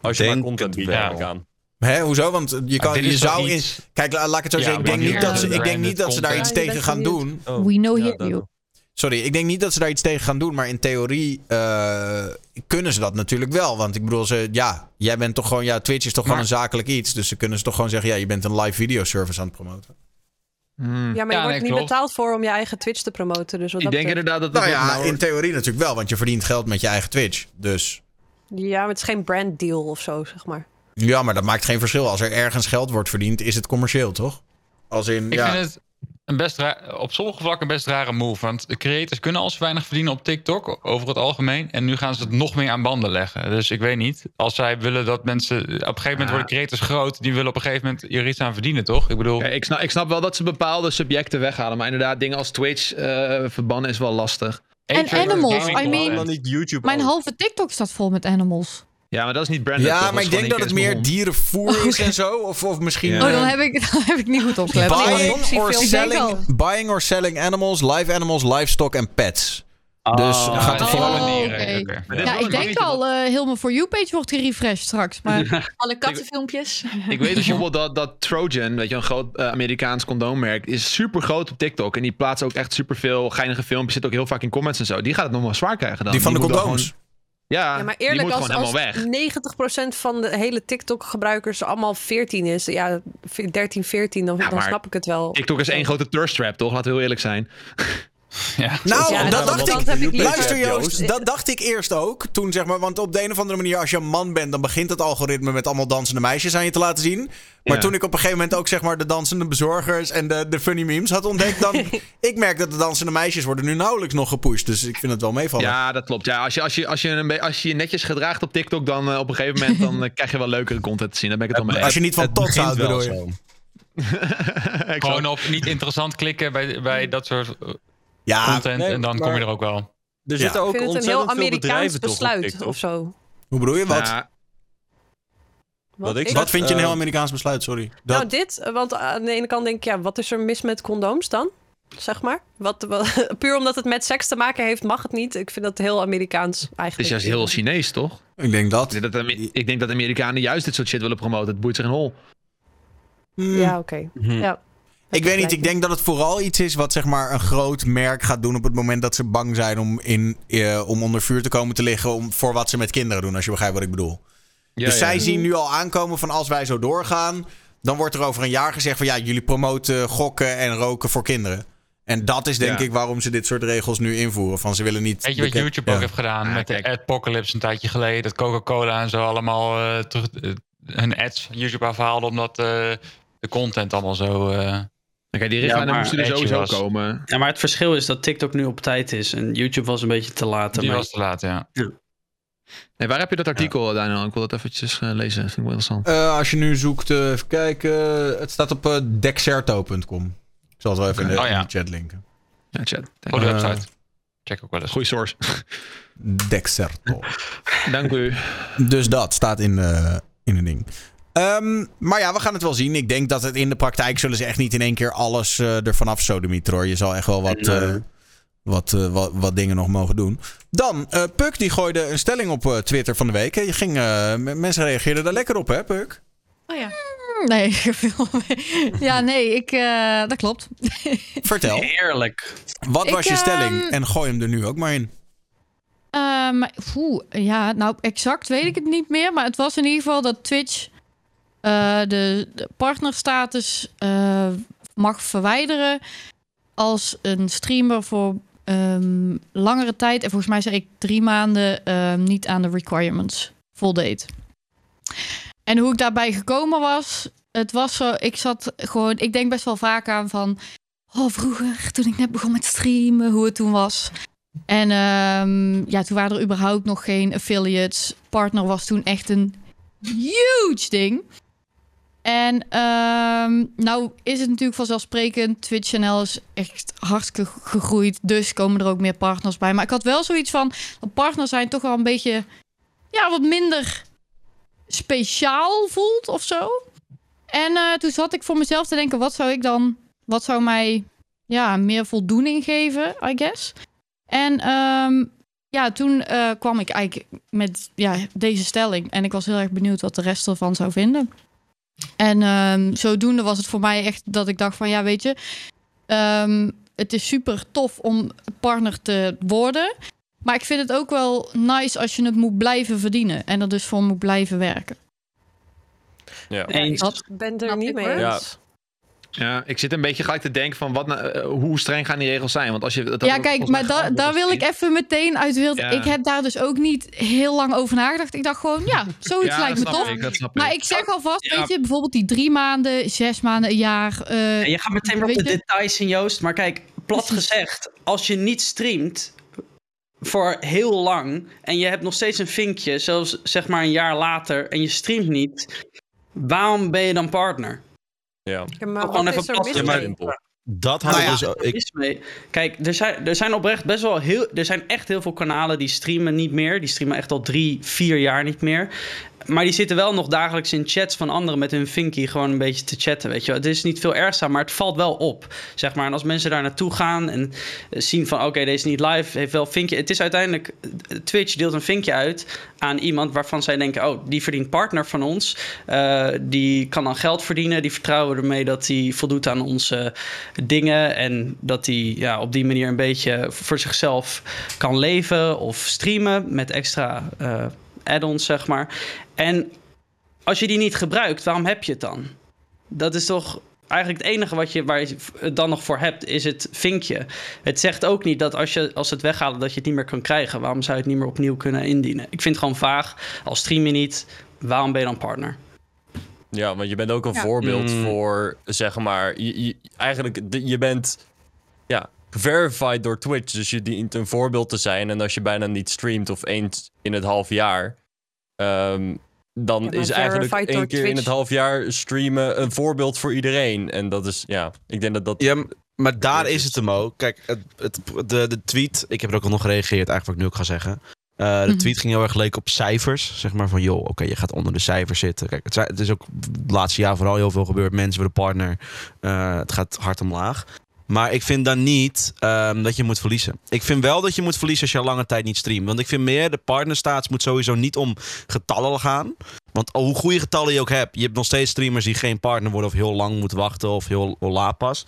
Als je Denk maar content biedt, aan. Hè, hoezo? Want je, kan, toch zou in. Kijk, la- laat ik het zo Ja, zeggen. Ik denk, niet dat, ze, ik denk niet dat ze daar iets tegen Ja, gaan doen. Oh, We know ja, you. dat. Sorry, ik denk niet dat ze daar iets tegen gaan doen. Maar in theorie eh, kunnen ze dat natuurlijk wel. Want ik bedoel, ze, ja, jij bent toch gewoon. Ja, Twitch is toch gewoon een zakelijk iets. Dus ze kunnen ze toch gewoon zeggen: ja, je bent een live video service aan het promoten. Hmm. Ja, maar je Ja, wordt nee, niet klopt. betaald voor om je eigen Twitch te promoten. Dus wat Ik dat denk betreft- inderdaad dat Nou ja, nou- in theorie natuurlijk wel. Want je verdient geld met je eigen Twitch. Dus Ja, maar het is geen branddeal of zo, zeg maar. Ja, maar dat maakt geen verschil. Als er ergens geld wordt verdiend, is het commercieel, toch? Als in, Ik ja. vind het een best op sommige vlakken een best rare move. Want de creators kunnen al zo weinig verdienen op TikTok, over het algemeen. En nu gaan ze het nog meer aan banden leggen. Dus ik weet niet. Als zij willen dat mensen... Op een gegeven moment worden creators groot. Die willen op een gegeven moment er iets aan verdienen, toch? Ik bedoel... Ja, ik, snap, ik snap wel dat ze bepaalde subjecten weghalen. Maar inderdaad, dingen als Twitch eh, verbannen is wel lastig. En animals, I mean- content. Dan niet YouTube. Mijn halve TikTok staat vol met animals. Ja, maar dat is niet branded. Ja, maar ik denk dat het meer dierenvoer is en zo. Of, of misschien. Ja. Oh, dan heb ik, (laughs) dan heb ik niet goed opgelet. buying, or Ik selling, buying or selling animals, live animals, livestock en pets. dus Ah, gaat er die vooral Oh, is Ja, ik denk al, eh helemaal voor you page wordt gerefreshed straks. Maar Alle kattenfilmpjes. Ik weet (laughs) bijvoorbeeld dat, dat Trojan, weet je, een groot eh, Amerikaans condoommerk, is super groot op TikTok. En die plaatsen ook echt super veel geinige filmpjes. Zit ook heel vaak in comments en zo. Die gaat het nog wel zwaar krijgen dan. Die van de condooms. Ja, Ja, maar die eerlijk, moet als, gewoon als helemaal weg. 90% van de hele TikTok-gebruikers allemaal 14 is, ja, 13, 14, dan, Ja, dan snap ik het wel. TikTok is één grote thirst trap, toch? Laten we heel eerlijk zijn. (laughs) Ja. Nou, Ja, dat dat- dacht ik. Luister Joost, dat dacht ik eerst ook. Toen zeg maar, want op de een of andere manier, als je een man bent, dan begint het algoritme met allemaal dansende meisjes aan je te laten zien. Maar Ja. toen ik op een gegeven moment ook zeg maar de dansende bezorgers en de, de funny memes had ontdekt, dan (laughs) ik merk dat de dansende meisjes worden nu nauwelijks nog gepusht. Dus ik vind het wel meevallen. Ja, dat klopt. Ja, als, je, als, je, als, je een als je je netjes gedraagt op TikTok, dan eh, op een gegeven moment dan, eh, krijg je wel leukere content te zien. Daar ben ik het wel mee Als je niet van begint houdt, bedoel je. (laughs) Gewoon op niet interessant klikken bij, bij dat soort eh, Ja, content. nee, en dan maar- kom je er ook wel. Er zitten ook het een heel ontzettend veel Amerikaans bedrijven toch op besluit TikTok. of zo. hoe bedoel je? Wat, Ja, Wat ik wat vind je een heel Eh, Amerikaans besluit? Sorry. Dat, Nou, dit, want aan de ene kant denk ik, ja, wat is er mis met condooms dan? Zeg maar. Wat, wat- (laughs) puur omdat het met seks te maken heeft, mag het niet. Ik vind dat heel Amerikaans het eigenlijk. is juist heel Chinees, toch? ik denk dat. Ik denk, dat, ik denk dat Amerikanen juist dit soort shit willen promoten. Het boeit zich een hol. Ja, oké. Hm. Ja. Ik weet niet, ik denk dat het vooral iets is wat zeg maar een groot merk gaat doen op het moment dat ze bang zijn om, in, eh, om onder vuur te komen te liggen om, voor wat ze met kinderen doen, als je begrijpt wat ik bedoel. Ja, dus ja. zij zien nu al aankomen van als wij zo doorgaan, dan wordt er over een jaar gezegd van ja, jullie promoten gokken en roken voor kinderen. En dat is denk Ja. ik waarom ze dit soort regels nu invoeren. Van ze willen niet. Weet je wat YouTube Ja. ook heeft gedaan met de. Adpocalypse een tijdje geleden? Dat Coca-Cola en zo allemaal eh, terug, eh, hun ads van YouTube afhaalden omdat eh, de content allemaal zo... Oké, die richtlijnen maar moesten er sowieso was. komen. Ja, maar het verschil is dat TikTok nu op tijd is en YouTube was een beetje te laat. die was te laat, ja. Nee, waar heb je dat artikel, Daniel? Ik wil dat eventjes eh, lezen. Vind ik wel interessant. Eh, als je nu zoekt, eh, even kijken. Het staat op dexerto.com. Ik zal het wel even in de, Oh, ja. in de chat linken. Ja, chat. Goede Eh, website. Check ook wel eens. Goeie source. Dexerto. Dank u. Dus dat staat in, eh in een ding. Ehm, maar ja, we gaan het wel zien. Ik denk dat het in de praktijk zullen ze echt niet in één keer alles eh ervan af hoor. Je zal echt wel wat, Nee. eh, wat, eh, wat, wat dingen nog mogen doen. Dan, eh Puk die gooide een stelling op eh, Twitter van de week. Je ging, eh, mensen reageerden daar lekker op hè Puk? Oh ja. Nee, (laughs) veel mee. ja, nee, ik, eh, dat klopt. (laughs) Vertel, Heerlijk. wat Ik, was je stelling? ehm, En gooi hem er nu ook maar in. Ehm, oeh, ja, nou exact weet ik het niet meer. Maar het was in ieder geval dat Twitch eh, de, partnerstatus eh, mag verwijderen als een streamer voor ehm, langere tijd, en volgens mij zei ik drie maanden, ehm, niet aan de requirements voldeed. En hoe ik daarbij gekomen was, het was zo, ik zat gewoon, ik denk best wel vaak aan van, oh vroeger toen ik net begon met streamen, hoe het toen was. En ehm, ja, toen waren er überhaupt nog geen affiliates. Partner was toen echt een huge ding. En ehm, nou is het natuurlijk vanzelfsprekend. Twitch channel is echt hartstikke gegroeid. Dus komen er ook meer partners bij. Maar ik had wel zoiets van... partners zijn toch wel een beetje... Ja, wat minder speciaal voelt of zo. En eh, toen zat ik voor mezelf te denken... wat zou ik dan... wat zou mij ja, meer voldoening geven, I guess. En ehm, ja, toen eh, kwam ik eigenlijk met ja, deze stelling. En ik was heel erg benieuwd wat de rest ervan zou vinden. En ehm, zodoende was het voor mij echt dat ik dacht van ja, weet je, ehm, het is super tof om partner te worden. Maar ik vind het ook wel nice als je het moet blijven verdienen. En er dus voor moet blijven werken. Ja. Eens. Ik ben er niet mee eens. Ja. Ja, ik zit een beetje gelijk te denken van wat, nou, eh, hoe streng gaan die regels zijn? Want als je dat ja, kijk, maar da- daar wil ik even meteen uit wild. Ja. Ik heb daar dus ook niet heel lang over nagedacht. Ik dacht gewoon, ja, zoiets Ja, lijkt me tof. ik, snap Maar ik. ik zeg alvast, Ja. weet je, bijvoorbeeld die drie maanden, zes maanden, een jaar. eh, En je gaat meteen weer op de je? details in Joost. Maar kijk, plat gezegd, als je niet streamt voor heel lang en je hebt nog steeds een vinkje, zelfs zeg maar een jaar later, en je streamt niet, waarom ben je dan partner? Ja. Ja, maar Gewoon even mee? Simpel. Dat had Nou ik ja. dus ook- ik, mee. Kijk, er zijn, er zijn oprecht best wel heel. Er zijn echt heel veel kanalen die streamen niet meer. Die streamen echt al drie, vier jaar niet meer. Maar die zitten wel nog dagelijks in chats van anderen met hun Vinky gewoon een beetje te chatten. Weet je. Het is niet veel ergs aan, maar het valt wel op. Zeg maar. En als mensen daar naartoe gaan en eh, zien van oké, deze is niet live, heeft wel Vinkje. Het is uiteindelijk. eh, Twitch deelt een vinkje uit aan iemand waarvan zij denken: oh, die verdient partner van ons. Eh, die kan dan geld verdienen. Die vertrouwen ermee dat hij voldoet aan onze dingen. En dat hij ja, op die manier een beetje voor zichzelf kan leven of streamen met extra add-ons, zeg maar. En als je die niet gebruikt, waarom heb je het dan? Dat is toch eigenlijk het enige wat je, waar je het dan nog voor hebt, is het vinkje. Het zegt ook niet dat als, je, als ze het weghalen, dat je het niet meer kan krijgen. Waarom zou je het niet meer opnieuw kunnen indienen? Ik vind het gewoon vaag. Als stream je niet, waarom ben je dan partner? Ja, want je bent ook een Ja. voorbeeld Mm. voor, zeg maar, je, je- eigenlijk, je bent, ja, verified door Twitch. Dus je dient een voorbeeld te zijn. En als je bijna niet streamt of eens in het half jaar, ehm, dan is eigenlijk één keer in het half jaar streamen een voorbeeld voor iedereen. En dat is, ja, ik denk dat dat... ja, maar daar is het hem ook. Kijk, het, het, de, de tweet, ik heb er ook al nog gereageerd, eigenlijk wat ik nu ook ga zeggen. Eh, de Mhm. tweet ging heel erg leek op cijfers. Zeg maar van, joh, oké, je gaat onder de cijfers zitten. Kijk, het is ook het laatste jaar vooral heel veel gebeurd. Mensen worden partner. Eh, het gaat hard omlaag. Maar ik vind dan niet ehm, dat je moet verliezen. Ik vind wel dat je moet verliezen als je al lange tijd niet streamt. Want ik vind meer, de partnerstaats moet sowieso niet om getallen gaan. Want hoe goede getallen je ook hebt, je hebt nog steeds streamers die geen partner worden of heel lang moeten wachten of heel, heel laat pas.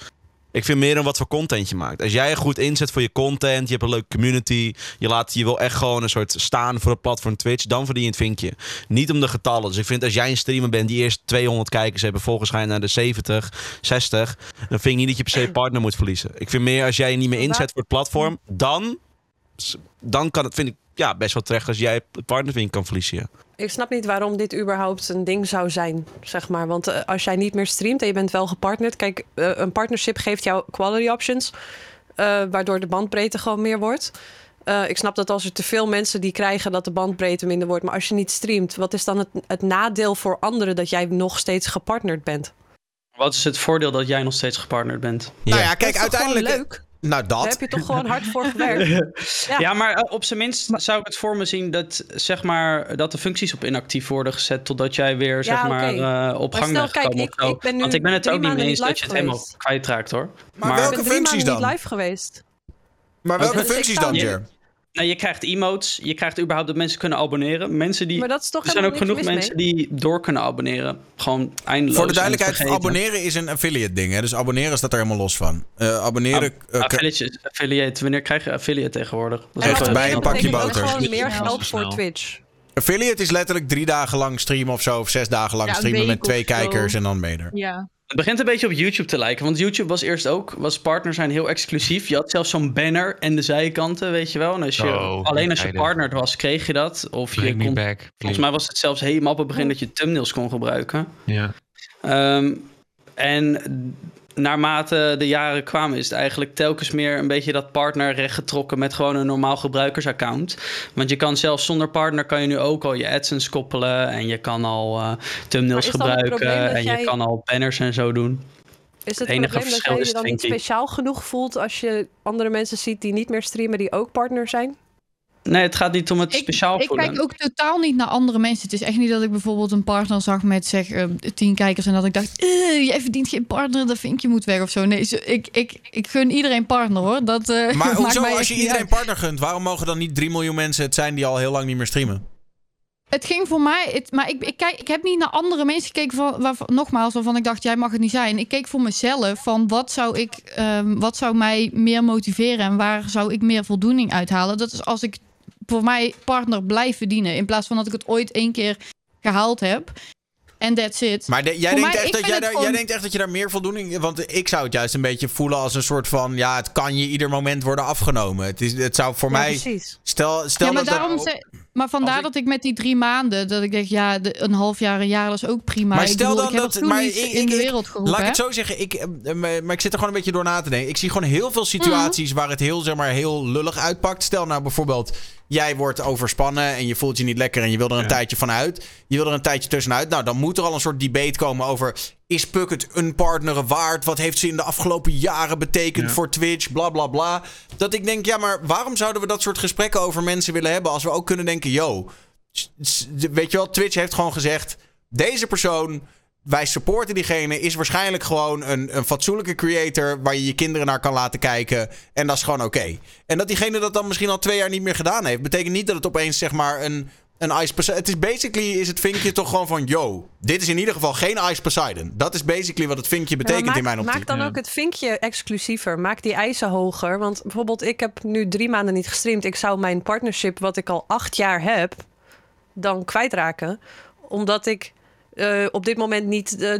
Ik vind meer om wat voor content je maakt. Als jij je goed inzet voor je content, je hebt een leuke community, je, laat, je wil echt gewoon een soort staan voor het platform Twitch, dan verdien je het vinkje. Niet om de getallen. Dus ik vind als jij een streamer bent die eerst 200 kijkers hebben, vervolgens ga naar de 70, 60, dan vind ik niet dat je per se partner moet verliezen. Ik vind meer als jij je niet meer inzet voor het platform, dan, dan kan het, vind ik ja, best wel terecht als jij partnervink kan verliezen. ja. Ik snap niet waarom dit überhaupt een ding zou zijn, zeg maar. Want eh, als jij niet meer streamt en je bent wel gepartnerd... Kijk, eh, een partnership geeft jou quality options... eh, waardoor de bandbreedte gewoon meer wordt. Eh, ik snap dat als er te veel mensen die krijgen... dat de bandbreedte minder wordt. Maar als je niet streamt, wat is dan het, het nadeel voor anderen... dat jij nog steeds gepartnerd bent? Wat is het voordeel dat jij nog steeds gepartnerd bent? Nou ja, Dat kijk, is toch gewoon uiteindelijk... leuk? Nou, Daar dat. heb je toch gewoon hard voor gewerkt? (laughs) Ja, maar eh, op zijn minst zou ik het voor me zien dat, zeg maar, dat de functies op inactief worden gezet totdat jij weer zeg maar, oké. eh, op Maar gang stel, bent gekomen ik- ik ben nu Want ik ben het ook niet mee eens dat je het live helemaal geweest. kwijtraakt hoor. Maar welke ik ben drie functies dan, niet live geweest. Maar welke Dus functies dan, Je- Jer? Nou, je krijgt emotes, je krijgt überhaupt dat mensen kunnen abonneren. Mensen die, Maar dat is toch er zijn ook genoeg mensen die door kunnen abonneren. Gewoon eindeloos. Voor de duidelijkheid, abonneren is een affiliate ding. Hè? Dus abonneren staat er helemaal los van. Eh, abonneren... eh, Affiliate, affiliate, wanneer krijg je affiliate tegenwoordig? Dat Echt bij een pakje boter. gewoon meer geld voor. Twitch. affiliate is letterlijk drie dagen lang streamen of zo. Of zes dagen lang Ja, streamen met twee kijkers en dan ben je er. Ja. Het begint een beetje op YouTube te lijken. Want YouTube was eerst ook, was partner zijn heel exclusief. Je had zelfs zo'n banner en de zijkanten, weet je wel. En als je, Oh, alleen als je partnered was, kreeg je dat. Of je Bring me kon, back. volgens mij was het zelfs helemaal op het begin dat je thumbnails kon gebruiken. Ja. Ehm, en naarmate de jaren kwamen, is het eigenlijk telkens meer een beetje dat partner rechtgetrokken met gewoon een normaal gebruikersaccount. Want je kan zelfs zonder partner kan je nu ook al je AdSense koppelen en je kan al eh, thumbnails het gebruiken en jij- je kan al banners en zo doen. Is het enige probleem dat jij je dan niet speciaal genoeg voelt als je andere mensen ziet die niet meer streamen, die ook partner zijn? Nee, het gaat niet om het Ik, speciaal ik voelen. kijk ook totaal niet naar andere mensen. Het is echt niet dat ik bijvoorbeeld een partner zag met zeg eh, tien kijkers en dat ik dacht, "Eh, jij verdient geen partner, dat vind je moet weg of zo. Nee, zo- ik, ik, ik gun iedereen partner hoor. Dat, eh, Maar (laughs) maakt hoezo, mij als je iedereen uit. partner gunt, waarom mogen dan niet 3 miljoen mensen het zijn die al heel lang niet meer streamen? Het ging voor mij, het, maar ik, ik, kijk, ik heb niet naar andere mensen gekeken, van, waarvan, nogmaals, waarvan ik dacht, jij mag het niet zijn. Ik keek voor mezelf van wat zou, ik, ehm, wat zou mij meer motiveren en waar zou ik meer voldoening uithalen. Dat is als ik voor mij partner blijf verdienen, in plaats van dat ik het ooit één keer gehaald heb. En that's it. Maar de- jij, denkt mij- echt dat jij, daar, denkt echt dat je daar meer voldoening... Want ik zou het juist een beetje voelen als een soort van... Ja, het kan je ieder moment worden afgenomen. Het, is, het zou voor Ja, mij... precies. Stel, stel ja, maar, dat... dat- daarom ze- maar vandaar dat ik met die drie maanden, dat ik denk, ja, de, een half jaar, een jaar, dat is ook prima. Maar ik stel bedoel, dan ik heb dat... Maar niet ik, in de wereld geroepen. Laat ik het zo zeggen. Ik, eh, maar maar ik zit er gewoon een beetje door na te denken. Ik zie gewoon heel veel situaties Mhm. waar het heel, zeg maar, heel lullig uitpakt. Stel nou bijvoorbeeld, jij wordt overspannen en je voelt je niet lekker en je wil er een tijdje van uit. Je wil er een tijdje tussenuit. Nou, dan moet er al een soort debate komen over... Is Puck het een partner waard? Wat heeft ze in de afgelopen jaren betekend voor Twitch? Bla, bla, bla. Dat ik denk, ja, maar waarom zouden we dat soort gesprekken over mensen willen hebben... als we ook kunnen denken, yo... Weet je wel, Twitch heeft gewoon gezegd... Deze persoon wij supporten diegene, is waarschijnlijk gewoon een, een fatsoenlijke creator waar je je kinderen naar kan laten kijken. En dat is gewoon oké. En dat diegene dat dan misschien al twee jaar niet meer gedaan heeft, betekent niet dat het opeens zeg maar een, een Ice Poseidon... Het is basically, is het vinkje toch gewoon van, yo, dit is in ieder geval geen Ice Poseidon. Dat is basically wat het vinkje betekent Ja, in mijn optiek. maak dan ook het vinkje exclusiever. Maak die eisen hoger. Want bijvoorbeeld, ik heb nu drie maanden niet gestreamd. Ik zou mijn partnership, wat ik al acht jaar heb, dan kwijtraken. Omdat ik eh, op dit moment niet eh,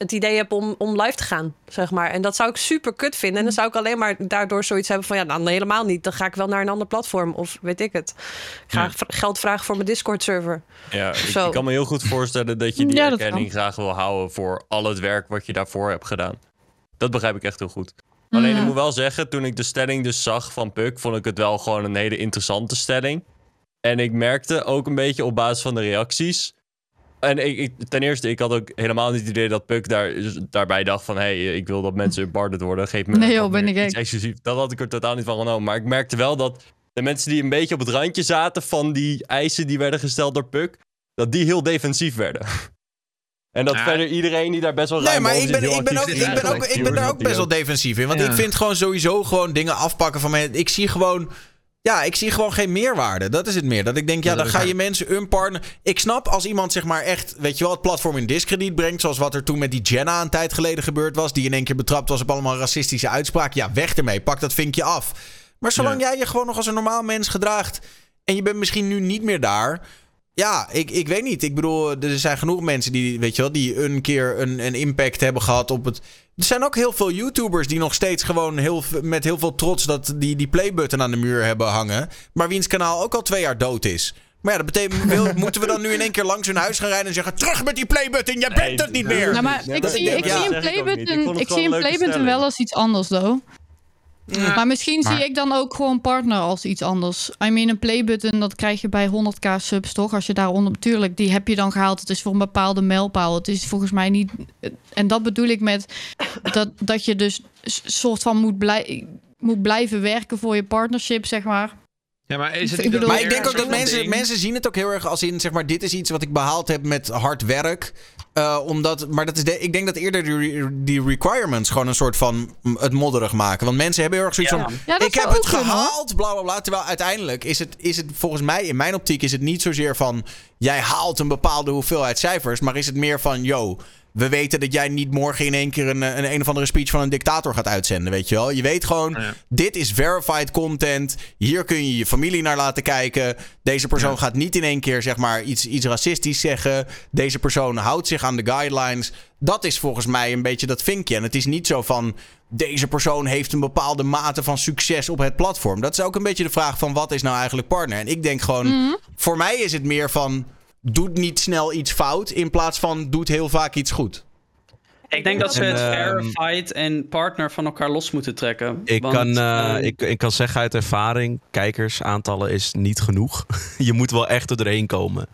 het idee heb om, om live te gaan, zeg maar. En dat zou ik super kut vinden. En dan zou ik alleen maar daardoor zoiets hebben van... ja, dan helemaal niet. Dan ga ik wel naar een ander platform. Of weet ik het. Ik ga Ja. geld vragen voor mijn Discord-server. Ja, ik, kan me heel goed voorstellen dat je (laughs) die Ja, erkenning graag wil houden voor al het werk wat je daarvoor hebt gedaan. Dat begrijp ik echt heel goed. Alleen ik moet wel zeggen, toen ik de stelling dus zag van Puk, vond ik het wel gewoon een hele interessante stelling. En ik merkte ook een beetje op basis van de reacties. En ik, ik- ten eerste, ik had ook helemaal niet het idee dat Puk daar, daarbij dacht van... hé, hey, ik wil dat mensen barred worden, geef me Nee, joh, ben ik iets exclusief. Dat had ik er totaal niet van genomen. Maar ik merkte wel dat de mensen die een beetje op het randje zaten... van die eisen die werden gesteld door Puk... dat die heel defensief werden. (laughs) En dat Ja. verder iedereen die daar best wel Nee, ruim maar boven ik ben, ik ben, ook, ik ben, ook, ik ben daar ook best wel defensief in. Want Ja. ik vind gewoon sowieso gewoon dingen afpakken van mij. Ik zie gewoon... Ja, ik zie gewoon geen meerwaarde. Dat is het meer. Dat ik denk, ja, dan ga je mensen een partner... Ik snap als iemand zeg maar echt, weet je wel, het platform in discrediet brengt. Zoals wat er toen met die Jenna een tijd geleden gebeurd was. Die in één keer betrapt was op allemaal racistische uitspraken. Ja, weg ermee. Pak dat vinkje af. Maar zolang jij je gewoon nog als een normaal mens gedraagt... en je bent misschien nu niet meer daar... Ja, ik, ik weet niet. Ik bedoel, er zijn genoeg mensen die, weet je wel, die een keer een, een impact hebben gehad op het. Er zijn ook heel veel YouTubers die nog steeds gewoon heel, met heel veel trots dat die, die playbutton aan de muur hebben hangen. Maar wiens kanaal ook al twee jaar dood is. Maar ja, dat betekent, moeten we dan nu in één keer langs hun huis gaan rijden en zeggen: terug met die playbutton, jij bent het niet meer. Nou, maar ik zie, ik zie een playbutton, ik zie een playbutton wel als iets anders, though. Maar misschien Maar- zie ik dan ook gewoon partner als iets anders. I mean, een playbutton, dat krijg je bij 100k subs, toch? Als je daaronder... Tuurlijk, die heb je dan gehaald. Het is voor een bepaalde mijlpaal. Het is volgens mij niet... En dat bedoel ik met dat, dat je dus soort van moet, blij, moet blijven werken voor je partnership, zeg maar. Ja, maar is het Ik bedoel- Maar ik denk ook dat mensen, ding? mensen zien het ook heel erg als in, zeg maar, dit is iets wat ik behaald heb met hard werk. Eh, omdat, maar dat is de, ik denk dat eerder die, re- die requirements gewoon een soort van het modderig maken. Want mensen hebben heel erg zoiets Ja. van, Ja, ik heb het kunnen, gehaald, bla bla bla. Terwijl uiteindelijk is het, is het volgens mij, in mijn optiek, is het niet zozeer van, jij haalt een bepaalde hoeveelheid cijfers. Maar is het meer van, yo, we weten dat jij niet morgen in één keer een, een, een of andere speech van een dictator gaat uitzenden, weet je wel. Je weet gewoon, Ja. dit is verified content. Hier kun je je familie naar laten kijken. Deze persoon gaat niet in één keer zeg maar iets, iets racistisch zeggen. Deze persoon houdt zich aan de guidelines. Dat is volgens mij een beetje dat vinkje. En het is niet zo van deze persoon heeft een bepaalde mate van succes op het platform. Dat is ook een beetje de vraag van wat is nou eigenlijk partner. En ik denk gewoon, voor mij is het meer van doet niet snel iets fout in plaats van doet heel vaak iets goed. Ik denk dat ze het ehm, verified en partner van elkaar los moeten trekken. Ik, Want, kan, eh, eh, ik, ik kan zeggen uit ervaring, kijkersaantallen is niet genoeg. (laughs) je moet wel echt er doorheen komen.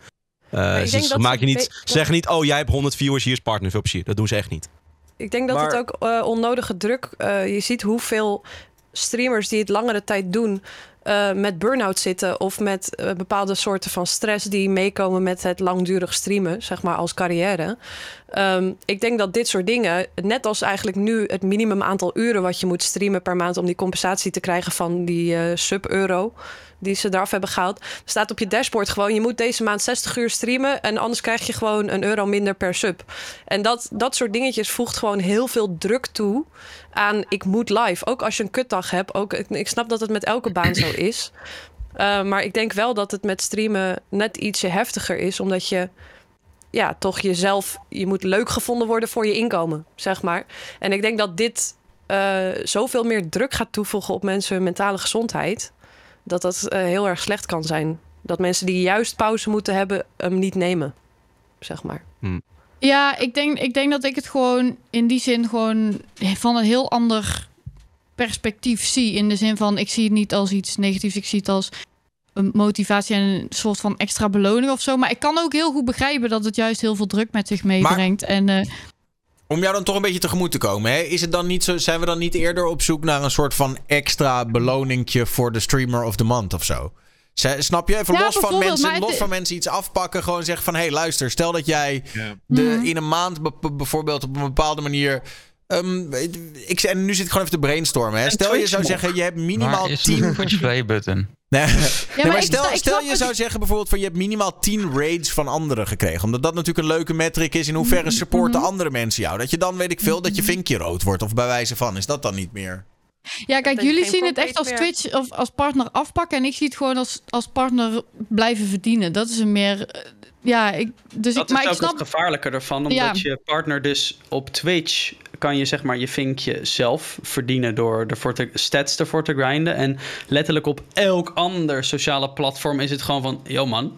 Eh, ik dat maken ze niet, be- ze zeggen niet, oh jij hebt 100 viewers, hier is partner, veel plezier. Dat doen ze echt niet. Ik denk dat Maar- het ook eh, onnodige druk... eh, je ziet hoeveel streamers die het langere tijd doen... eh, met burn-out zitten of met eh, bepaalde soorten van stress... die meekomen met het langdurig streamen, zeg maar, als carrière. Ehm, ik denk dat dit soort dingen, net als eigenlijk nu... het minimum aantal uren wat je moet streamen per maand... om die compensatie te krijgen van die eh, sub-euro die ze eraf hebben gehaald. staat op je dashboard gewoon... je moet deze maand 60 uur streamen... en anders krijg je gewoon een euro minder per sub. En dat, dat soort dingetjes voegt gewoon heel veel druk toe aan... ik moet live. Ook als je een kutdag hebt. Ook, ik, snap dat het met elke baan zo is. Uh, maar ik denk wel dat het met streamen net ietsje heftiger is... omdat je ja, toch jezelf... je moet leuk gevonden worden voor je inkomen, zeg maar. En ik denk dat dit uh, zoveel meer druk gaat toevoegen... op mensen hun mentale gezondheid dat dat uh, heel erg slecht kan zijn. Dat mensen die juist pauze moeten hebben, hem niet nemen, zeg maar. Hm. Ja, ik denk, ik denk dat ik het gewoon in die zin gewoon van een heel ander perspectief zie. In de zin van, ik zie het niet als iets negatiefs. Ik zie het als een motivatie en een soort van extra beloning of zo. Maar ik kan ook heel goed begrijpen dat het juist heel veel druk met zich meebrengt. Maar... En... Uh, om jou dan toch een beetje tegemoet te komen, hè? Is het dan niet zo, zijn we dan niet eerder op zoek naar een soort van extra beloningje voor de streamer of the month of zo? Snap je? Even ja, los, van mensen, los van mensen iets afpakken. Gewoon zeggen van, hé hey, luister, stel dat jij ja. de, mm. in een maand bijvoorbeeld op een bepaalde manier... Um, ik, en nu zit ik gewoon even te brainstormen. Hè. Stel je zou zeggen, je hebt minimaal 10... play-button? Nee, ja, (laughs) nee, maar, maar stel, stel je zou zeggen bijvoorbeeld van je hebt minimaal 10 raids van anderen gekregen. Omdat dat natuurlijk een leuke metric is in hoeverre supporten mm -hmm. andere mensen jou. Dat je dan weet ik veel dat je vinkje rood wordt of bij wijze van. Is dat dan niet meer? Ja, kijk, jullie zien het echt als meer. Twitch of als partner afpakken. En ik zie het gewoon als, als partner blijven verdienen. Dat is een meer. Ja, ik, dus dat ik, maar is ook ik snap... het gevaarlijke ervan. Omdat ja. je partner dus op Twitch kan je zeg maar je vinkje zelf verdienen door ervoor te, stats ervoor te grinden. En letterlijk op elk ander sociale platform is het gewoon van... Yo man,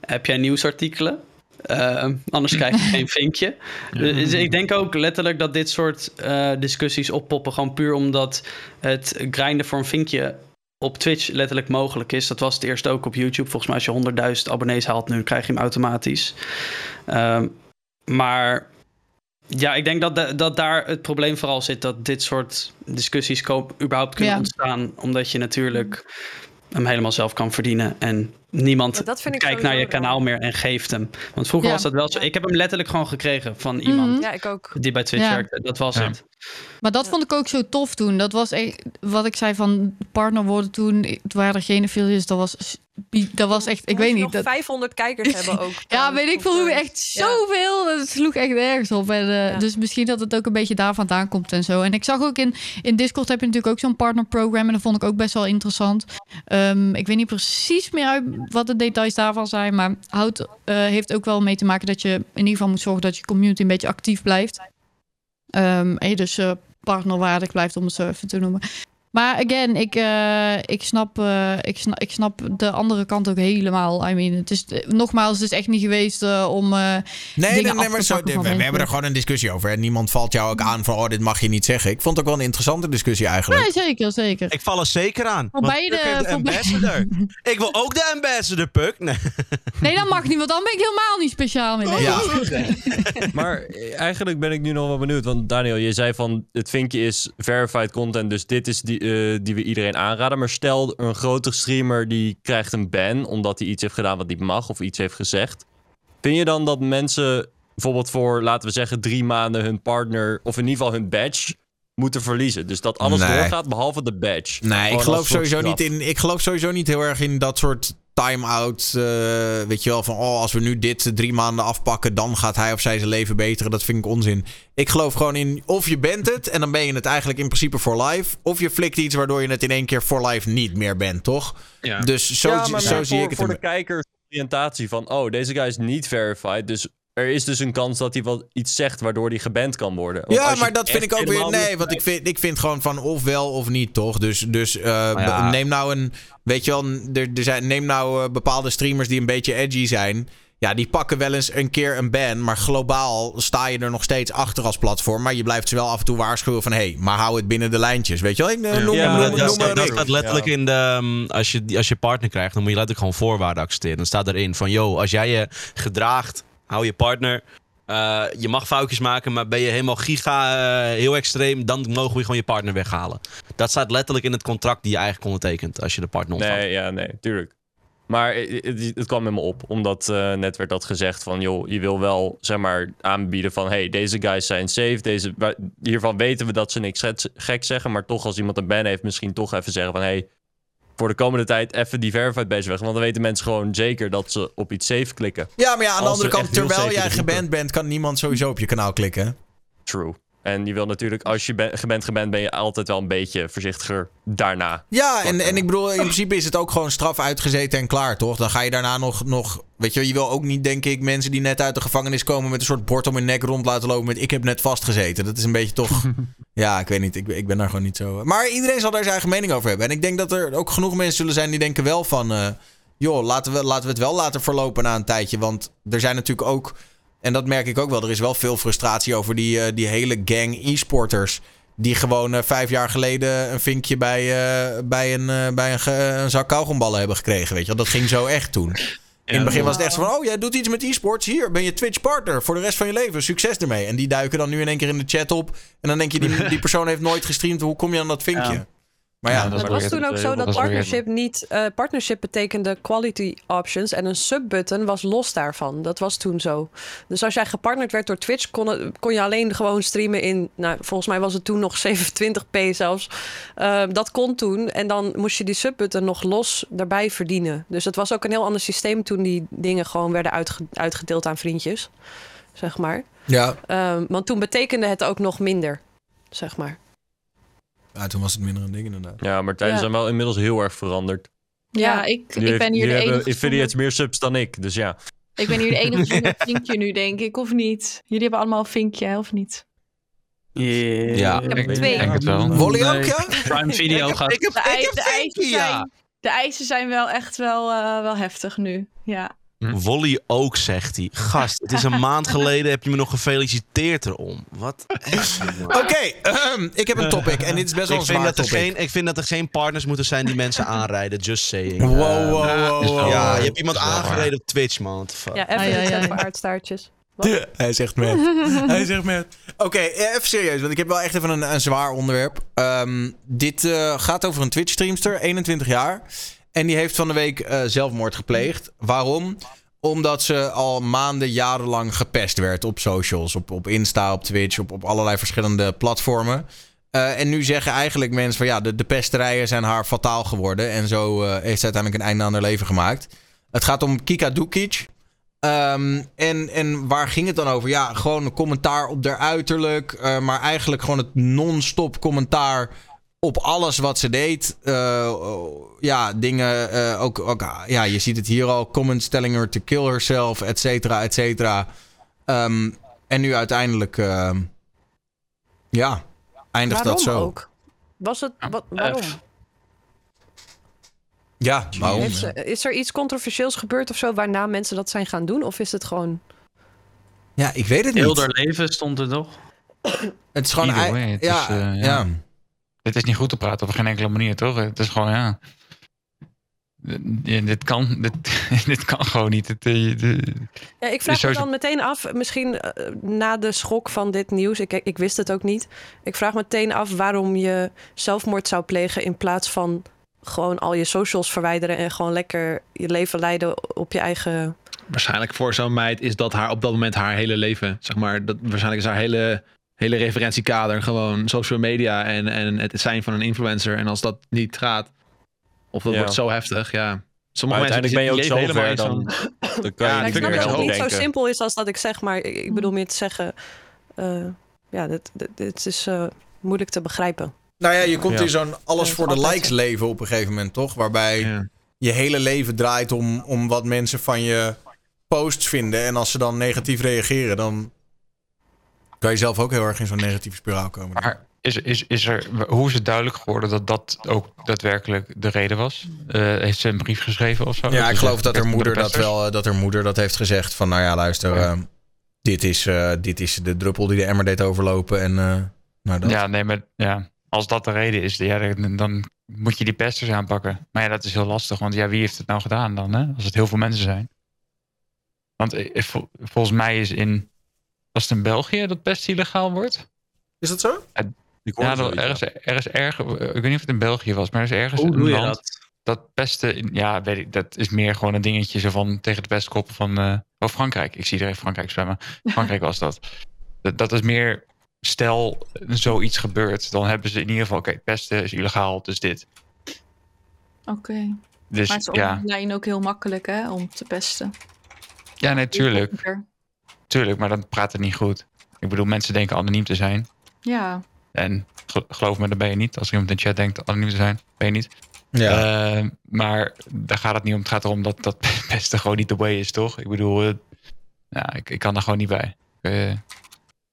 heb jij nieuwsartikelen? Uh, anders krijg je geen vinkje. Dus ik denk ook letterlijk dat dit soort uh, discussies oppoppen. Gewoon puur omdat het grinden voor een vinkje op Twitch letterlijk mogelijk is. Dat was het eerst ook op YouTube. Volgens mij als je 100.000 abonnees haalt nu, krijg je hem automatisch. Uh, maar ja, ik denk dat, de, dat daar het probleem vooral zit. Dat dit soort discussies überhaupt kunnen ja. ontstaan. Omdat je natuurlijk hem helemaal zelf kan verdienen. En niemand kijkt naar je wel. kanaal meer en geeft hem. Want vroeger Ja. was dat wel zo. Ik heb hem letterlijk gewoon gekregen van iemand Mhm. Ja, ik ook. die bij Twitch Ja. werkte. Dat was Ja. het. Maar dat vond ik ook zo tof toen. Dat was echt, wat ik zei van partner worden toen. Het waren er geen affiliates. Dat was, dat was echt, ik weet niet. nog Dat, 500 kijkers (laughs) hebben ook. ja, weet ik veel hoe eh, echt ja. zoveel. Het sloeg echt nergens op. En, eh, Ja. Dus misschien dat het ook een beetje daar vandaan komt en zo. En ik zag ook in, in Discord heb je natuurlijk ook zo'n partnerprogram. En dat vond ik ook best wel interessant. Ehm, ik weet niet precies meer uit wat de details daarvan zijn. Maar houdt, eh, heeft ook wel mee te maken dat je in ieder geval moet zorgen dat je community een beetje actief blijft. Ehm, en je dus eh, partnerwaardig blijft, om het zo even te noemen. Maar again, ik, eh, ik, snap, eh, ik, snap, ik snap de andere kant ook helemaal. I mean, het is eh, nogmaals, het is echt niet geweest om. eh, Nee, nee, dingen nee, maar zo, we, van hebben er gewoon een discussie over. En niemand valt jou ook aan van, oh, dit mag je niet zeggen. Ik vond het ook wel een interessante discussie eigenlijk. Nee, zeker, zeker. Ik val er zeker aan. Want beide- de ambassador. (laughs) ik wil ook de ambassador, Puck. Nee. Nee, dat mag niet, want dan ben ik helemaal niet speciaal meer. Nee. Ja. (laughs) Maar eigenlijk ben ik nu nog wel benieuwd. Want Daniel, je zei van het vinkje is verified content. Dus dit is die, eh, die we iedereen aanraden. Maar stel een grote streamer die krijgt een ban. Omdat hij iets heeft gedaan wat niet mag. Of iets heeft gezegd. Vind je dan dat mensen bijvoorbeeld voor, laten we zeggen, drie maanden hun partner. Of in ieder geval hun badge moeten verliezen? Dus dat alles Nee. doorgaat behalve de badge. Nee, ik geloof, sowieso niet in, ik geloof sowieso niet heel erg in dat soort time-out. eh, weet je wel, van oh, als we nu dit drie maanden afpakken, dan gaat hij of zij zijn leven beteren. Dat vind ik onzin. Ik geloof gewoon in, of je bent het en dan ben je het eigenlijk in principe voor life. Of je flikt iets waardoor je het in één keer voor life niet meer bent, toch? Ja. Dus zo, ja, maar zo zie voor, ik het. voor de kijkers oriëntatie van, oh, deze guy is niet verified. Dus er is dus een kans dat hij wat iets zegt waardoor hij geband kan worden. Want Ja, maar dat vind ik ook weer. Nee, want ik vind, ik vind gewoon van of wel of niet, toch? Dus, dus eh, ja. be- neem nou een. Weet je wel, er, er zijn, neem nou eh, bepaalde streamers die een beetje edgy zijn. Ja, die pakken wel eens een keer een ban. Maar globaal sta je er nog steeds achter als platform. Maar je blijft ze wel af en toe waarschuwen van... hé, hey, maar hou het binnen de lijntjes. Weet je wel? Ik, eh, noem, Ja, noem, dat, noem, dat, noem dat, maar- staat letterlijk in de. um, als, je, als je partner krijgt, dan moet je letterlijk gewoon voorwaarden accepteren. Dan staat erin van: yo, als jij je gedraagt, hou je partner. eh, je mag foutjes maken, maar ben je helemaal giga eh, heel extreem, dan mogen we gewoon je partner weghalen. Dat staat letterlijk in het contract die je eigenlijk ondertekent als je de partner ontvangt. Nee, ja, nee, tuurlijk. Maar het, het- kwam met me op, omdat eh, net werd dat gezegd van, joh, je wil wel, zeg maar, aanbieden van, hey, deze guys zijn safe, deze, hiervan weten we dat ze niks gek- gek zeggen, maar toch als iemand een ban heeft, misschien toch even zeggen van, hey, voor de komende tijd even die verified bezig weg, want dan weten mensen gewoon zeker dat ze op iets safe klikken. Ja, maar ja, aan de andere er kant, terwijl jij geband bent, kan niemand sowieso op je kanaal klikken. True. En je wil natuurlijk, als je ben, geband geband, ben je altijd wel een beetje voorzichtiger daarna. Ja, en, en ik bedoel, in principe is het ook gewoon straf uitgezeten en klaar, toch? Dan ga je daarna nog, nog... Weet je, je wil ook niet, denk ik, mensen die net uit de gevangenis komen... met een soort bord om hun nek rond laten lopen met... ik heb net vastgezeten. Dat is een beetje toch... (laughs) ja, ik weet niet. Ik, ik ben daar gewoon niet zo... Maar iedereen zal daar zijn eigen mening over hebben. En ik denk dat er ook genoeg mensen zullen zijn die denken wel van... eh, joh, laten we, laten we het wel laten verlopen na een tijdje. Want er zijn natuurlijk ook... En dat merk ik ook wel. Er is wel veel frustratie over die, eh, die hele gang e-sporters... Die gewoon eh, vijf jaar geleden een vinkje bij, eh, bij, een, bij een, een zak kauwgomballen hebben gekregen. Weet je. Dat ging zo echt toen. In het begin was het echt van, oh jij doet iets met e-sports. Hier ben je Twitch partner voor de rest van je leven. Succes ermee. En die duiken dan nu in één keer in de chat op. En dan denk je, die, die persoon heeft nooit gestreamd. Hoe kom je aan dat vinkje? Ja. Maar ja, Ja, dat was toen ook zo dat partnership niet... eh, partnership betekende quality options en een subbutton was los daarvan. Dat was toen zo. Dus als jij gepartnerd werd door Twitch, kon, het- kon je alleen gewoon streamen in... Nou, volgens mij was het toen nog (laughs) 27p zelfs. Eh, dat kon toen. En dan moest je die subbutton nog los daarbij verdienen. Dus het was ook een heel ander systeem toen die dingen gewoon werden uitge- uitgedeeld aan vriendjes. Zeg maar. ja. Eh, want toen betekende het ook nog minder. Zeg maar. Ja, toen was het minder een ding inderdaad. Ja, maar tijden Ja. zijn wel inmiddels heel erg veranderd. Ja, ik, Jullie ik ben hier de jullie hebben enige. affiliates meer subs dan ik, dus ja. Ik ben hier de enige zonder (laughs) vinkje nu, denk ik, of niet? Jullie hebben allemaal een vinkje, of niet? Yeah. Ja. Ik heb Ik er twee. denk het wel. Ook, ja? Prime Video gaat. Ik heb, De, ik heb de, eisen vinkje, ja. zijn, de eisen zijn wel echt wel, eh, wel heftig nu. Ja. Volley ook, zegt hij. Gast, het is een maand (laughs) geleden heb je me nog gefeliciteerd erom. Wat? Jongen. Oké, ehm, ik heb een topic. En dit is best wel ik, een vind zwaar dat er topic. geen, ik vind dat er geen partners moeten zijn die mensen aanrijden. Just saying. Wow, Eh, wow, wow, wow. Ja, je hebt iemand aangereden op Twitch, man. Fuck? Ja, even ai. voor aardstaartjes. Wat? Hij zegt met. (laughs) Hij zegt met. Oké, eh, even serieus, want ik heb wel echt even een, een zwaar onderwerp. Ehm, dit eh, gaat over een Twitch-streamster, 21 jaar. En die heeft van de week eh, zelfmoord gepleegd. Waarom? Omdat ze al maanden, jarenlang gepest werd op socials. Op, op Insta, op Twitch, op, op allerlei verschillende platformen. Eh, en nu zeggen eigenlijk mensen van ja, de, de pesterijen zijn haar fataal geworden. En zo eh, heeft ze uiteindelijk een einde aan haar leven gemaakt. Het gaat om Kika Dukic. Ehm, en, en waar ging het dan over? Ja, gewoon een commentaar op haar uiterlijk. maar eigenlijk gewoon het non-stop commentaar op alles wat ze deed. Eh, oh, ja, dingen. eh, ook, ook, ja, je ziet het hier al. Comments telling her to kill herself, et cetera, et cetera. Ehm, en nu uiteindelijk. ehm, ja, eindigt Waarom dat zo. ook? Was het, wat, waarom? Ja, waarom? Heeft is er iets controversieels gebeurd of zo waarna mensen dat zijn gaan doen? Of is het gewoon... Ja, ik weet het Heel niet. haar leven stond er toch? Het is gewoon. Way, het ja, is, eh, ja. ja. Dit is niet goed te praten op geen enkele manier, toch? Het is gewoon, ja. Ja, dit, kan, dit, (laughs) dit kan gewoon niet. Het, eh, de- Ja, ik vraag me dan meteen af, misschien eh, na de schok van dit nieuws, ik, ik wist het ook niet. Ik vraag me meteen af waarom je zelfmoord zou plegen in plaats van gewoon al je socials verwijderen en gewoon lekker je leven leiden op je eigen. Waarschijnlijk voor zo'n meid is dat haar op dat moment haar hele leven. Zeg maar, dat, waarschijnlijk is haar hele, hele referentiekader gewoon social media en, en het zijn van een influencer. En als dat niet gaat, of dat Ja. wordt zo heftig, ja. Sommige Maar mensen uiteindelijk ben je ook zo ver, dan, dan kan Ja, je ik snap dat het niet zo simpel is als dat ik zeg, maar ik ik bedoel meer te zeggen, eh, ja, dit, dit, dit is eh, moeilijk te begrijpen. Nou ja, je komt Ja. in zo'n alles voor de likes leven op een gegeven moment, toch? Waarbij Ja. je hele leven draait om, om wat mensen van je posts vinden. En als ze dan negatief reageren, dan kan je zelf ook heel erg in zo'n negatieve spiraal komen. Maar is, is, is er, hoe is het duidelijk geworden dat dat ook daadwerkelijk de reden was? Eh, heeft ze een brief geschreven of zo? ja, ik geloof dat haar moeder de dat wel, eh, dat haar moeder dat heeft gezegd van, nou ja, luister, Ja. eh, dit, is, dit is de druppel die de emmer deed overlopen en nou dat. Ja, nee, maar ja, als dat de reden is, ja, dan, dan moet je die pesters aanpakken. Maar ja, dat is heel lastig, want ja, wie heeft het nou gedaan dan? Hè? Als het heel veel mensen zijn. Want vol- volgens mij is in. Was het in België dat pest illegaal wordt? Is dat zo? Ik Ja, dat, er, is, er is erg. Ik weet niet of het in België was, maar er is ergens Hoe een land dat? dat pesten. Ja, weet ik, dat is meer gewoon een dingetje zo van tegen de pestkoppen van. eh oh, Frankrijk. Ik zie er even Frankrijk zwemmen. (laughs) Frankrijk was dat. dat. Dat is meer. Stel zoiets gebeurt, dan hebben ze in ieder geval. Oké, pesten is illegaal, dus dit. Oké. Dus Maar het is ja, online ook heel makkelijk hè, om te pesten. ja, natuurlijk. Tuurlijk, maar dan praat het niet goed. Ik bedoel, mensen denken anoniem te zijn. Ja. En ge- geloof me, dat ben je niet. Als iemand in de chat denkt anoniem te zijn, ben je niet. Ja. Eh, maar daar gaat het niet om. Het gaat erom dat dat (laughs) pesten gewoon niet de way is, toch? Ik bedoel, eh, ja, ik, ik kan daar gewoon niet bij. Eh, ik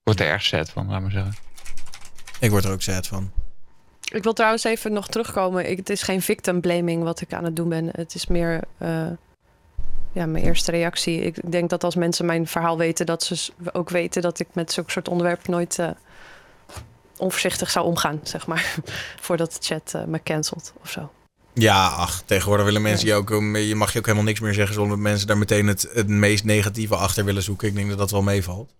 word er erg sad van, laat maar zeggen. Ik word er ook sad van. Ik wil trouwens even nog terugkomen. Ik, het is geen victim blaming wat ik aan het doen ben. Het is meer eh, ja, mijn eerste reactie. Ik denk dat als mensen mijn verhaal weten, dat ze ook weten dat ik met zulke soort onderwerpen nooit eh, onvoorzichtig zou omgaan, zeg maar. (laughs) Voordat de chat eh, me cancelt of zo. Ja, ach, tegenwoordig willen mensen je ook, um, je mag je ook helemaal niks meer zeggen zonder dat mensen daar meteen het, het meest negatieve achter willen zoeken. Ik denk dat dat wel meevalt.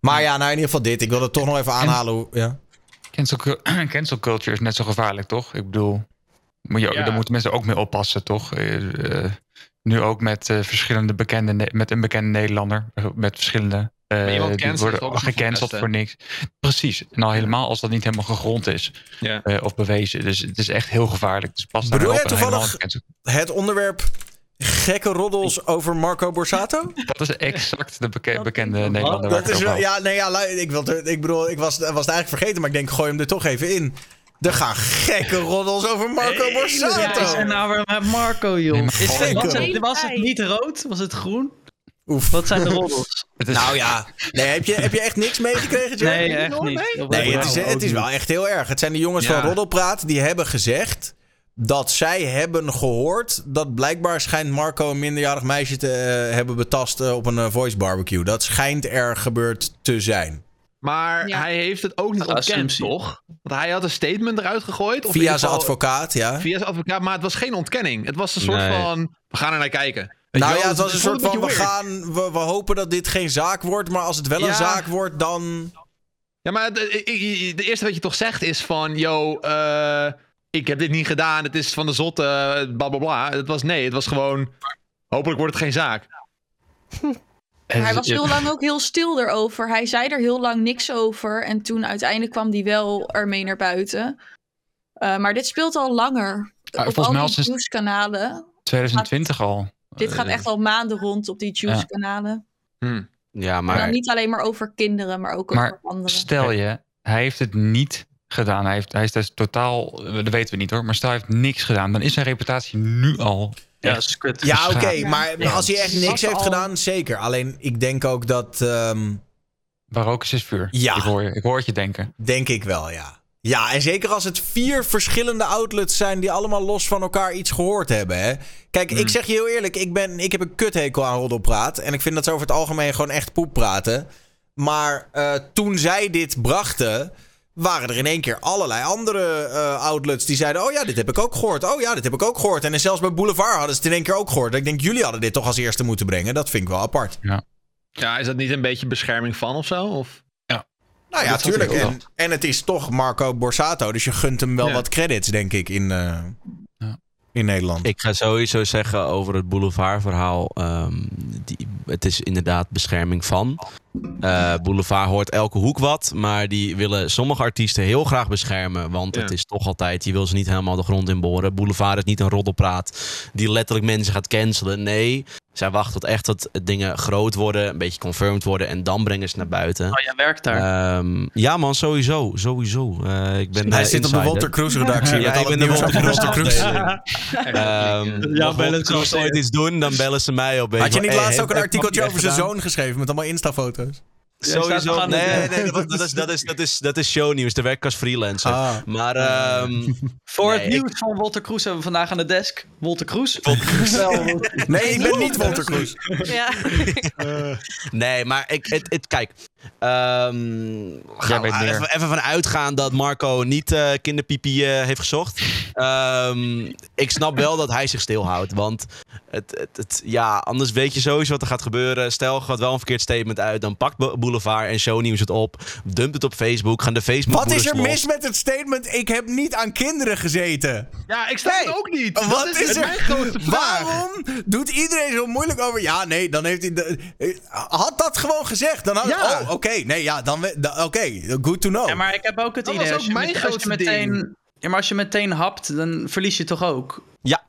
Maar ja, nou in ieder geval dit. Ik wil het toch nog even aanhalen. hoe- Ja. Cancel, cu- (clears throat) cancel culture is net zo gevaarlijk, toch? Ik bedoel, moet je, Ja. daar moeten mensen ook mee oppassen, toch? Eh, eh, nu ook met eh, verschillende bekende, met een bekende Nederlander, eh, met verschillende. eh, iemand die worden gecanceld voor niks. Precies. Nou, helemaal als dat niet helemaal gegrond is Ja. eh, of bewezen. Dus het is echt heel gevaarlijk. Dus pas Bedoel jij toevallig- Het onderwerp gekke roddels over Marco Borsato? Dat is exact de beke- bekende Nederlander. Dat is ja, nee, ja, ik, wil, ik bedoel, ik was, was het eigenlijk vergeten, maar ik denk, gooi hem er toch even in. Er gaan gekke roddels over Marco Borsato. Ja, is en nou weer met Marco, joh. Is was, het, was het niet rood? Was het groen? Oef. Wat zijn de roddels? (laughs) Nou ja, nee, heb, je, heb je echt niks meegekregen, Joe? Nee, echt niet. Nee, het is, het is wel echt heel erg. Het zijn de jongens Ja. van Roddelpraat die hebben gezegd dat zij hebben gehoord dat blijkbaar schijnt Marco een minderjarig meisje te eh, hebben betast eh, op een eh, voice barbecue. Dat schijnt er gebeurd te zijn. Maar Ja. hij heeft het ook niet ontkend, assumptie. toch? Want hij had een statement eruit gegooid. Of Via zijn advocaat, ja. Via zijn advocaat, maar het was geen ontkenning. Het was een soort Nee. van, we gaan er naar kijken. Weet Nou ja, het was een soort van, we, gaan, we, we hopen dat dit geen zaak wordt, maar als het wel een zaak wordt, dan... Ja, maar de, eerste wat je toch zegt is van, yo, eh, ik heb dit niet gedaan, het is van de zotte, uh, bla bla bla. Het was nee, het was gewoon, hopelijk wordt het geen zaak. (laughs) Hij was heel lang ook heel stil erover. Hij zei er heel lang niks over. En toen uiteindelijk kwam hij wel ermee naar buiten. Uh, maar dit speelt al langer. Ah, op al die nieuwskanalen. 2020 al. Dit gaat Eh, echt al maanden rond op die juice-kanalen. Ja, En dan maar niet alleen maar over kinderen, maar ook Maar over anderen. stel je, hij heeft het niet gedaan. Hij, heeft, hij is dus totaal, dat weten we niet hoor, maar stel hij heeft niks gedaan. Dan is zijn reputatie nu al Ja. Ja, oké, maar Ja. als hij echt niks heeft al- gedaan, zeker. Alleen ik denk ook dat. ehm, Waar rook is, is vuur. Ja. Ik hoor, je, ik hoor het je denken. denk ik wel, ja. Ja, en zeker als het vier verschillende outlets zijn die allemaal los van elkaar iets gehoord hebben. Hè? Kijk, Hmm. ik zeg je heel eerlijk, ik, ben, ik heb een kuthekel aan roddelpraat. En ik vind dat ze over het algemeen gewoon echt poep praten. Maar eh, toen zij dit brachten, waren er in één keer allerlei andere eh, outlets die zeiden: Oh ja, dit heb ik ook gehoord. Oh ja, dit heb ik ook gehoord. En zelfs bij Boulevard hadden ze het in één keer ook gehoord. Ik denk, jullie hadden dit toch als eerste moeten brengen. Dat vind ik wel apart. Ja, is dat niet een beetje bescherming van of zo? Of? Nou ja, Dat had ik tuurlijk. ook En, en het is toch Marco Borsato. Dus je gunt hem wel Ja. wat credits, denk ik, in, eh, Ja. in Nederland. ik ga sowieso zeggen over het boulevardverhaal. ehm die, het is inderdaad bescherming van. Eh, Boulevard hoort elke hoek wat. Maar die willen sommige artiesten heel graag beschermen. Want Ja. het is toch altijd, je wil ze niet helemaal de grond in boren. Boulevard is niet een roddelpraat die letterlijk mensen gaat cancelen. Nee, zij wachten tot echt dat dingen groot worden. Een beetje confirmed worden. En dan brengen ze naar buiten. Oh, jij werkt daar. Ehm, ja man, sowieso. Sowieso. Eh, ik ben Hij zit op de. Walter Kroes redactie. Ja, ik ben de Walter. Ehm, Ja, bellen ze wel. ooit iets doen, dan bellen ze mij op. Had je niet laatst ook een heeft artikeltje over zijn gedaan? zoon geschreven met allemaal Insta-foto's? Sowieso. Nee, nee, dat, dat, is, dat, is, dat, is, dat is shownieuws. Daar werk ik als freelancer. Ah. Maar ehm, (laughs) Voor Nee, het nieuws van Walter Kroes hebben we vandaag aan de desk. Walter Kroes. (laughs) Nee, ik ben niet Walter Kroes. Ja. nee, maar ik, het, het, kijk. Ehm gaan we weet meer. even, even van uitgaan dat Marco niet eh, kinderpipi eh, heeft gezocht. Ehm, ik snap wel dat hij zich stilhoudt. Want het, het, het, ja, anders weet je sowieso wat er gaat gebeuren. Stel, gaat wel een verkeerd statement uit. Dan pakt Bo- Boulevard en Shownieuws het op. Dumpt het op Facebook. Gaan de Facebook Wat is er mis met het statement? Ik heb niet aan kinderen gezeten. Ja, ik snap Nee. het ook niet. Dat Wat is, er? mijn grootste vraag. Waarom doet iedereen zo moeilijk over? Ja, nee, dan heeft hij. De, eh, had dat gewoon gezegd? Dan had, Ja. Oh, oké. Nee, ja, dan. Oké, good to know. Ja, maar ik heb ook het Dat idee. was Als ook je, mijn met- als je meteen, ding. ja, maar als je meteen hapt, dan verlies je toch ook. Ja.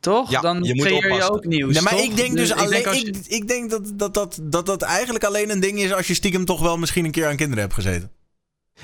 Toch? Ja, dan je moet creëer je ook nieuws. Nee, maar toch? ik denk dus, alleen. denk als je- ik, ik denk dat dat, dat, dat dat eigenlijk alleen een ding is als je stiekem toch wel misschien een keer aan kinderen hebt gezeten.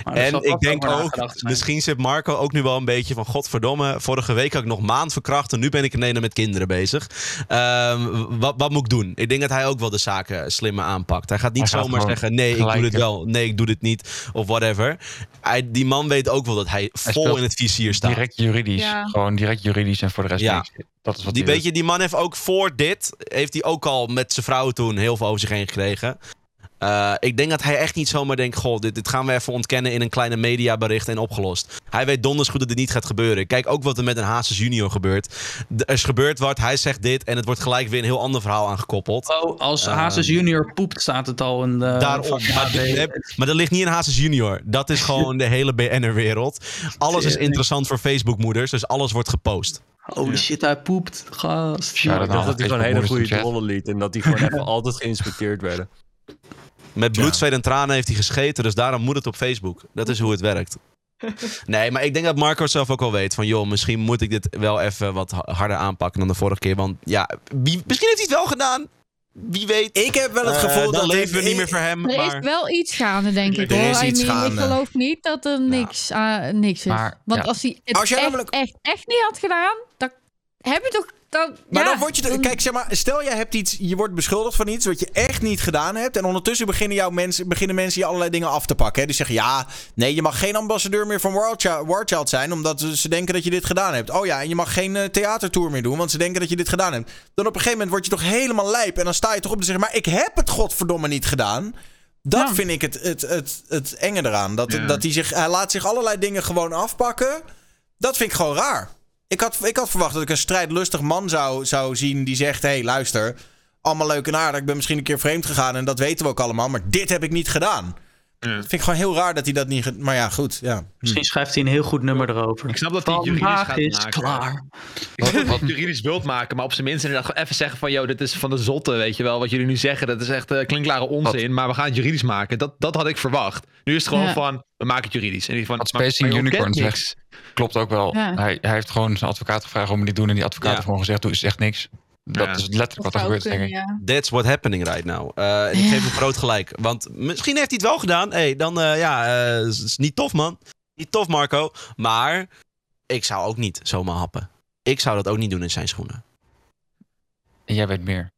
Maar En ik denk ook, misschien zit Marco ook nu wel een beetje van... Godverdomme, vorige week had ik nog maand verkracht... en nu ben ik ineens met kinderen bezig. Ehm, wat, wat moet ik doen? Ik denk dat hij ook wel de zaken slimmer aanpakt. Hij gaat niet Hij zomaar zeggen... nee, ik doe dit wel. Nee, ik doe dit niet. Of whatever. Hij, die man weet ook wel dat hij vol in het vizier staat. Direct juridisch. Ja. Gewoon direct juridisch en voor de rest Ja. niks. Dat is wat Die, hij weet doet. je, die man heeft ook voor dit... heeft hij ook al met zijn vrouw toen heel veel over zich heen gekregen. Eh, ik denk dat hij echt niet zomaar denkt... Goh, dit, dit gaan we even ontkennen in een kleine mediabericht en opgelost. Hij weet donders goed dat dit niet gaat gebeuren. Kijk ook wat er met een Hazes junior gebeurt. Er is gebeurd wat, hij zegt dit... en het wordt gelijk weer een heel ander verhaal aangekoppeld. Oh, als Ehm, Hazes junior poept, staat het al in de... Daarom. Maar, maar dat ligt niet in Hazes junior. Dat is gewoon de hele BN'er-wereld. Alles is interessant voor Facebook-moeders, dus alles wordt gepost. Holy shit, hij poept. Gast. Shout-out Ik dacht naar dat hij gewoon hele goede drollen liet. En dat die gewoon (laughs) even altijd geïnspecteerd werden. Met bloed, zweet en tranen heeft hij gescheten, dus daarom moet het op Facebook. Dat is hoe het werkt. (laughs) Nee, maar ik denk dat Marco het zelf ook wel weet. Van joh, misschien moet ik dit wel even wat ha- harder aanpakken dan de vorige keer. Want ja, wie, misschien heeft hij het wel gedaan. Wie weet. Ik heb wel het Eh, gevoel dat. leven we niet meer voor hem. Er maar... is wel iets gaande, denk ik. Er hoor. is I iets mean, gaande. Ik geloof niet dat er niks, ah, niks is. Maar, Want ja. als hij het Als echt, namelijk- echt, echt niet had gedaan, dan heb je toch... Dan, Maar ja, dan word je. dan- Kijk, zeg maar, stel jij hebt iets. Je wordt beschuldigd van iets wat je echt niet gedaan hebt. En ondertussen beginnen, jouw mensen, beginnen mensen je allerlei dingen af te pakken. Hè? Die zeggen: ja, nee, je mag geen ambassadeur meer van Warchild, Warchild zijn. Omdat ze denken dat je dit gedaan hebt. Oh ja, en je mag geen eh, theatertour meer doen. Want ze denken dat je dit gedaan hebt. Dan op een gegeven moment word je toch helemaal lijp. En dan sta je toch op te zeggen: maar ik heb het godverdomme niet gedaan. Dat Ja. vind ik het, het, het, het enge eraan. Dat, Ja. dat hij, zich, hij laat zich allerlei dingen gewoon afpakken. Dat vind ik gewoon raar. Ik had, ik had verwacht dat ik een strijdlustig man zou, zou zien die zegt: Hé, hey, luister. Allemaal leuk en aardig. Ik ben misschien een keer vreemd gegaan en dat weten we ook allemaal. Maar dit heb ik niet gedaan. Vind ik gewoon heel raar dat hij dat niet... Maar ja, goed. Ja. Misschien schrijft hij een heel goed nummer erover. Ik snap dat hij juridisch gaat is maken. klaar. Ik snap dat hij het juridisch wilt maken, maar op zijn minst inderdaad gewoon even zeggen van... ...yo, dit is van de zotte, weet je wel. Wat jullie nu zeggen, dat is echt eh, klinkklare onzin. Maar we gaan het juridisch maken. Dat, dat had ik verwacht. Nu is het gewoon Ja. van, we maken het juridisch. En die van, Wat Spacing Unicorn zegt, klopt ook wel. Ja. Hij, hij heeft gewoon zijn advocaat gevraagd om het niet te doen. En die advocaat Ja. heeft gewoon gezegd, doe is echt niks. Dat Ja. is letterlijk wat er gebeurt, denk ik. ja. That's what happening right now. Eh, en ik Ja. geef hem groot gelijk. Want misschien heeft hij het wel gedaan. hey, dan eh, ja, eh, is, niet tof, man. Niet tof, Marco. Maar ik zou ook niet zomaar happen. Ik zou dat ook niet doen in zijn schoenen. En jij weet meer.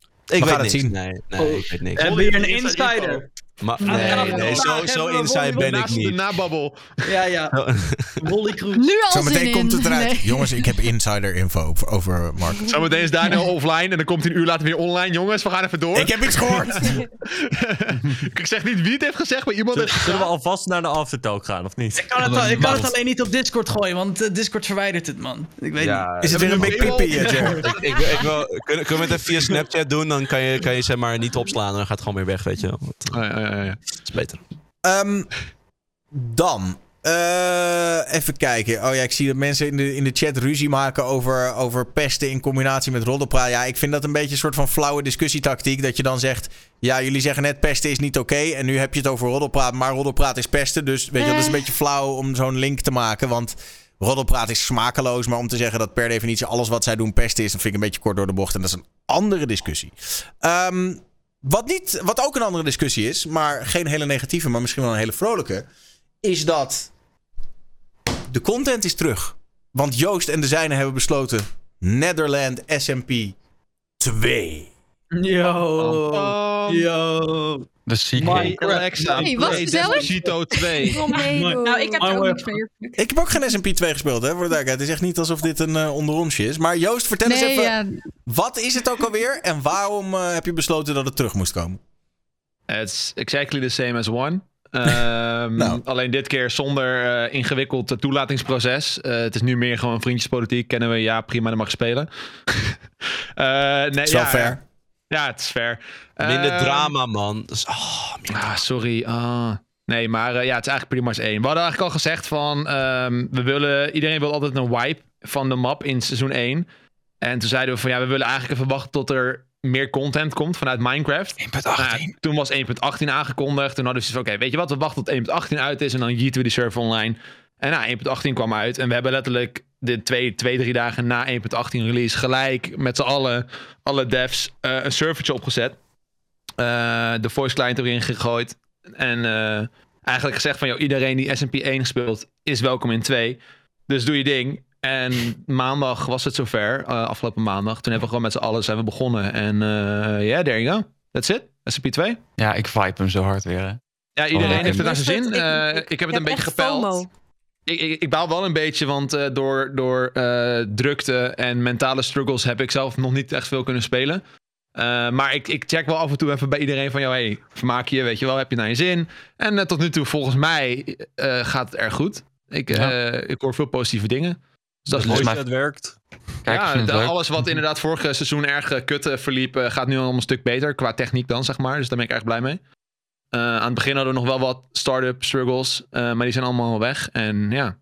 Ik We weet gaan het zien. Nee, nee ik weet niks. Hebben we hier een insider? Maar, Nee, zo, zo inside ben ik Naast de niet. nababbel. Ja, ja. (laughs) Wally Kroes. Nu al zin Zometeen komt het eruit. Nee. Jongens, ik heb insider info over, over Marco. Zometeen is Daniel (laughs) offline en dan komt hij een uur later weer online. Jongens, we gaan even door. Ik heb iets gehoord. (laughs) ik zeg niet wie het heeft gezegd, maar iemand heeft Zullen we alvast naar de aftertalk gaan, of niet? Ik kan, het, al- ik kan het alleen niet op Discord gooien, want eh, Discord verwijdert het, man. Ik weet Ja, niet. Is het weer een big pippie, eh, Jared? ik, ik, ik wil, kunnen, kunnen we het even via Snapchat doen? Dan kan je, kan je zeg maar niet opslaan en dan gaat het gewoon weer weg, weet je wel. Dat ja, ja, ja. is beter. Ehm, dan. eh, even kijken. Oh ja, ik zie dat mensen in de, in de chat ruzie maken over, over pesten in combinatie met roddelpraat. Ja, ik vind dat een beetje een soort van flauwe discussietactiek. Dat je dan zegt, ja, jullie zeggen net pesten is niet oké. en nu heb je het over roddelpraat, maar roddelpraat is pesten. Dus weet je, wel, dat is een beetje flauw om zo'n link te maken. Want roddelpraat is smakeloos. Maar om te zeggen dat per definitie alles wat zij doen pesten is... dan vind ik een beetje kort door de bocht. En dat is een andere discussie. Ehm, wat, niet, wat ook een andere discussie is, maar geen hele negatieve, maar misschien wel een hele vrolijke, is dat de content is terug. Want Joost en de zijnen hebben besloten Netherland SMP 2. Yo. Yo. De secret. Alexa, Hey, wat gezellig. Despacito 2. (laughs) Nou, ik heb er ook niks mee. Ik heb ook geen SMP 2 gespeeld, hè, voor de. Het is echt niet alsof dit een onderonsje is. Maar Joost, vertel eens even, ja, wat is het ook alweer en waarom eh, heb je besloten dat het terug moest komen? It's exactly the same as one. (laughs) Ehm, Nou. Alleen dit keer zonder eh, ingewikkeld toelatingsproces. Eh, het is nu meer gewoon vriendjespolitiek. Kennen we, ja, prima, dan mag je spelen. (laughs) Eh, nee, ja, fair. Ja, het is fair. Minder Ehm, drama, man. Oh, minder Ah, sorry. Ah. Nee, maar eh, ja, het is eigenlijk pretty much één. We hadden eigenlijk al gezegd van... ehm, we willen, iedereen wil altijd een wipe van de map in seizoen 1. En toen zeiden we van... Ja, we willen eigenlijk even wachten tot er meer content komt vanuit Minecraft. 1.18. Nou toen was 1.18 aangekondigd. Toen hadden we zoiets van... Oké, weet je wat? We wachten tot 1.18 uit is en dan jieten we die server online. En nou, 1.18 kwam uit. En we hebben letterlijk de twee, twee drie dagen na 1.18 release... gelijk met z'n allen, alle devs, eh, een servertje opgezet. Eh, de voice client erin gegooid. En eh, eigenlijk gezegd van... Joh, iedereen die SMP 1 speelt is welkom in 2. Dus doe je ding. En maandag was het zover. eh, afgelopen maandag. Toen hebben we gewoon met z'n allen zijn we begonnen. En ja, yeah, there you go. That's it. SMP 2. Ja, ik vibe hem zo hard weer. Hè. Ja, iedereen Oh, heeft het naar zijn zin. ik- Eh, ik- ik, heb het een beetje gepeld. FOMO. Ik, ik, ik baal wel een beetje, want eh, door, door eh, drukte en mentale struggles heb ik zelf nog niet echt veel kunnen spelen. Eh, maar ik, ik check wel af en toe even bij iedereen van, jou, hey, vermaak je, weet je wel, heb je naar je zin? En tot nu toe, volgens mij, eh, gaat het erg goed. Ik, eh, ik hoor veel positieve dingen. Dus dat is mooi. het werkt. Kijk, ja, de- alles wat inderdaad vorige seizoen erg kut verliep, gaat nu al een stuk beter. Qua techniek dan, zeg maar. Dus daar ben ik erg blij mee. Eh, aan het begin hadden we nog wel wat start-up struggles. eh, maar die zijn allemaal weg. En ja,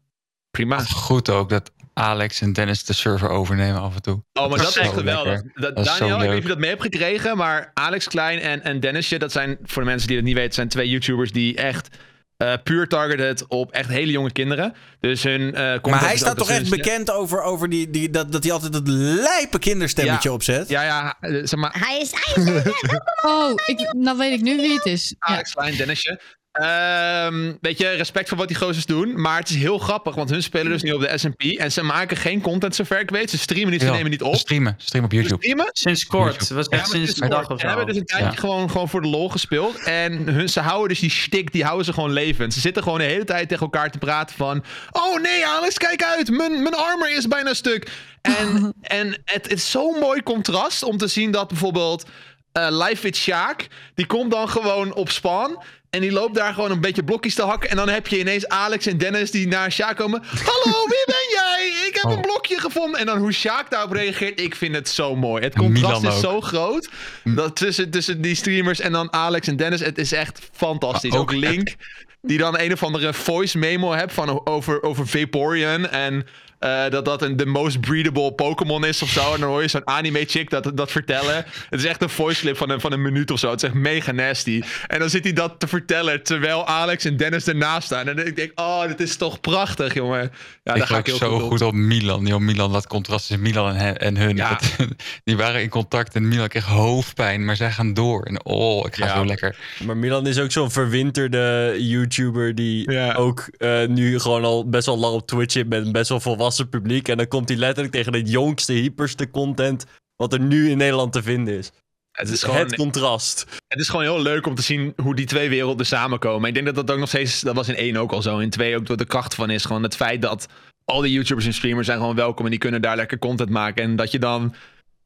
prima. Goed ook dat Alex en Dennis de server overnemen af en toe. Oh, maar dat is echt geweldig. Dat, Dat Daniel, ik weet niet of je dat mee hebt gekregen, maar Alex Klein en, en Dennisje, dat zijn voor de mensen die dat niet weten, zijn twee YouTubers die echt eh, puur targeted op echt hele jonge kinderen. Dus hun eh, content Maar hij staat toch echt bekend over, over die, die, dat, dat hij altijd dat lijpe kinderstemmetje Ja. opzet? Ja, ja, eh, zeg maar, Hij is, hij is, (laughs) Oh, ik, nou weet ik nu wie het is. Ja. Alex Klein, Dennisje. Ehm, weet je, respect voor wat die gozers doen. Maar het is heel grappig, want hun spelen dus nu op de SMP. En ze maken geen content zover ik weet. Ze streamen niet, ze Ja, nemen niet op. Streamen, streamen op Ze YouTube. streamen. Sinds kort. Het was echt sinds een dag of Ze hebben dus zo. een tijdje Ja. gewoon, gewoon voor de lol gespeeld. En hun, ze houden dus die stick, die houden ze gewoon levend. Ze zitten gewoon de hele tijd tegen elkaar te praten van... Oh nee, Alex, kijk uit. Mijn, mijn armor is bijna stuk. En, (laughs) en het, het is zo'n mooi contrast om te zien dat bijvoorbeeld... eh Live with Sjaak, die komt dan gewoon op spawn. En die loopt daar gewoon een beetje blokjes te hakken. En dan heb je ineens Alex en Dennis die naar Sjaak komen. Hallo, wie ben jij? Ik heb een Oh. blokje gevonden. En dan hoe Sjaak daarop reageert, ik vind het zo mooi. Het contrast is zo groot. Dat tussen, tussen die streamers en dan Alex en Dennis. Het is echt fantastisch. Maar ook, ook Link, die dan een of andere voice memo hebt van over, over Vaporeon. En eh, dat dat een de most breedable Pokémon is of zo. En dan hoor je zo'n anime chick dat, dat vertellen. Het is echt een voice clip van een, van een minuut of zo. Het is echt mega nasty. En dan zit hij dat te vertellen terwijl Alex en Dennis ernaast staan. En ik denk, oh, dit is toch prachtig, jongen. Ja, ik daar ga ik heel zo goed op. goed op Milan. Yo, Milan, dat contrast tussen Milan en, en hun. Ja. Dat- (laughs) die waren in contact en Milan kreeg hoofdpijn, maar zij gaan door. En oh, ik ga Ja. zo lekker. Maar Milan is ook zo'n verwinterde YouTuber die Ja. ook eh, nu gewoon al best wel lang op Twitch zit met best wel volwassen publiek. En dan komt hij letterlijk tegen het jongste, hyperste content wat er nu in Nederland te vinden is. Het is Het gewoon, contrast. Het is gewoon heel leuk om te zien hoe die twee werelden samenkomen. Ik denk dat dat ook nog steeds, dat was in één ook al zo. In twee ook wat de kracht van is. Gewoon het feit dat al die YouTubers en streamers zijn gewoon welkom en die kunnen daar lekker content maken. En dat je dan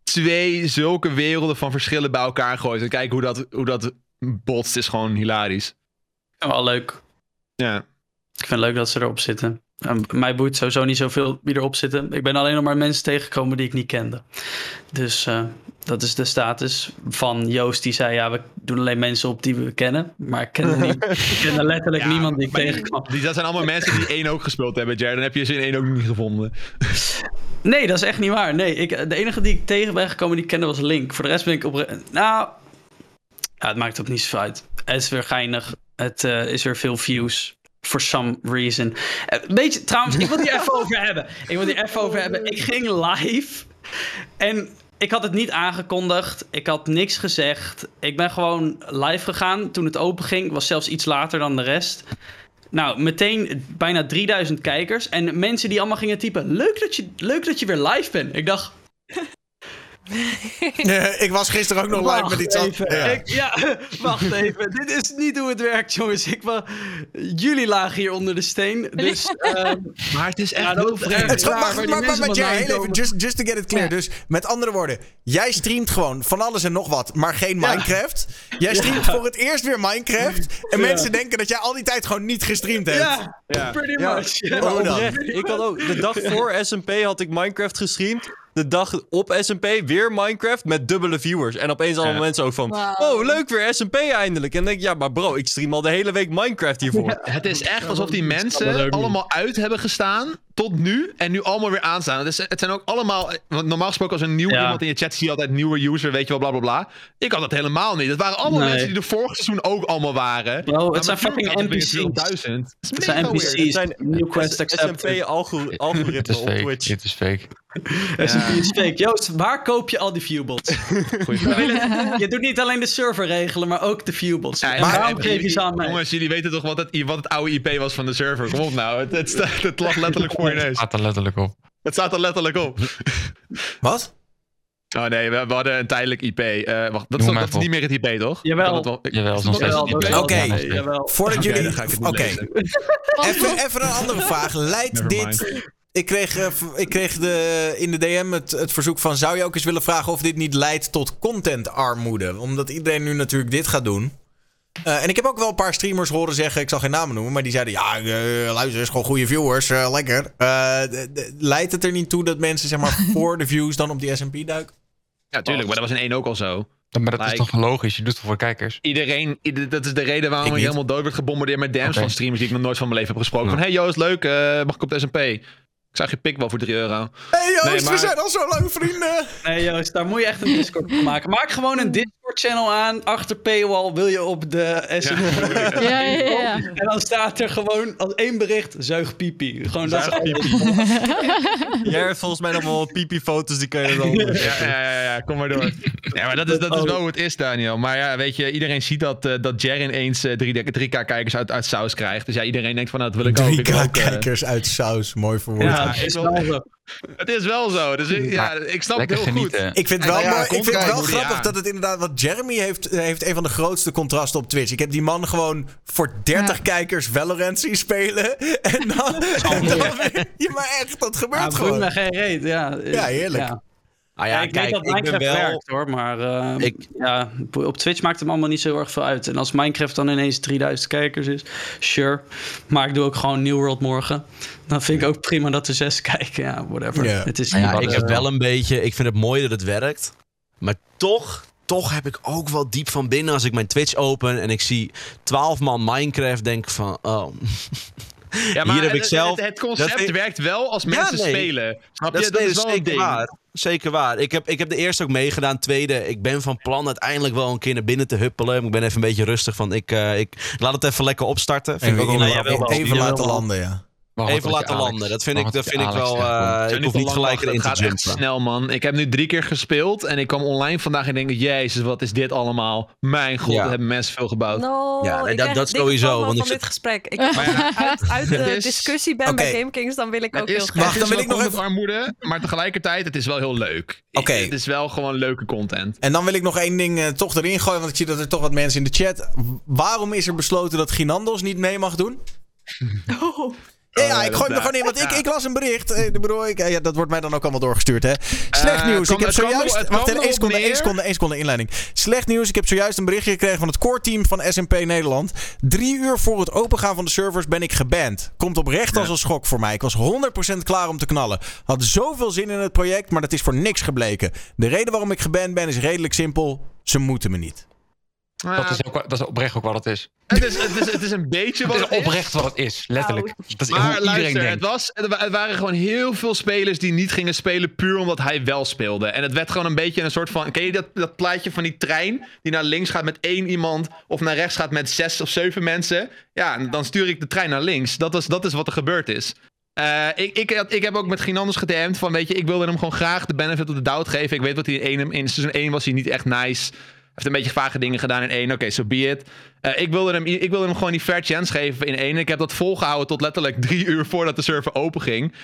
twee zulke werelden van verschillen bij elkaar gooit. En kijk hoe dat, hoe dat botst is gewoon hilarisch. Wel leuk. Ja. Ik vind het leuk dat ze erop zitten. En mij boeit sowieso niet zoveel wie erop zitten. Ik ben alleen nog maar mensen tegengekomen die ik niet kende. Dus eh, dat is de status van Joost. Die zei, ja, we doen alleen mensen op die we kennen. Maar ik kende, niet, (laughs) ik kende letterlijk Ja, niemand die ik tegenkwam. Die, dat zijn allemaal mensen die één ook gespeeld hebben, Jared. Dan heb je ze in één ook niet gevonden. Nee, dat is echt niet waar. Nee, ik, de enige die ik tegen ben gekomen die ik kende was Link. Voor de rest ben ik op... Nou, ja, het maakt ook niet zo uit. Het is weer geinig. Het eh, is weer veel views. For some reason. Eh, Weet je, trouwens, ik wil die even (laughs) over hebben. Ik wil die even over hebben. Ik ging live. En ik had het niet aangekondigd. Ik had niks gezegd. Ik ben gewoon live gegaan toen het open ging. Was zelfs iets later dan de rest. Nou, meteen bijna 3000 kijkers. En mensen die allemaal gingen typen. Leuk dat je, leuk dat je weer live bent. Ik dacht. (laughs) ik was gisteren ook nog live met iets anders. Ja. Ik- ja, (laughs) wacht even. Dit is niet hoe het werkt, jongens. Ik wa- Jullie lagen hier onder de steen. Dus. (laughs) ehm, Maar het is echt Ja, heel vreemd. Maar, maar, maar, Jerry, heel even, just, just to get it clear. Ja. Dus met andere woorden, jij streamt gewoon van alles en nog wat, maar geen Ja. Minecraft. Jij streamt voor het eerst weer Minecraft. En Ja. mensen denken dat jij al die tijd gewoon niet gestreamd hebt. ja, Ja. pretty Ja. much. Oh, ik had ook de dag voor SMP had ik Minecraft gestreamd. De dag op SMP weer Minecraft met dubbele viewers. En opeens allemaal Ja. mensen ook van... Oh, leuk weer SMP eindelijk. En dan denk ik, ja, maar bro, ik stream al de hele week Minecraft hiervoor. Het is echt alsof die mensen allemaal uit hebben gestaan tot nu en nu allemaal weer aanstaan. Het, is, het zijn ook allemaal, want normaal gesproken als een nieuw Ja. iemand in je chat zie je altijd nieuwe user, weet je wel, bla bla bla. Ik had dat helemaal niet. Het waren allemaal Nee. mensen die er vorig seizoen ook allemaal waren. Bro, het zijn fucking NPC's. 2000. Het Het zijn. NPC's. zijn New quest. SMP-algoritme op fake. Twitch. Dit is fake. (laughs) SMP is fake. Joost, waar koop je al die viewbots? Goeie vraag. je doet niet alleen de server regelen, maar ook de viewbots. Ja, maar waarom geef je ze aan mij? Jongens, jullie weten toch wat het, wat het oude IP was van de server? Kom op nou, het, het, staat- het lag letterlijk voor je neus. Staat er letterlijk op. Het staat er letterlijk op. (laughs) Wat? Oh nee, we, we hadden een tijdelijk IP. Eh, wacht, dat, Noem is, dat is niet meer het IP, toch? Jawel. Het wel- ik- Jawel, is nog steeds IP. Oké. (laughs) Voordat jullie... het Oké, (laughs) even, even een andere vraag. Leidt dit... Ik kreeg, eh, ik kreeg de, in de DM het, het verzoek van... zou je ook eens willen vragen of dit niet leidt tot contentarmoede? Omdat iedereen nu natuurlijk dit gaat doen. Eh, en ik heb ook wel een paar streamers horen zeggen... ik zal geen namen noemen, maar die zeiden... ja, eh, luister, is gewoon goede viewers, eh, lekker. Eh, leidt het er niet toe dat mensen zeg maar (laughs) voor de views dan op die S&P duiken? Ja, tuurlijk, maar dat was in één ook al zo. Maar dat is toch logisch? Je doet het voor kijkers. Iedereen, ieder- dat is de reden waarom Ik helemaal dood werd gebombardeerd met DM's Oké. van streamers die ik nog nooit van mijn leven heb gesproken. Ja. Van, hey Joost, leuk, eh, mag ik op de SMP? Ik zag je pik wel voor 3 euro. hey Joost, Nee, maar- we zijn al zo lang vrienden. Nee, Joost, daar moet je echt een Discord voor maken. Maak gewoon een Discord-channel aan. Achter paywall wil je op de. (laughs) Ja, ja, ja. En dan staat er gewoon als één bericht: zuig pipi. Gewoon dat Zuig alles. Jij hebt volgens mij nog wel wat pipi-foto's, die kan je dan... Ja, ja, ja, ja, kom maar door. Ja, maar dat is, dat is wel hoe het is, Daniel. Maar ja, weet je, iedereen ziet dat, eh, dat Jer ineens eh, 3, 3k kijkers uit, uit saus krijgt. Dus ja, iedereen denkt van, nou, dat wil ik ook. Ik wil 3k ook, eh, kijkers uit saus, mooi verwoord. Ja, is wel. Het is wel zo. Dus ik, ja, ik snap het heel goed. Ik vind het wel, Ja, ja, mooi, ik vind het wel grappig dat het inderdaad... Want Jeremy heeft, heeft een van de grootste contrasten op Twitch. Ik heb die man gewoon voor 30 Ja. kijkers Valorant zien spelen. (laughs) En dan... en dan je maar echt, dat gebeurt boeit gewoon. me geen reet. Ja, Ja, heerlijk. Ja. Ah Ja, ja, ik kijk, weet dat ik ben Minecraft wel... werkt hoor, maar eh, Ik- ja, op Twitch maakt het me allemaal niet zo heel erg veel uit. En als Minecraft dan ineens 3000 kijkers is, sure. Maar ik doe ook gewoon New World morgen. Dan vind ik ook prima dat er zes (laughs) kijken. Ja, whatever. Ja. Het is Nou ja, ik heb eh, wel een beetje... Ik vind het mooi dat het werkt. Maar toch, toch heb ik ook wel diep van binnen... als ik mijn Twitch open en ik zie 12 man Minecraft... denk ik van, oh... (laughs) Ja, maar Hier heb het, ik zelf- het, het concept werkt wel als Ja, mensen nee. spelen. Snap Dat je? is, Dat is wel een zeker ding. waar. Zeker waar. Ik heb, ik heb de eerste ook meegedaan. Tweede, ik ben van plan uiteindelijk wel een keer naar binnen te huppelen. Ik ben even een beetje rustig van, ik, eh, ik laat het even lekker opstarten. Vind ik ook wel Even, wel. even laten landen, ja. Even laten landen. Dat vind ik, dat vind ik wel... eh, Zijn ik niet hoef gelijk erin het te gaat echt jumpen. snel, man. Ik heb nu drie keer gespeeld en ik kwam online vandaag en denk jezus, wat is dit allemaal? Mijn god, Ja. hebben mensen veel gebouwd. No, Ja, ik dat- dat sowieso, want ik zit- dit gesprek. Ik, als ik uit, (laughs) uit de is- discussie ben bij GameKings, dan wil ik ook heel graag. Wacht, dan wil ik nog even- armoede, maar tegelijkertijd, het is wel heel leuk. Oké. Het is wel gewoon leuke content. En dan wil ik nog één ding eh, toch erin gooien, want ik zie dat er toch wat mensen in de chat. Waarom is er besloten dat Ginandos niet mee mag doen? (laughs) (laughs) Ja, ja, Oh, ik gooi er gewoon in, want ik, ik las een bericht. Eh, ik bedoel, ik, ja, dat wordt mij dan ook allemaal doorgestuurd, hè. Slecht Eh, nieuws. ik heb zojuist... Wacht één seconde, één seconde, één seconde inleiding. Slecht nieuws. Ik heb zojuist een berichtje gekregen van het core team van SMP Nederland. Drie uur voor het opengaan van de servers ben ik geband. Komt oprecht als een schok voor mij. Ik was 100% klaar om te knallen. Had zoveel zin in het project, maar dat is voor niks gebleken. De reden waarom ik geband ben is redelijk simpel. Ze moeten me niet. Dat is, ook, dat is oprecht ook wat het is. Het is, het, is, het is een beetje wat Het is het is. oprecht wat het is, letterlijk. Dat is hoe Maar iedereen luister, het, denkt. was, het wa- het waren gewoon heel veel spelers die niet gingen spelen puur omdat hij wel speelde. En het werd gewoon een beetje een soort van... Ken je dat, dat plaatje van die trein die naar links gaat met één iemand... of naar rechts gaat met zes of zeven mensen? Ja, en dan stuur ik de trein naar links. Dat is, dat is wat er gebeurd is. Eh, ik, ik, ik heb ook met Ginanders gedM'd van, weet je, ik wilde hem gewoon graag de benefit of the doubt geven. Ik weet wat hij in, in seizoen 1 was hij niet echt nice. Heeft een beetje vage dingen gedaan in één. Oké, so be it. Eh, ik, wilde hem, ik wilde hem gewoon die fair chance geven in één. Ik heb dat volgehouden tot letterlijk (laughs) drie uur voordat de server open ging.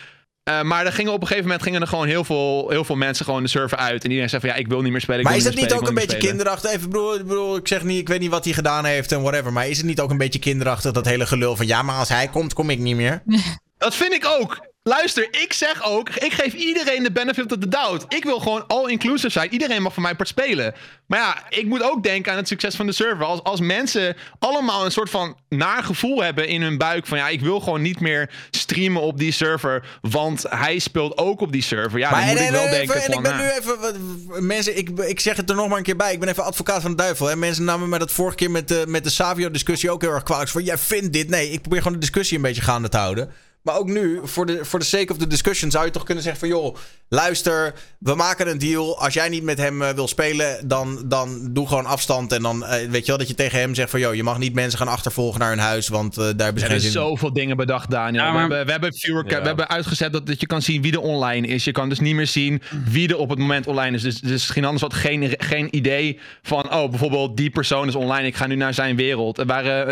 Eh, maar er gingen op een gegeven moment gingen er gewoon heel veel, heel veel mensen gewoon de server uit. En iedereen zei van ja, ik wil niet meer spelen. Maar is het meer niet ook een beetje spelen. kinderachtig? Even, ik bedoel, ik, bedoel, ik zeg niet, ik weet niet wat hij gedaan heeft en whatever. Maar is het niet ook een beetje kinderachtig dat hele gelul van ja, maar als hij komt, kom ik niet meer? (laughs) Dat vind ik ook. Luister, ik zeg ook, ik geef iedereen de benefit of the doubt. Ik wil gewoon all-inclusive zijn. Iedereen mag van mij part spelen. Maar ja, ik moet ook denken aan het succes van de server. Als, als mensen allemaal een soort van naar gevoel hebben in hun buik van ja, ik wil gewoon niet meer streamen op die server, want hij speelt ook op die server. Ja, dan moet en, ik wel en, denken en van, ik ben nu even, wat- mensen, ik, ik zeg het er nog maar een keer bij. Ik ben even advocaat van de duivel. Hè. Mensen namen mij dat vorige keer met de, met de Savio-discussie ook heel erg kwalijk. Van jij vindt dit. Nee, ik probeer gewoon de discussie een beetje gaande te houden. Maar ook nu, voor de, voor de sake of the discussion, zou je toch kunnen zeggen van... joh, luister, we maken een deal. Als jij niet met hem eh, wil spelen, dan, dan doe gewoon afstand. En dan eh, weet je wel dat je tegen hem zegt van... joh, je mag niet mensen gaan achtervolgen naar hun huis, want eh, daar hebben ze Er geen zijn zoveel dingen bedacht, Daniel. Ja, we, hebben, we, hebben viewer, Ja. we hebben uitgezet dat, dat je kan zien wie er online is. Je kan dus niet meer zien wie er op het moment online is. Dus, dus geen anders had geen, geen idee van... oh, bijvoorbeeld die persoon is online, ik ga nu naar zijn wereld. Er er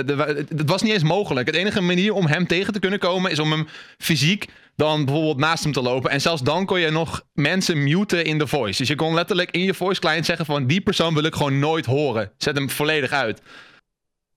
het was niet eens mogelijk. Het enige manier om hem tegen te kunnen komen... is om hem fysiek dan bijvoorbeeld naast hem te lopen. En zelfs dan kon je nog mensen muten in de voice. Dus je kon letterlijk in je voice client zeggen van... die persoon wil ik gewoon nooit horen. Zet hem volledig uit.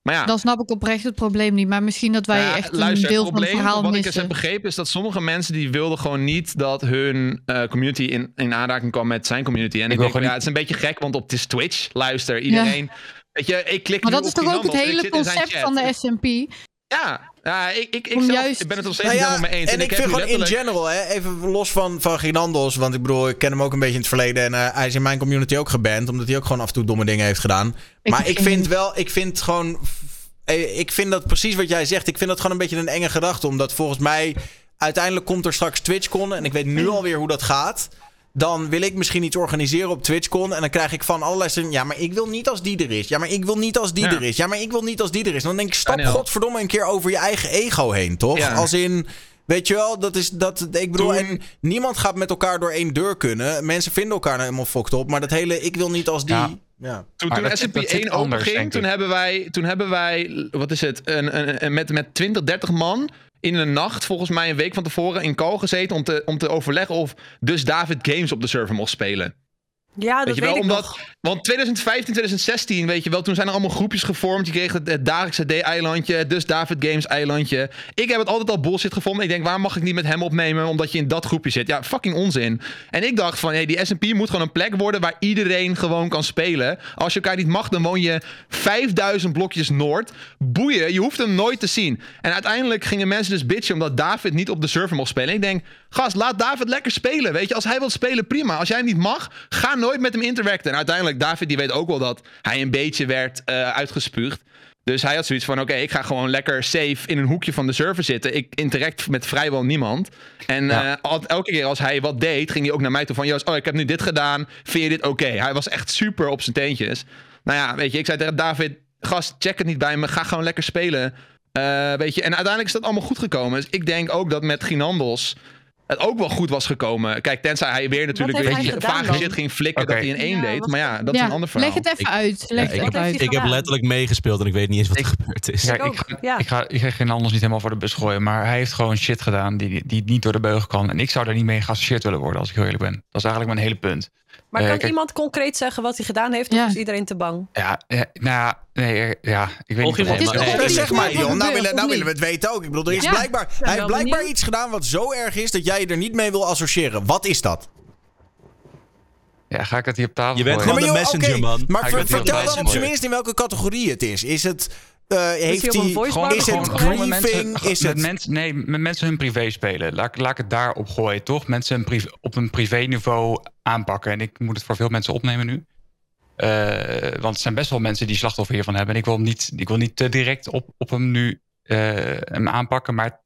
Maar ja... Dan snap ik oprecht het probleem niet. Maar misschien dat wij Ja, echt luister, een deel het van het verhaal wat ik eens missen. heb begrepen, is dat sommige mensen die wilden gewoon niet dat hun eh, community in, in aanraking kwam met zijn community. En ik, denk, ja, het is een beetje gek, want op het is Twitch. Luister, iedereen. Weet je, ik klik Maar dat is toch ook het hele concept van de SMP? Ja, ja ik, ik, ik, Om zelf, juist- ik ben het nog steeds Nou ja, helemaal mee eens. en ik heb vind gewoon in general, hè, even los van, van Ginandos, want ik bedoel, ik ken hem ook een beetje in het verleden en eh, hij is in mijn community ook geband, omdat hij ook gewoon af en toe domme dingen heeft gedaan. Ik maar ik vind- vind wel, ik vind gewoon, eh, ik vind dat precies wat jij zegt, ik vind dat gewoon een beetje een enge gedachte, omdat volgens mij uiteindelijk komt er straks TwitchCon en ik weet nu alweer hoe dat gaat. Dan wil ik misschien iets organiseren op TwitchCon. En dan krijg ik van allerlei stemmen. Ja, maar ik wil niet als die er is. Ja, maar ik wil niet als die Ja. er is. Ja, maar ik wil niet als die er is. Dan denk ik, stap godverdomme een keer over je eigen ego heen, toch? Ja. Als in, weet je wel, dat is dat. Ik bedoel, Toen- en niemand gaat met elkaar door één deur kunnen. Mensen vinden elkaar nou helemaal fucked op. Maar dat hele, ik wil niet als die. Ja. Ja. Toen, toen zit 1 anders, open ging, denk toen hebben, wij, toen hebben wij, wat is het, een, een, een- met, met 20, 30 man in een nacht, volgens mij een week van tevoren, in call gezeten om te, om te overleggen of dus David Games op de server mocht spelen. Ja, dat Weet je weet, wel, omdat, nog. want 2015, 2016, weet je wel, toen zijn er allemaal groepjes gevormd. Je kreeg het, het dagelijkse D-eilandje, dus David Games eilandje. Ik heb het altijd al bullshit gevonden. Ik denk, waar mag ik niet met hem opnemen, omdat je in dat groepje zit? Ja, fucking onzin. En ik dacht van, hey, die S&P moet gewoon een plek worden waar iedereen gewoon kan spelen. Als je elkaar niet mag, dan woon je 5000 blokjes noord. Boeien, je hoeft hem nooit te zien. En uiteindelijk gingen mensen dus bitchen omdat David niet op de server mocht spelen. En ik denk, gast, laat David lekker spelen. Weet je, als hij wil spelen, prima. Als jij hem niet mag, ga nooit met hem interacten. En uiteindelijk, David die weet ook wel dat hij een beetje werd eh, uitgespuugd. Dus hij had zoiets van, oké, ik ga gewoon lekker safe in een hoekje van de server zitten. Ik interact met vrijwel niemand. En eh, elke keer als hij wat deed, ging hij ook naar mij toe van... Joost, oh, ik heb nu dit gedaan. Vind je dit oké? Hij was echt super op zijn teentjes. Nou ja, weet je, ik zei tegen David... Gast, check het niet bij me. Ga gewoon lekker spelen. Eh, weet je, en uiteindelijk is dat allemaal goed gekomen. Dus ik denk ook dat met Ginandos het ook wel goed was gekomen. Kijk, tenzij hij weer natuurlijk hij gedaan vage dan? shit ging flikken dat hij in één Ja, deed. Maar ja, dat is een ander verhaal. leg het even uit. Leg Ja, het ik, uit. ik heb letterlijk meegespeeld en ik weet niet eens wat er gebeurd is. Ja, Ik ga, ik, ga, ik ga geen anders niet helemaal voor de bus gooien. Maar hij heeft gewoon shit gedaan die, die niet door de beugel kan. En ik zou daar niet mee geassocieerd willen worden, als ik heel eerlijk ben. Dat is eigenlijk mijn hele punt. Maar Eh, kan kijk- iemand concreet zeggen wat hij gedaan heeft? Ja. Of is iedereen te bang? Ja, ja, nou ja, nee, eh, ja, ik weet niet. Het Nee, zeg maar, Dion. Nou willen, nou willen we het weten ook. Ik bedoel, er is Ja. blijkbaar, hij heeft blijkbaar iets gedaan wat zo erg is dat jij je er niet mee wil associëren. Wat is dat? Ja, ga ik het hier op tafel Je bent gooien? gewoon de maar joh, messenger, man. Maar ver- vertel dan op zijn minst in welke categorie het is. Is het... eh, heeft hij Gewoon, Is het grieving? mensen, Is met het- mensen, nee, met mensen hun privé spelen. Laat, laat ik het daarop gooien, toch? Mensen een privé, op een privé-niveau aanpakken. En ik moet het voor veel mensen opnemen nu. Eh, want er zijn best wel mensen die slachtoffer hiervan hebben. En ik wil hem niet, ik wil niet te direct op, op hem nu eh, hem aanpakken. Maar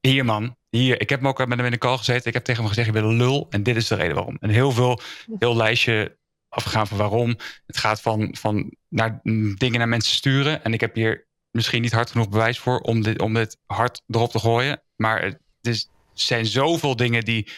hier, man. Hier. Ik heb hem ook met hem in de call gezeten. Ik heb tegen hem gezegd, je bent een lul. En dit is de reden waarom. En heel veel, heel lijstje afgegaan van waarom. Het gaat van, van naar, mm, dingen naar mensen sturen. En ik heb hier misschien niet hard genoeg bewijs voor om dit, om dit hard erop te gooien. Maar het is, zijn zoveel dingen die,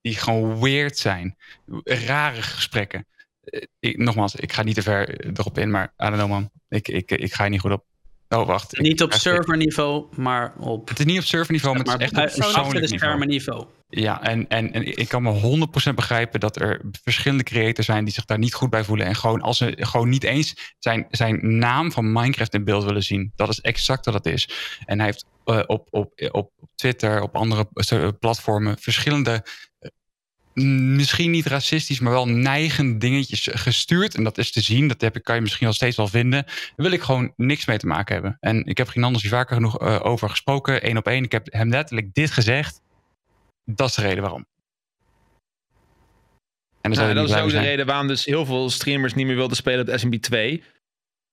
die gewoon weird zijn. Rare gesprekken. Eh, Ik, nogmaals, ik ga niet te ver erop in, maar I don't know man. Ik, ik, ik ga hier niet goed op. Oh, wacht. Ik- Niet op ik- serverniveau, maar op Het is niet op serverniveau, maar het is echt op maar persoonlijk niveau. Ja, en, en, en ik kan me 100% begrijpen dat er verschillende creators zijn die zich daar niet goed bij voelen. En gewoon als ze gewoon niet eens zijn, zijn naam van Minecraft in beeld willen zien. Dat is exact wat het is. En hij heeft eh, op, op, op Twitter, op andere eh, platformen, verschillende. eh, Misschien niet racistisch, maar wel neigende dingetjes gestuurd. En dat is te zien. Dat heb ik, kan je misschien al steeds wel vinden. Daar wil ik gewoon niks mee te maken hebben. En ik heb geen anders hier vaker genoeg over gesproken. één op één. Ik heb hem letterlijk dit gezegd. Dat is de reden waarom. En Nou, dat is ook de reden waarom dus heel veel streamers niet meer wilden spelen op SMB 2.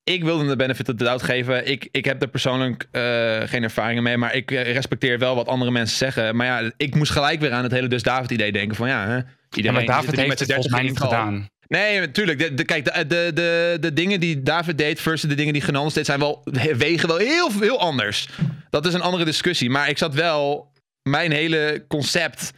Ik wilde hem de benefit of the doubt geven. Ik, ik heb er persoonlijk eh, geen ervaringen mee, maar ik eh, respecteer wel wat andere mensen zeggen. Maar ja, ik moest gelijk weer aan het hele Dus David idee denken van ja, hè, Ja, iedereen maar zit David heeft met het volgens mij niet 30 in een call. gedaan. Nee, natuurlijk. De, de, kijk, de, de, de, de dingen die David deed versus de dingen die Genans deed, zijn wel, (laughs) wegen wel heel, heel anders. Dat is een andere discussie. Maar ik zat wel, mijn hele concept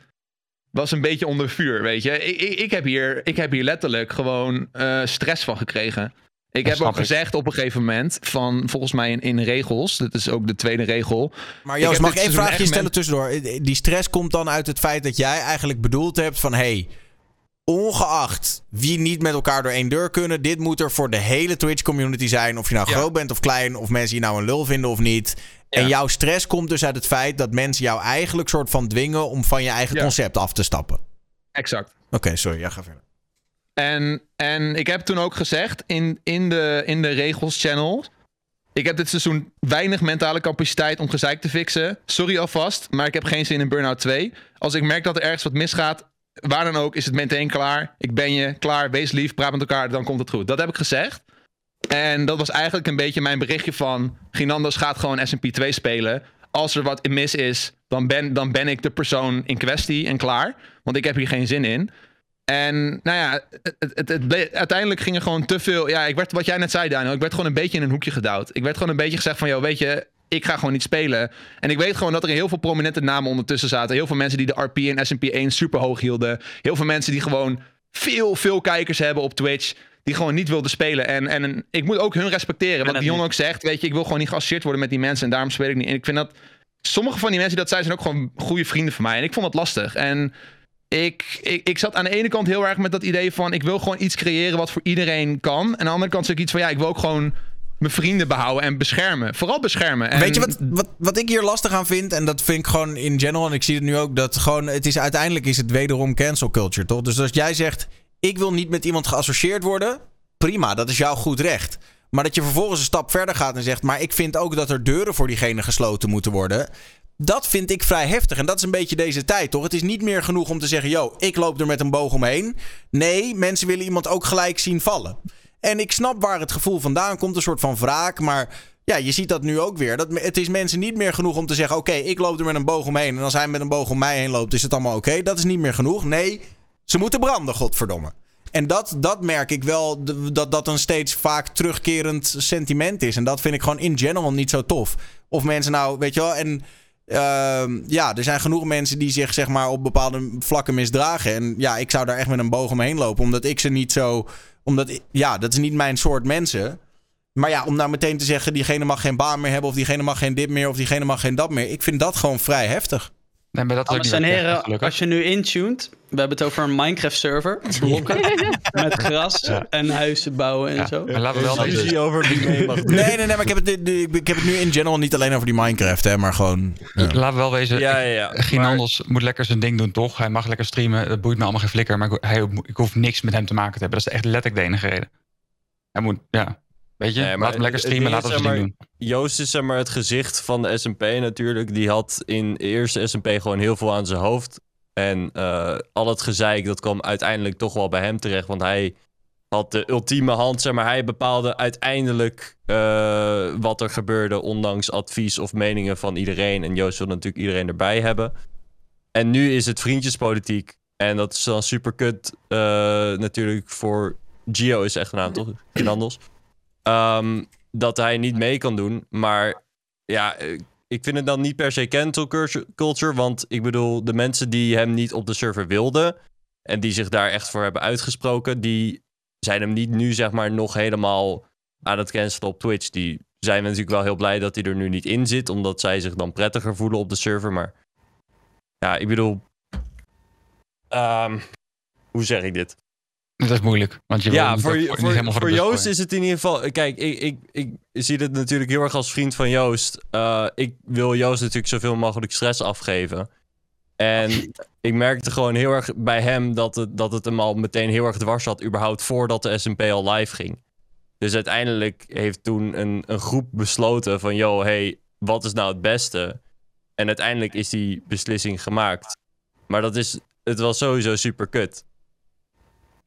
was een beetje onder vuur, weet je. Ik, ik, ik, heb, hier, ik heb hier letterlijk gewoon eh, stress van gekregen. Ik heb ook ik. gezegd op een gegeven moment van volgens mij in, in regels, dat is ook de tweede regel. Maar Joost, mag ik één vraagje stellen tussendoor? Die stress komt dan uit het feit dat jij eigenlijk bedoeld hebt van... hey, ongeacht wie niet met elkaar door één deur kunnen... dit moet er voor de hele Twitch-community zijn. Of je nou Ja. groot bent of klein, of mensen je nou een lul vinden of niet. En jouw stress komt dus uit het feit dat mensen jou eigenlijk soort van dwingen... om van je eigen concept af te stappen. Oké, Exact. sorry, ja, ga verder. En, en ik heb toen ook gezegd in, in, de, in de regels channel. Ik heb dit seizoen weinig mentale capaciteit om gezeik te fixen. Sorry alvast, maar ik heb geen zin in Burnout 2. Als ik merk dat er ergens wat misgaat, waar dan ook, is het meteen klaar. Ik ben je, klaar, wees lief, praat met elkaar, dan komt het goed. Dat heb ik gezegd. En dat was eigenlijk een beetje mijn berichtje van... Ginandos gaat gewoon SMP 2 spelen. Als er wat mis is, dan ben, dan ben ik de persoon in kwestie en klaar. Want ik heb hier geen zin in. En nou ja, het, het, uiteindelijk ging er gewoon te veel. Ja, ik werd, wat jij net zei, Daniel. Ik werd gewoon een beetje in een hoekje gedouwd. Ik werd gewoon een beetje gezegd van, joh, weet je, ik ga gewoon niet spelen. En ik weet gewoon dat er heel veel prominente namen ondertussen zaten. Heel veel mensen die de RP en SMP 1 super hoog hielden. Heel veel mensen die gewoon veel, veel kijkers hebben op Twitch. Die gewoon niet wilden spelen. En, en ik moet ook hun respecteren. Wat Dion ook zegt, weet je, ik wil gewoon niet geassocieerd worden met die mensen. En daarom speel ik niet. En ik vind dat sommige van die mensen die dat zijn, zijn ook gewoon goede vrienden van mij. En ik vond dat lastig. En ik, ik, ik zat aan de ene kant heel erg met dat idee van... ik wil gewoon iets creëren wat voor iedereen kan. En aan de andere kant zit ik iets van... ja, ik wil ook gewoon mijn vrienden behouden en beschermen. Vooral beschermen. En Weet je wat, wat, wat ik hier lastig aan vind? En dat vind ik gewoon in general, en ik zie het nu ook, dat gewoon, het is uiteindelijk is het wederom cancel culture, toch? Dus als jij zegt, ik wil niet met iemand geassocieerd worden, prima, dat is jouw goed recht. Maar dat je vervolgens een stap verder gaat en zegt, maar ik vind ook dat er deuren voor diegene gesloten moeten worden. Dat vind ik vrij heftig. En dat is een beetje deze tijd, toch? Het is niet meer genoeg om te zeggen: yo, ik loop er met een boog omheen. Nee, mensen willen iemand ook gelijk zien vallen. En ik snap waar het gevoel vandaan komt, een soort van wraak. Maar ja, je ziet dat nu ook weer. Dat, het is mensen niet meer genoeg om te zeggen: oké, ik loop er met een boog omheen. En als hij met een boog om mij heen loopt, is het allemaal oké. Dat is niet meer genoeg. Nee, ze moeten branden, godverdomme. En dat, dat merk ik wel, dat dat een steeds vaak terugkerend sentiment is. En dat vind ik gewoon in general niet zo tof. Of mensen nou, weet je wel, en ehm, ja, er zijn genoeg mensen die zich zeg maar op bepaalde vlakken misdragen. En ja, ik zou daar echt met een boog omheen lopen, omdat ik ze niet zo, omdat, ja, dat is niet mijn soort mensen. Maar ja, om nou meteen te zeggen, diegene mag geen baan meer hebben, of diegene mag geen dit meer, of diegene mag geen dat meer. Ik vind dat gewoon vrij heftig. Nee, maar dat Dames niet en heren, als je nu intuned, we hebben het over een Minecraft-server. (laughs) Blokken met gras en huizen bouwen en Ja, zo. maar laten we wel over wie mee mag (laughs) doen. Nee, nee, nee, maar ik heb het, nu- ik heb het nu in general niet alleen over die Minecraft, hè, maar gewoon. ja. Laten we wel wezen, Ja, ja, ja. Ginandos moet lekker zijn ding doen, toch? Hij mag lekker streamen, dat boeit me allemaal geen flikker. Maar ik, hij, ik hoef niks met hem te maken te hebben. Dat is echt letterlijk de enige reden. Hij moet, ja, weet je, Nee, maar laat hem lekker streamen, laat hem doen. Joost is zeg maar het gezicht van de SMP natuurlijk. Die had in de eerste SMP gewoon heel veel aan zijn hoofd. En eh, al het gezeik, dat kwam uiteindelijk toch wel bij hem terecht. Want hij had de ultieme hand, zeg maar. Hij bepaalde uiteindelijk eh, wat er gebeurde, ondanks advies of meningen van iedereen. En Joost wil natuurlijk iedereen erbij hebben. En nu is het vriendjespolitiek. En dat is dan super kut eh, natuurlijk voor... Gio is echt een naam, toch? Fernandos. Ehm, dat hij niet mee kan doen. Maar ja, ik vind het dan niet per se cancel culture- culture. Want ik bedoel, de mensen die hem niet op de server wilden. en die zich daar echt voor hebben uitgesproken. die zijn hem niet nu, zeg maar, nog helemaal aan het cancelen op Twitch. Die zijn natuurlijk wel heel blij dat hij er nu niet in zit. omdat zij zich dan prettiger voelen op de server. Maar ja, ik bedoel. ehm, hoe zeg ik dit? Dat is moeilijk, want je Ja, voor, Joost is het in ieder geval... Kijk, ik, ik, ik zie dit natuurlijk heel erg als vriend van Joost. Eh, ik wil Joost natuurlijk zoveel mogelijk stress afgeven. En (laughs) ik merkte gewoon heel erg bij hem dat het, dat het hem al meteen heel erg dwars zat... überhaupt voordat de SMP al live ging. Dus uiteindelijk heeft toen een, een groep besloten van... yo, hey, wat is nou het beste? En uiteindelijk is die beslissing gemaakt. Maar dat is, het was sowieso super kut.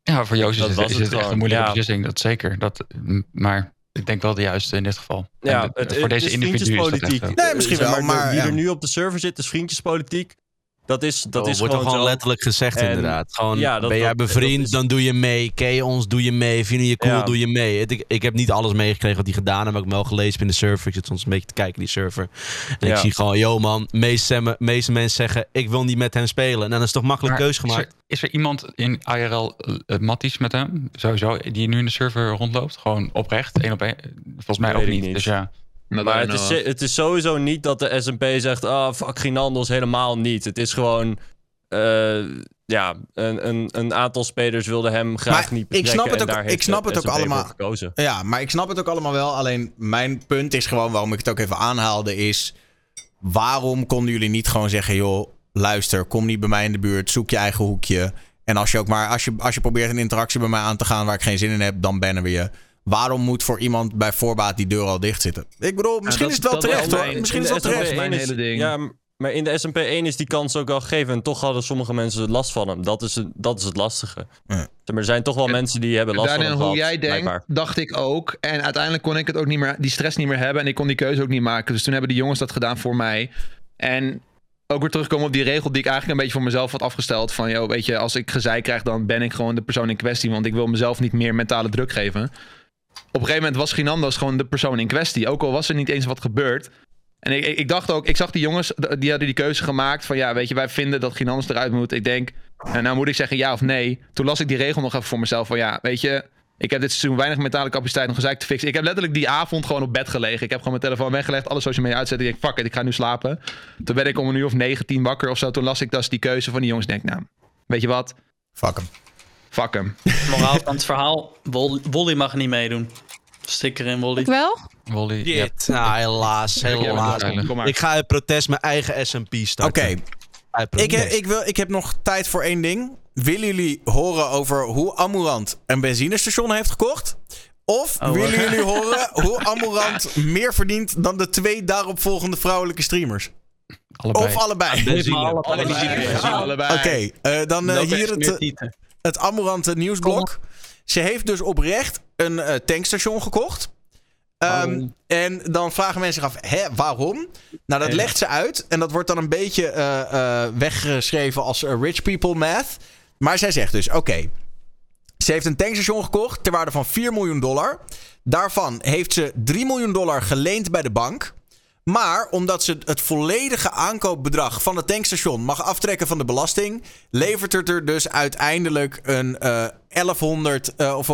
Ja, voor Joost is Dat het, was is het het echt een moeilijke ja. beslissing, dat zeker. Dat, maar ik denk wel de juiste in dit geval. Ja, het, voor het deze is individu is dat echt. Nee, misschien wel, maar Wie ja. er nu op de server zit, is vriendjespolitiek. Dat is, dat is wordt gewoon, er gewoon zo. letterlijk gezegd En- inderdaad. Gewoon, ja, dat- ben jij bevriend, is- dan doe je mee. Ken je ons, doe je mee. Vinden je cool, Ja. doe je mee. Het- Ik, ik heb niet alles meegekregen wat hij gedaan heeft. Maar ik heb wel gelezen in de server. Ik zit soms een beetje te kijken die server. En Ja. ik zie gewoon, yo man, meeste, meeste mensen zeggen... ik wil niet met hem spelen. En dan is toch makkelijk Maar keus is gemaakt. er, is er iemand in IRL uh, Matties met hem, sowieso, die nu in de server rondloopt? Gewoon oprecht, één op één? Volgens mij ook niet. niet. Dus ja. Maar het is, het is sowieso niet dat de SMP zegt... ah, fuck Ginandos, helemaal niet. Het is gewoon... eh, ja, een, een, een aantal spelers wilden hem graag Maar niet ik betrekken. snap het ook- ik snap het ook allemaal. gekozen. Ja, maar ik snap het ook allemaal wel. Alleen mijn punt is gewoon waarom ik het ook even aanhaalde is... waarom konden jullie niet gewoon zeggen... joh, luister, kom niet bij mij in de buurt, zoek je eigen hoekje. En als je ook maar, als je, als je probeert een interactie bij mij aan te gaan... waar ik geen zin in heb, dan bannen we je. Waarom moet voor iemand bij voorbaat die deur al dicht zitten? Ik bedoel, misschien dat- is het wel terecht hoor. Misschien In is de het wel terecht. SMP1 mijn is- hele ding. Ja, maar in de SMP1 is die kans ook al gegeven. En toch hadden sommige mensen last van hem. Dat is het, dat is het lastige. Ja. Er zijn toch wel mensen die hebben last Daarin van hem hoe gehad, jij denkt, blijkbaar. dacht ik ook. En uiteindelijk kon ik het ook niet meer, die stress niet meer hebben. En ik kon die keuze ook niet maken. Dus toen hebben die jongens dat gedaan voor mij. En ook weer terugkomen op die regel die ik eigenlijk een beetje voor mezelf had afgesteld. Van, joh, weet je, als ik gezeik krijg, dan ben ik gewoon de persoon in kwestie. Want ik wil mezelf niet meer mentale druk geven. Op een gegeven moment was Ginandos gewoon de persoon in kwestie. Ook al was er niet eens wat gebeurd. En ik, ik dacht ook, ik zag die jongens, die hadden die keuze gemaakt van ja, weet je, wij vinden dat Ginandos eruit moet. Ik denk, en nou moet ik zeggen ja of nee. Toen las ik die regel nog even voor mezelf van ja, weet je, ik heb dit seizoen weinig mentale capaciteit om gezeik te fixen. Ik heb letterlijk die avond gewoon op bed gelegen. Ik heb gewoon mijn telefoon weggelegd, alle social media uitzetten. Ik denk, fuck it, ik ga nu slapen. Toen ben ik om een uur of negen, tien wakker of zo. Toen las ik dus die keuze van die jongens. Denk, nou, weet je wat? Fuck hem. Fuck hem. Moraal van het verhaal, Wol- Wolly mag niet meedoen. Sticker in Wolly. Ik wel? Wolly, ja. Nou, helaas, Ja, helaas. maar. Ik ga uit protest mijn eigen SMP Oké, starten. Uit ik, heb- ik, wil, ik heb nog tijd voor één ding. Willen jullie horen over hoe Amurant een benzinestation heeft gekocht? Of Oh, willen eh. jullie (laughs) horen hoe Amurant meer verdient dan de twee daaropvolgende vrouwelijke streamers? allebei. Of allebei? Benzine. Allebei. Allebei. Oké, eh, dan eh, hier het, eh? Het Amorante nieuwsblok. Ze heeft dus oprecht een eh, tankstation gekocht. Ehm. En dan vragen mensen zich af, hè, waarom? Nou, dat legt ze uit. En dat wordt dan een beetje eh, eh, weggeschreven als rich people math. Maar zij zegt dus, oké. ze heeft een tankstation gekocht ter waarde van 4 miljoen dollar. Daarvan heeft ze 3 miljoen dollar geleend bij de bank. Maar omdat ze het volledige aankoopbedrag van het tankstation mag aftrekken van de belasting, levert het er dus uiteindelijk een eh 1100 eh, of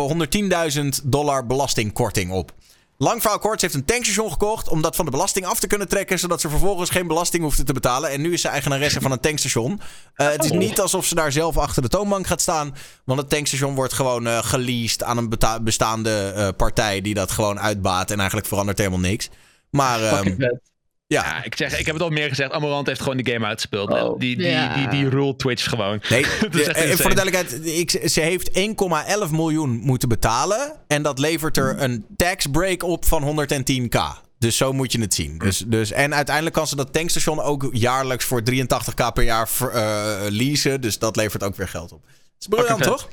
110.000 dollar belastingkorting op. Lang verhaal kort, ze heeft een tankstation gekocht om dat van de belasting af te kunnen trekken, zodat ze vervolgens geen belasting hoefde te betalen. En nu is ze eigenaresse van een tankstation. Eh, het is niet alsof ze daar zelf achter de toonbank gaat staan, want het tankstation wordt gewoon eh geleased aan een bestaande eh, partij die dat gewoon uitbaat en eigenlijk verandert helemaal niks. Maar ehm, ja, Ja, ik, zeg, ik heb het al meer gezegd. Amorant heeft gewoon die game uitgespeeld. Oh. Die, die, Ja. die, die, rule Twitch gewoon. Nee, (laughs) Dat is echt eh, voor de duidelijkheid, ik, ze heeft 1,11 miljoen moeten betalen. En dat levert er een tax break op van 110k. Dus zo moet je het zien. Dus, dus, en uiteindelijk kan ze dat tankstation ook jaarlijks voor 83k per jaar ver- eh, leasen. Dus dat levert ook weer geld op. Dat is briljant, toch?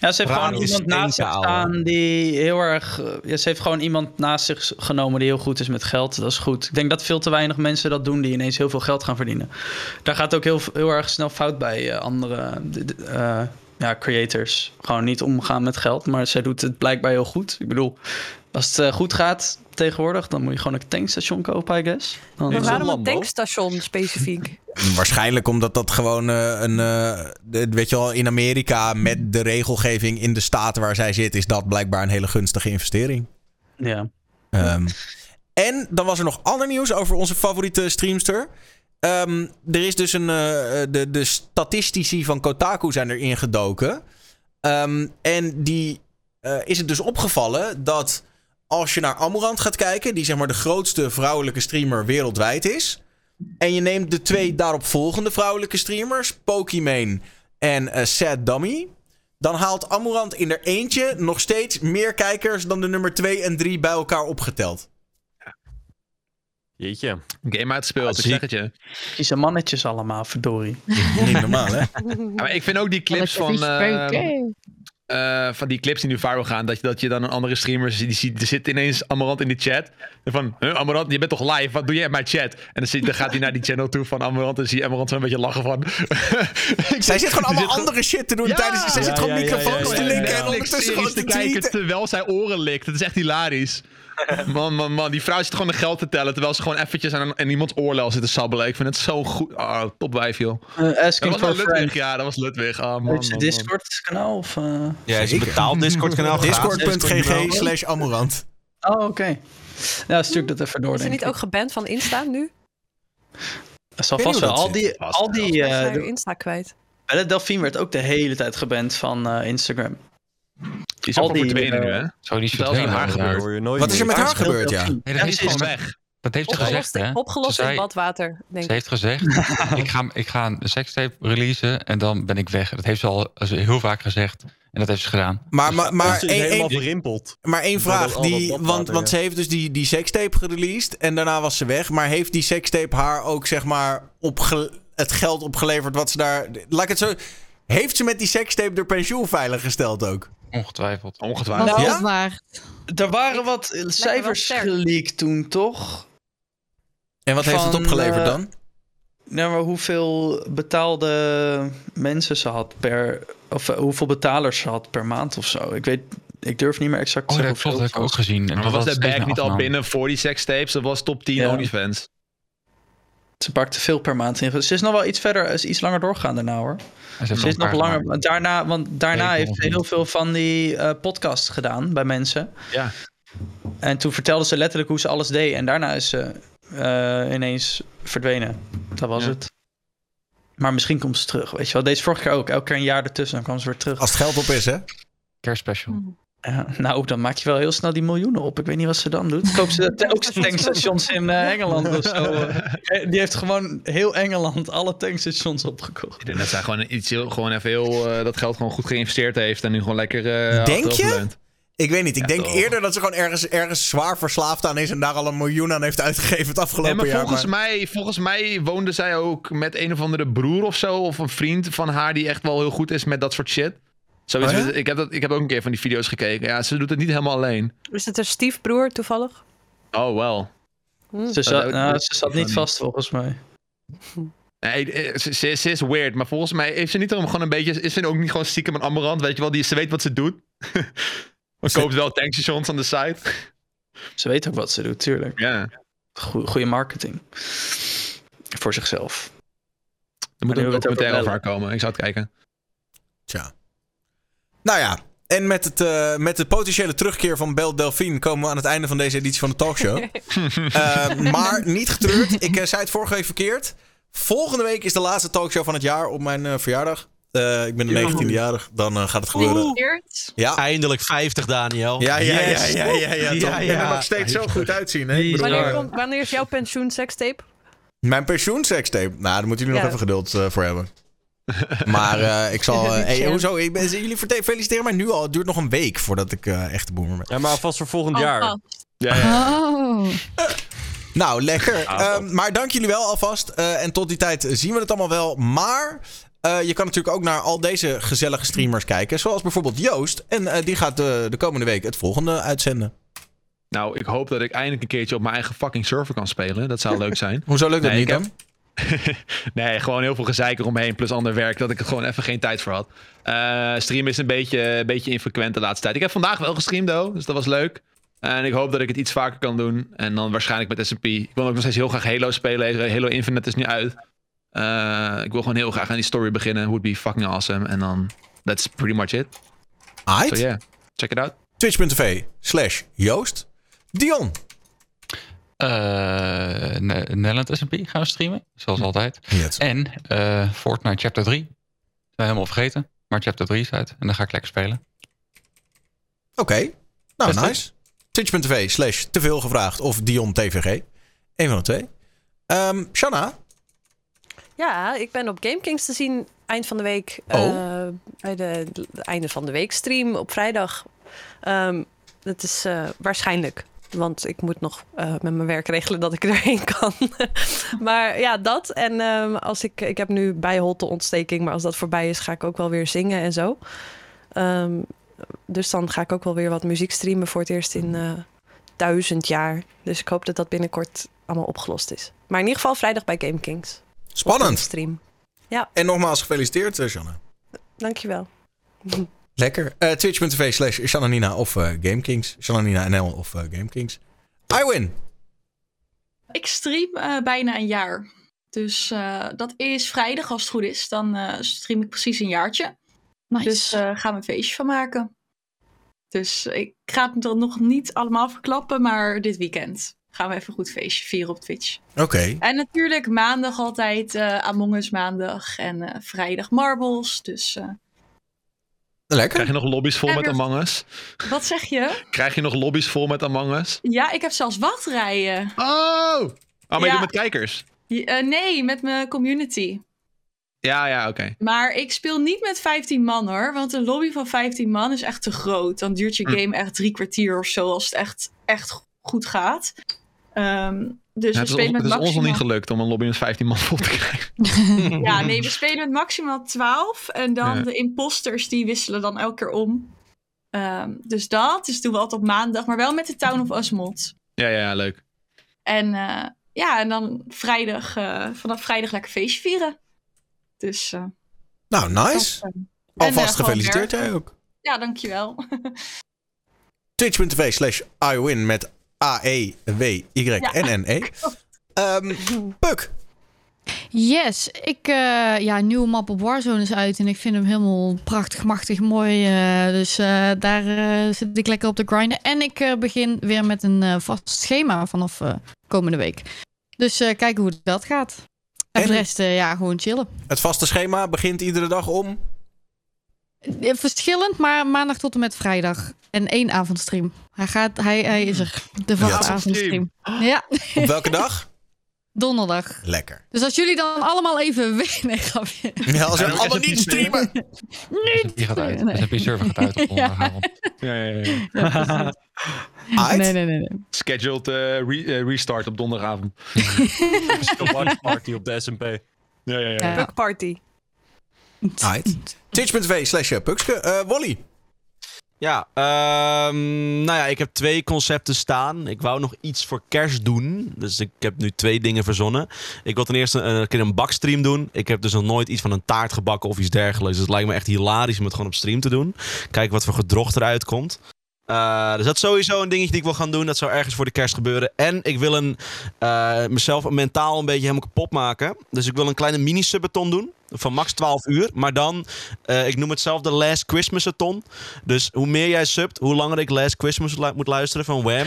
Ja, ze heeft gewoon iemand naast zich staan die heel erg... eh, Ja, ze heeft gewoon iemand naast zich genomen die heel goed is met geld. Dat is goed. Ik denk dat veel te weinig mensen dat doen die ineens heel veel geld gaan verdienen. Daar gaat ook heel, heel erg snel fout bij eh, andere de- de- eh, ja, creators. Gewoon niet omgaan met geld, maar zij doet het blijkbaar heel goed. Ik bedoel, als het eh, goed gaat tegenwoordig, dan moet je gewoon een tankstation kopen, I guess. Dan, Maar waarom een tankstation specifiek? (laughs) Waarschijnlijk omdat dat gewoon eh, een. eh, weet je wel, in Amerika met de regelgeving in de staten waar zij zit, is dat blijkbaar een hele gunstige investering. ja. Ehm, en dan was er nog ander nieuws over onze favoriete streamster. Ehm, er is dus een. eh, de, de statistici van Kotaku zijn erin gedoken. Ehm, en die eh, is het dus opgevallen dat als je naar Amorant gaat kijken, die zeg maar de grootste vrouwelijke streamer wereldwijd is. En je neemt de twee daaropvolgende vrouwelijke streamers, Pokimane en eh, Sad Dummy. Dan haalt Amorant in er eentje nog steeds meer kijkers dan de nummer 2 en 3 bij elkaar opgeteld. Jeetje. Game uitgespeeld, ik ziek. zeg het je. Kiezen mannetjes allemaal, verdorie. (laughs) Niet normaal, hè? Ja, maar ik vind ook die clips van, eh, eh, van die clips die nu viral gaan, dat je, dat je dan een andere streamer ziet, die ziet, er zit ineens Amarant in die chat. En van, huh, Amarant, je bent toch live? Wat doe jij in mijn chat? En dan, zit, dan gaat hij naar die channel toe van Amarant en zie je Amarant zo'n beetje lachen van... (laughs) Zij zit gewoon allemaal andere shit te doen Ja! tijdens... Zij zit gewoon ja, microfoons te linken en ondertussen gewoon te te kijken tweeten. terwijl zij oren likt. Het is echt hilarisch. (laughs) Man, man, man. Die vrouw zit gewoon de geld te tellen terwijl ze gewoon eventjes aan, aan iemands oorlel zit te sabbelen. Ik vind het zo goed. Ah, topwijf, joh. Uh, Dat asking was for a Ludwig, friend. ja, dat was Ludwig. Ah, man, man, Heeft ze man. Discord kanaal of... eh? Ja, is een betaald Discord kanaal. Discord.gg slash Amorant. Oh, oké. Ja, stuur dat even door, Is ze niet ook geband van Insta nu? Dat zal vast wel. dat Al die, Vast al die eh, Insta kwijt. Delphine werd ook de hele tijd geband van eh, Instagram. Die is al die, verdwenen nu, eh, hè? Zo, aan verdwenen haar gebeurd. hoor je nooit Wat is er met haar gebeurd, ja? Nee, dat is gezegd. weg. Dat heeft ze gezegd, Opgelost, hè? opgelost Ze in badwater, denk Ze heeft gezegd, (laughs) ik, ga, ik ga een sekstape releasen en dan ben ik weg. Dat heeft ze al heel vaak gezegd. En dat heeft ze gedaan. Maar, maar, maar, Ze is één, helemaal verrimpeld. maar één vraag. dat Die, badwater, want, want ze heeft dus die, die sekstape gereleased en daarna was ze weg. Maar heeft die sekstape haar ook zeg maar opge- het geld opgeleverd wat ze daar... Laat ik het zo... Heeft ze met die sekstape de pensioen veilig gesteld ook? Ongetwijfeld. Ongetwijfeld. Was Ja? waar? Er waren wat cijfers geleakt toen, toch? En wat heeft het opgeleverd eh, dan? Nou, maar hoeveel betaalde mensen ze had per... Of eh, hoeveel betalers ze had per maand of zo. Ik weet... Ik durf niet meer exact te Oh, zeggen dat heb ik ook gezien. En Maar dat was de bag niet al binnen voor die sekstapes? Dat was top 10 Ja. OnlyFans. Ze pakte veel per maand in. Ze is nog wel iets verder, is iets langer doorgegaan daarna hoor. Ze is nog langer. gemaakt. Daarna, want daarna Nee, heeft ze heel veel van die eh podcasts gedaan bij mensen. Ja. En toen vertelde ze letterlijk hoe ze alles deed. En daarna is ze eh, ineens verdwenen. Dat was Ja. het. Maar misschien komt ze terug, weet je wel. Deze vorige keer ook. Elke keer een jaar ertussen, dan kwam ze weer terug. Als het geld op is, hè? Kerstspecial. Ja, nou, dan maak je wel heel snel die miljoenen op. Ik weet niet wat ze dan doet. Koop ze de- ook (laughs) tankstations in eh, Engeland of zo. (laughs) Eh, Die heeft gewoon heel Engeland alle tankstations opgekocht. Ik denk dat zij gewoon iets heel, gewoon even heel, eh, dat geld gewoon goed geïnvesteerd heeft en nu gewoon lekker eh Denk je? Ik weet niet. Ik denk toch. eerder dat ze gewoon ergens, ergens zwaar verslaafd aan is en daar al een miljoen aan heeft uitgegeven het afgelopen Nee, maar jaar. volgens, Mij, volgens mij woonde zij ook met een of andere broer of zo. Of een vriend van haar die echt wel heel goed is met dat soort shit. Zoiets, Oh ja? ik, heb dat, ik heb ook een keer van die video's gekeken. Ja, ze doet het niet helemaal alleen. Is het een stiefbroer toevallig? Oh, wel. Hm. Ze zat, dat- nou, ze zat niet vast volgens mij. Nee, eh, ze, ze, ze is weird. Maar volgens mij heeft ze niet om gewoon een beetje... Is ze ook niet gewoon stiekem een amberant? Weet je wel, die, ze weet wat ze doet. maar (laughs) Ze- koopt wel tankstations aan de site. Ze weet ook wat ze doet, tuurlijk. Ja. Goe- Goede marketing. Voor zichzelf. Er moet een documentaire over haar komen. Ik zou het kijken. Tja. Nou ja, en met, het, eh, met de potentiële terugkeer van Bel Delphine komen we aan het einde van deze editie van de talkshow. (laughs) Eh, maar niet getreurd. Ik eh, zei het vorige week verkeerd. Volgende week is de laatste talkshow van het jaar op mijn eh, verjaardag. Eh, ik ben de 19e jarig. Dan gaat het gebeuren. Ja. Eindelijk 50, Daniel. Ja, ja, ja, Yes. ja, ja, ja? Ja, Ik ben er ja. nog steeds zo goed uitzien. Hè? Ik bedoel, Wanneer, komt, wanneer is jouw pensioen sekstape? Mijn pensioensekstape. Nou, daar moeten jullie nog Ja. even geduld eh, voor hebben. (laughs) Maar eh, ik zal... eh, hey, hoezo? Ik ben, jullie verte- feliciteren mij nu al. Het duurt nog een week voordat ik eh echt de boomer ben. Ja, maar alvast voor volgend Oh, jaar. oh. Ja, ja. Oh. Nou, lekker. Ah, Ehm, maar dank jullie wel alvast. Eh, en tot die tijd zien we het allemaal wel. Maar eh, je kan natuurlijk ook naar al deze gezellige streamers kijken. Zoals bijvoorbeeld Joost. En eh, die gaat de, de komende week het volgende uitzenden. Nou, ik hoop dat ik eindelijk een keertje op mijn eigen fucking server kan spelen. Dat zou leuk zijn. (laughs) Hoezo lukt dat Nee, niet dan? (laughs) nee, gewoon heel veel gezeik eromheen plus ander werk dat ik er gewoon even geen tijd voor had. Eh streamen is een beetje, een beetje infrequent de laatste tijd. Ik heb vandaag wel gestreamd, though, dus dat was leuk. En ik hoop dat ik het iets vaker kan doen. En dan waarschijnlijk met SMP. Ik wil ook nog steeds heel graag Halo spelen. Halo Infinite is nu uit. Eh, ik wil gewoon heel graag aan die story beginnen. Would be fucking awesome. En dan, that's pretty much it. Aight. So yeah, check it out. Twitch.tv slash Joost. Dion. Eh Ne- Nederland SMP gaan we streamen, zoals altijd. Yes. En eh Fortnite Chapter 3. Zijn we helemaal vergeten. Maar Chapter 3 is uit. En dan ga ik lekker spelen. Oké. Nou, Best nice. Twitch.tv slash te veel gevraagd of Dion TVG. Eén van de twee. Ehm Shanna. Ja, ik ben op GameKings te zien eind van de week. Oh. eh, bij de, de einde van de week stream op vrijdag. Ehm, dat is eh, waarschijnlijk. Want ik moet nog eh, met mijn werk regelen dat ik (laughs) erheen kan. (laughs) maar ja, dat. En ehm, als ik, ik heb nu bijholteontsteking, maar als dat voorbij is, ga ik ook wel weer zingen en zo. Ehm, dus dan ga ik ook wel weer wat muziek streamen voor het eerst in eh, duizend jaar. Dus ik hoop dat dat binnenkort allemaal opgelost is. Maar in ieder geval vrijdag bij GameKings. Spannend. Stream. En nogmaals gefeliciteerd, eh, Shanna. Dankjewel. (laughs) Lekker. Eh, Twitch.tv slash Shananina of eh, GameKings. Shananina NL of eh, GameKings. I win. Ik stream eh, bijna een jaar. Dus eh, dat is vrijdag als het goed is. Dan eh, stream ik precies een jaartje. Nice. Dus eh gaan we een feestje van maken. Dus ik ga het er nog niet allemaal verklappen, maar dit weekend gaan we even een goed feestje vieren op Twitch. Oké. En natuurlijk maandag altijd eh Among Us maandag en eh, vrijdag Marbles. Dus eh, Lekker. Krijg je nog lobby's vol met Among Us? wat zeg je? Krijg je nog lobby's vol met Among Us? Ja, ik heb zelfs wachtrijen. Oh! Oh, maar je Ja. doet met kijkers? Eh, nee, met mijn community. Ja, ja, oké. Maar ik speel niet met 15 man hoor. Want een lobby van 15 man is echt te groot. Dan duurt je Hm. game echt drie kwartier of zo. Als het echt, echt goed gaat. Ehm, dus Ja, we het is, spelen ons, met het is ons nog maximaal... niet gelukt om een lobby met 15 man vol te krijgen. (laughs) Ja, nee, we spelen met maximaal 12. En dan Ja. de imposters die wisselen dan elke keer om. Ehm, dus dat. Dus doen we altijd op maandag. Maar wel met de Town of Us mod. Ja, ja, ja, leuk. En eh, ja, en dan vrijdag, eh, vanaf vrijdag lekker feestje vieren. Dus eh, Nou, nice. dat, Alvast gefeliciteerd jij ook. Ja, dankjewel. (laughs) Twitch.tv slash iWin met E A-E-W-Y-N-N-E. Ehm Puk. Yes, ik, eh, ja, nieuwe map op Warzone is uit en ik vind hem helemaal prachtig, machtig, mooi. eh, dus eh, daar zit ik lekker op te grinden. En ik begin weer met een vast schema vanaf komende week. Dus kijken hoe dat gaat. En En- de rest, ja, gewoon chillen. Het vaste schema begint iedere dag om. Eh, Verschillend, maar maandag tot en met vrijdag. En één avondstream. Hij, gaat, hij, hij is er. De vaste Ja. avondstream. Ja, Op welke dag? (laughs) donderdag. Lekker. Dus als jullie dan allemaal even (laughs) weg... Nee, grapje. Ja, als we Ja, allemaal niet niet streamen. Die gaat uit. Nee. Server gaat uit op (laughs) donderdagavond. Ja, ja, ja. Ja, precies. Aight. nee, nee, nee, nee. Scheduled eh, re- eh, restart op donderdagavond. De watch party op de SMP. Ja, ja, ja. Ja. Bug party. Twitch.tv slash Pukske. Eh, Wally. Ja, ehm, nou ja, ik heb twee concepten staan. Ik wou nog iets voor kerst doen. Dus ik heb nu twee dingen verzonnen. Ik wil ten eerste een keer een bakstream doen. Ik heb dus nog nooit iets van een taart gebakken of iets dergelijks. Dus het lijkt me echt hilarisch om het gewoon op stream te doen. Kijken wat voor gedrocht eruit komt. Eh, dus dat is sowieso een dingetje die ik wil gaan doen. Dat zou ergens voor de kerst gebeuren. En ik wil een, eh, mezelf mentaal een beetje helemaal kapot maken. Dus ik wil een kleine mini-subathon doen. Van max 12 uur. Maar dan, eh, ik noem het zelf de Last Christmas-athon. Dus hoe meer jij subt, hoe langer ik Last Christmas moet luisteren van Wham.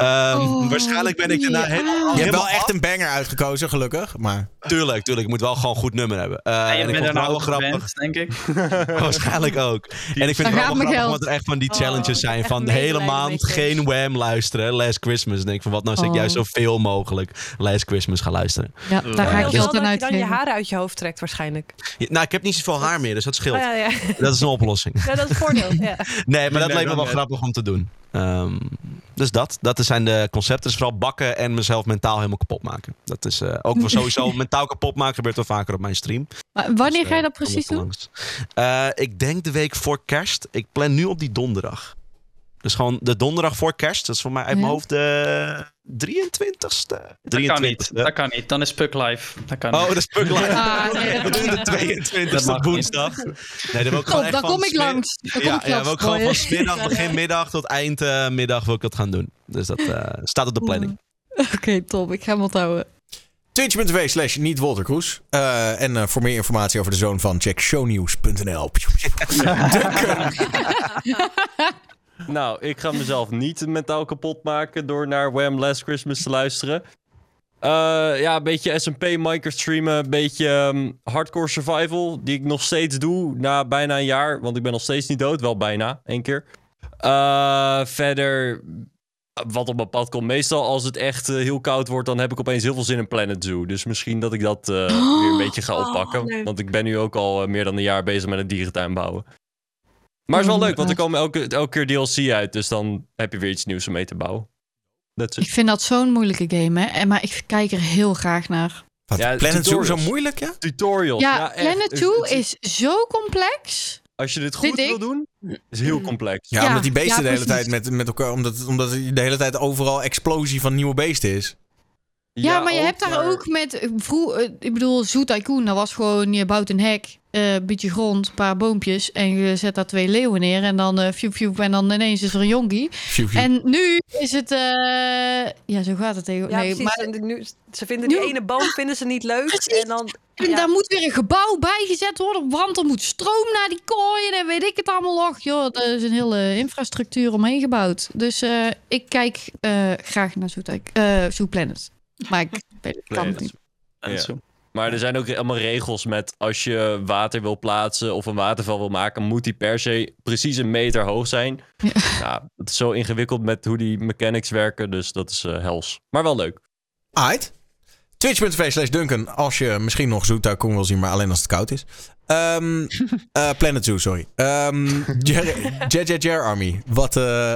Ehm, Oh, waarschijnlijk ben ik daarna ja. helemaal, Je hebt wel echt een banger uitgekozen, gelukkig. Maar Tuurlijk, tuurlijk. Ik moet wel gewoon een goed nummer hebben. Eh, Ja, je en ik bent vond er het nou wel grappig. denk ik. (laughs) Waarschijnlijk ook. En ik vind het wel grappig, geld. want er echt van die Oh, challenges zijn van de hele maand geen Wham luisteren. Last Christmas. Denk ik van wat nou als ik Oh. juist zoveel mogelijk Last Christmas ga luisteren. Ja, daar ga ik geld aan dat je dan je haren uit je hoofd trekt waarschijnlijk. Ja, nou, ik heb niet zoveel haar meer, dus dat scheelt. Oh, ja, ja. Dat is een oplossing. ja, dat is het voordeel. Ja. (laughs) Nee, maar dat Nee, leek me wel grappig om te doen. Ehm, dus dat. Dat zijn de concepten. Dus vooral bakken en mezelf mentaal helemaal kapot maken. Dat is eh, ook wel sowieso (laughs) mentaal kapot maken gebeurt wel vaker op mijn stream. Maar wanneer Dus, ga je eh, dat precies doen? Eh, ik denk de week voor kerst. Ik plan nu op die donderdag. Dus gewoon de donderdag voor kerst. Dat is voor mij uit mijn Ja. hoofd de 23ste. Dat kan niet. 23ste. Dat kan niet. Dan is Puck live. Dat kan Oh, niet. dat is Puk Live. Ah, nee, dat (laughs) We doen de mag niet. 22ste Dat mag op niet. woensdag. Nee, dan wil ik gewoon Top, dan kom ik langs. Dan kom ja, ik ja, langs wil ik gewoon van smiddag, (laughs) begin middag tot eind eh, middag wil ik dat gaan doen. Dus dat eh, staat op de planning. (laughs) Oké, top. Ik ga hem onthouden. Twitch.tv slash niet Walter Kroes. Eh, en eh, voor meer informatie over de zoon van, check shownieuws.nl. Nou, ik ga mezelf niet mentaal kapot maken door naar Wham Last Christmas te luisteren. Eh, ja, een beetje SMP Minecraft streamen, een beetje ehm, hardcore survival, die ik nog steeds doe na bijna een jaar, want ik ben nog steeds niet dood, wel bijna, één keer. Eh, verder, wat op mijn pad komt, meestal als het echt eh, heel koud wordt, dan heb ik opeens heel veel zin in Planet Zoo. Dus misschien dat ik dat weer een (gasps) beetje ga Oh, oppakken, want ik ben nu ook al meer dan een jaar bezig met een dierentuin bouwen. Maar het is wel Oh, leuk, want er komen elke, elke keer DLC uit. Dus dan heb je weer iets nieuws om mee te bouwen. That's it. Ik vind dat zo'n moeilijke game, hè. En, maar ik kijk er heel graag naar. Wat, Ja, Planet Zoo zo moeilijk, ja? Tutorials. Ja, echt. Planet Het- Zoo is zo complex. Als je dit goed wil doen, is heel complex. Ja, Ja, omdat die beesten ja, de hele precies. tijd met, met elkaar... Omdat, omdat de hele tijd overal explosie van nieuwe beesten is. Ja, maar je hebt daar maar- ook met... eh, Vroeg, eh, ik bedoel, Zoo Tycoon, dat was gewoon... Je bouwt een hek, eh, een beetje grond, een paar boompjes... en je zet daar twee leeuwen neer en dan... fiu, en dan ineens is er een jonkie. En nu is het... eh, ja, zo gaat het tegen. Ja, nee, precies. maar En nu, ze vinden die Nu- ene boom vinden ze niet leuk. Precies. En dan, en ja. daar moet weer een gebouw bijgezet worden... want er moet stroom naar die kooien en weet ik het allemaal nog. Joh, er is een hele infrastructuur omheen gebouwd. Dus eh, ik kijk eh, graag naar Zoo, eh, Zoo Planet. Maar ik weet, kan Nee, het dat niet. is- Ja. Zo. Maar er zijn ook allemaal regels met als je water wil plaatsen of een waterval wil maken, moet die per se precies een meter hoog zijn. Ja. Ja, het is zo ingewikkeld met hoe die mechanics werken, dus dat is eh, hels. Maar wel leuk. Aight. Twitch.tv slash Duncan. Als je misschien nog Zoo Tycoon wil zien, maar alleen als het koud is. Ehm, (laughs) eh, Planet Zoo, sorry. Ehm (laughs) JJJ Army. Wat... eh.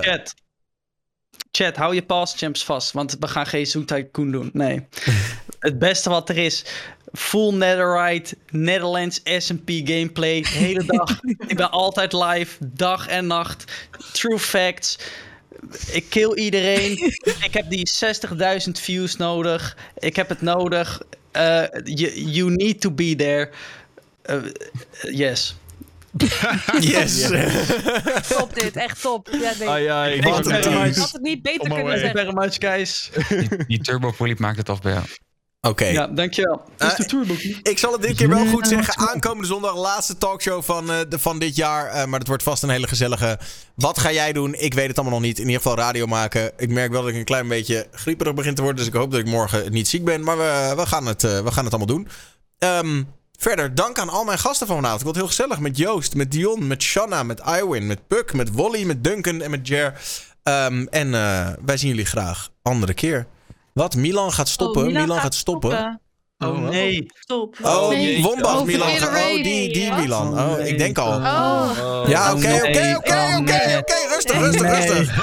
Chat, hou je past champs vast, want we gaan geen Zoo Tycoon doen. Nee. (laughs) het beste wat er is. Full Netherite, Netherlands SMP gameplay, de hele dag. (laughs) ik ben altijd live, dag en nacht. True facts. Ik kill iedereen. (laughs) ik heb die 60.000 views nodig. Ik heb het nodig. Eh, you, you need to be there. Eh, yes. (laughs) yes. top dit, echt top. Ja, nee. Ai, ai. Ik had het niet beter kunnen you zeggen. very much, guys. Die, die turbo polyp maakt het af bij jou. Oké. Ja, dankjewel. Dat is Eh, de Turbo. Ik zal het dit keer wel goed zeggen. Aankomende zondag, laatste talkshow van, eh, de, van dit jaar. Eh, maar het wordt vast een hele gezellige. Wat ga jij doen? Ik weet het allemaal nog niet. In ieder geval radio maken. Ik merk wel dat ik een klein beetje grieperig begin te worden. Dus ik hoop dat ik morgen niet ziek ben. Maar we, we, gaan, het, eh, we gaan het allemaal doen. Ehm, verder, dank aan al mijn gasten van vanavond. Ik vond het heel gezellig. Met Joost, met Dion, met Shanna, met Iwin, met Puck, met Wally, met Duncan en met Jer. Ehm, en eh, wij zien jullie graag andere keer. Wat? Milan gaat stoppen? Oh, Milan, gaat stoppen. Oh nee. Stop. Oh, Nee. Wombach Oh, Milan. Oh, die, die. Milan. Oh, ik denk al. Oh. Ja, oké, Oh, oké, oké, Oh, oké. Rustig, rustig, Nee. rustig.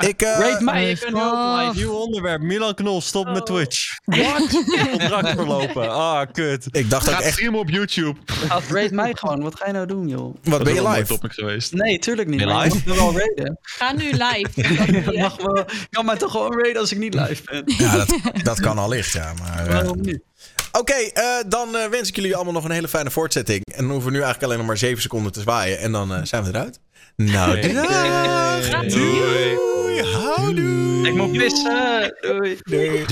(laughs) Ik, eh, Rate mij, ik ben live. Nieuw onderwerp. Milan Knol, stop met Oh. Twitch. (laughs) Contract verlopen. Ah, kut. ik dacht ook Gaat echt... streamen op YouTube. Rate mij gewoon. Wat ga je nou doen, joh? Wat ben je Dat live? topic geweest. Nee, tuurlijk niet. Ben live? wel raiden. Ga nu live. (laughs) Je mag me, je kan mij toch gewoon raiden als ik niet live ben. Ja, dat, dat kan allicht, ja. Maar, eh, Waarom niet? Oké, eh, dan eh, wens ik jullie allemaal nog een hele fijne voortzetting. En dan hoeven we nu eigenlijk alleen nog maar 7 seconden te zwaaien. En dan eh, zijn we eruit. Nou, Doei. dag. Doei. Doei. Houdoe. Ik moet pissen. Doei. Doei.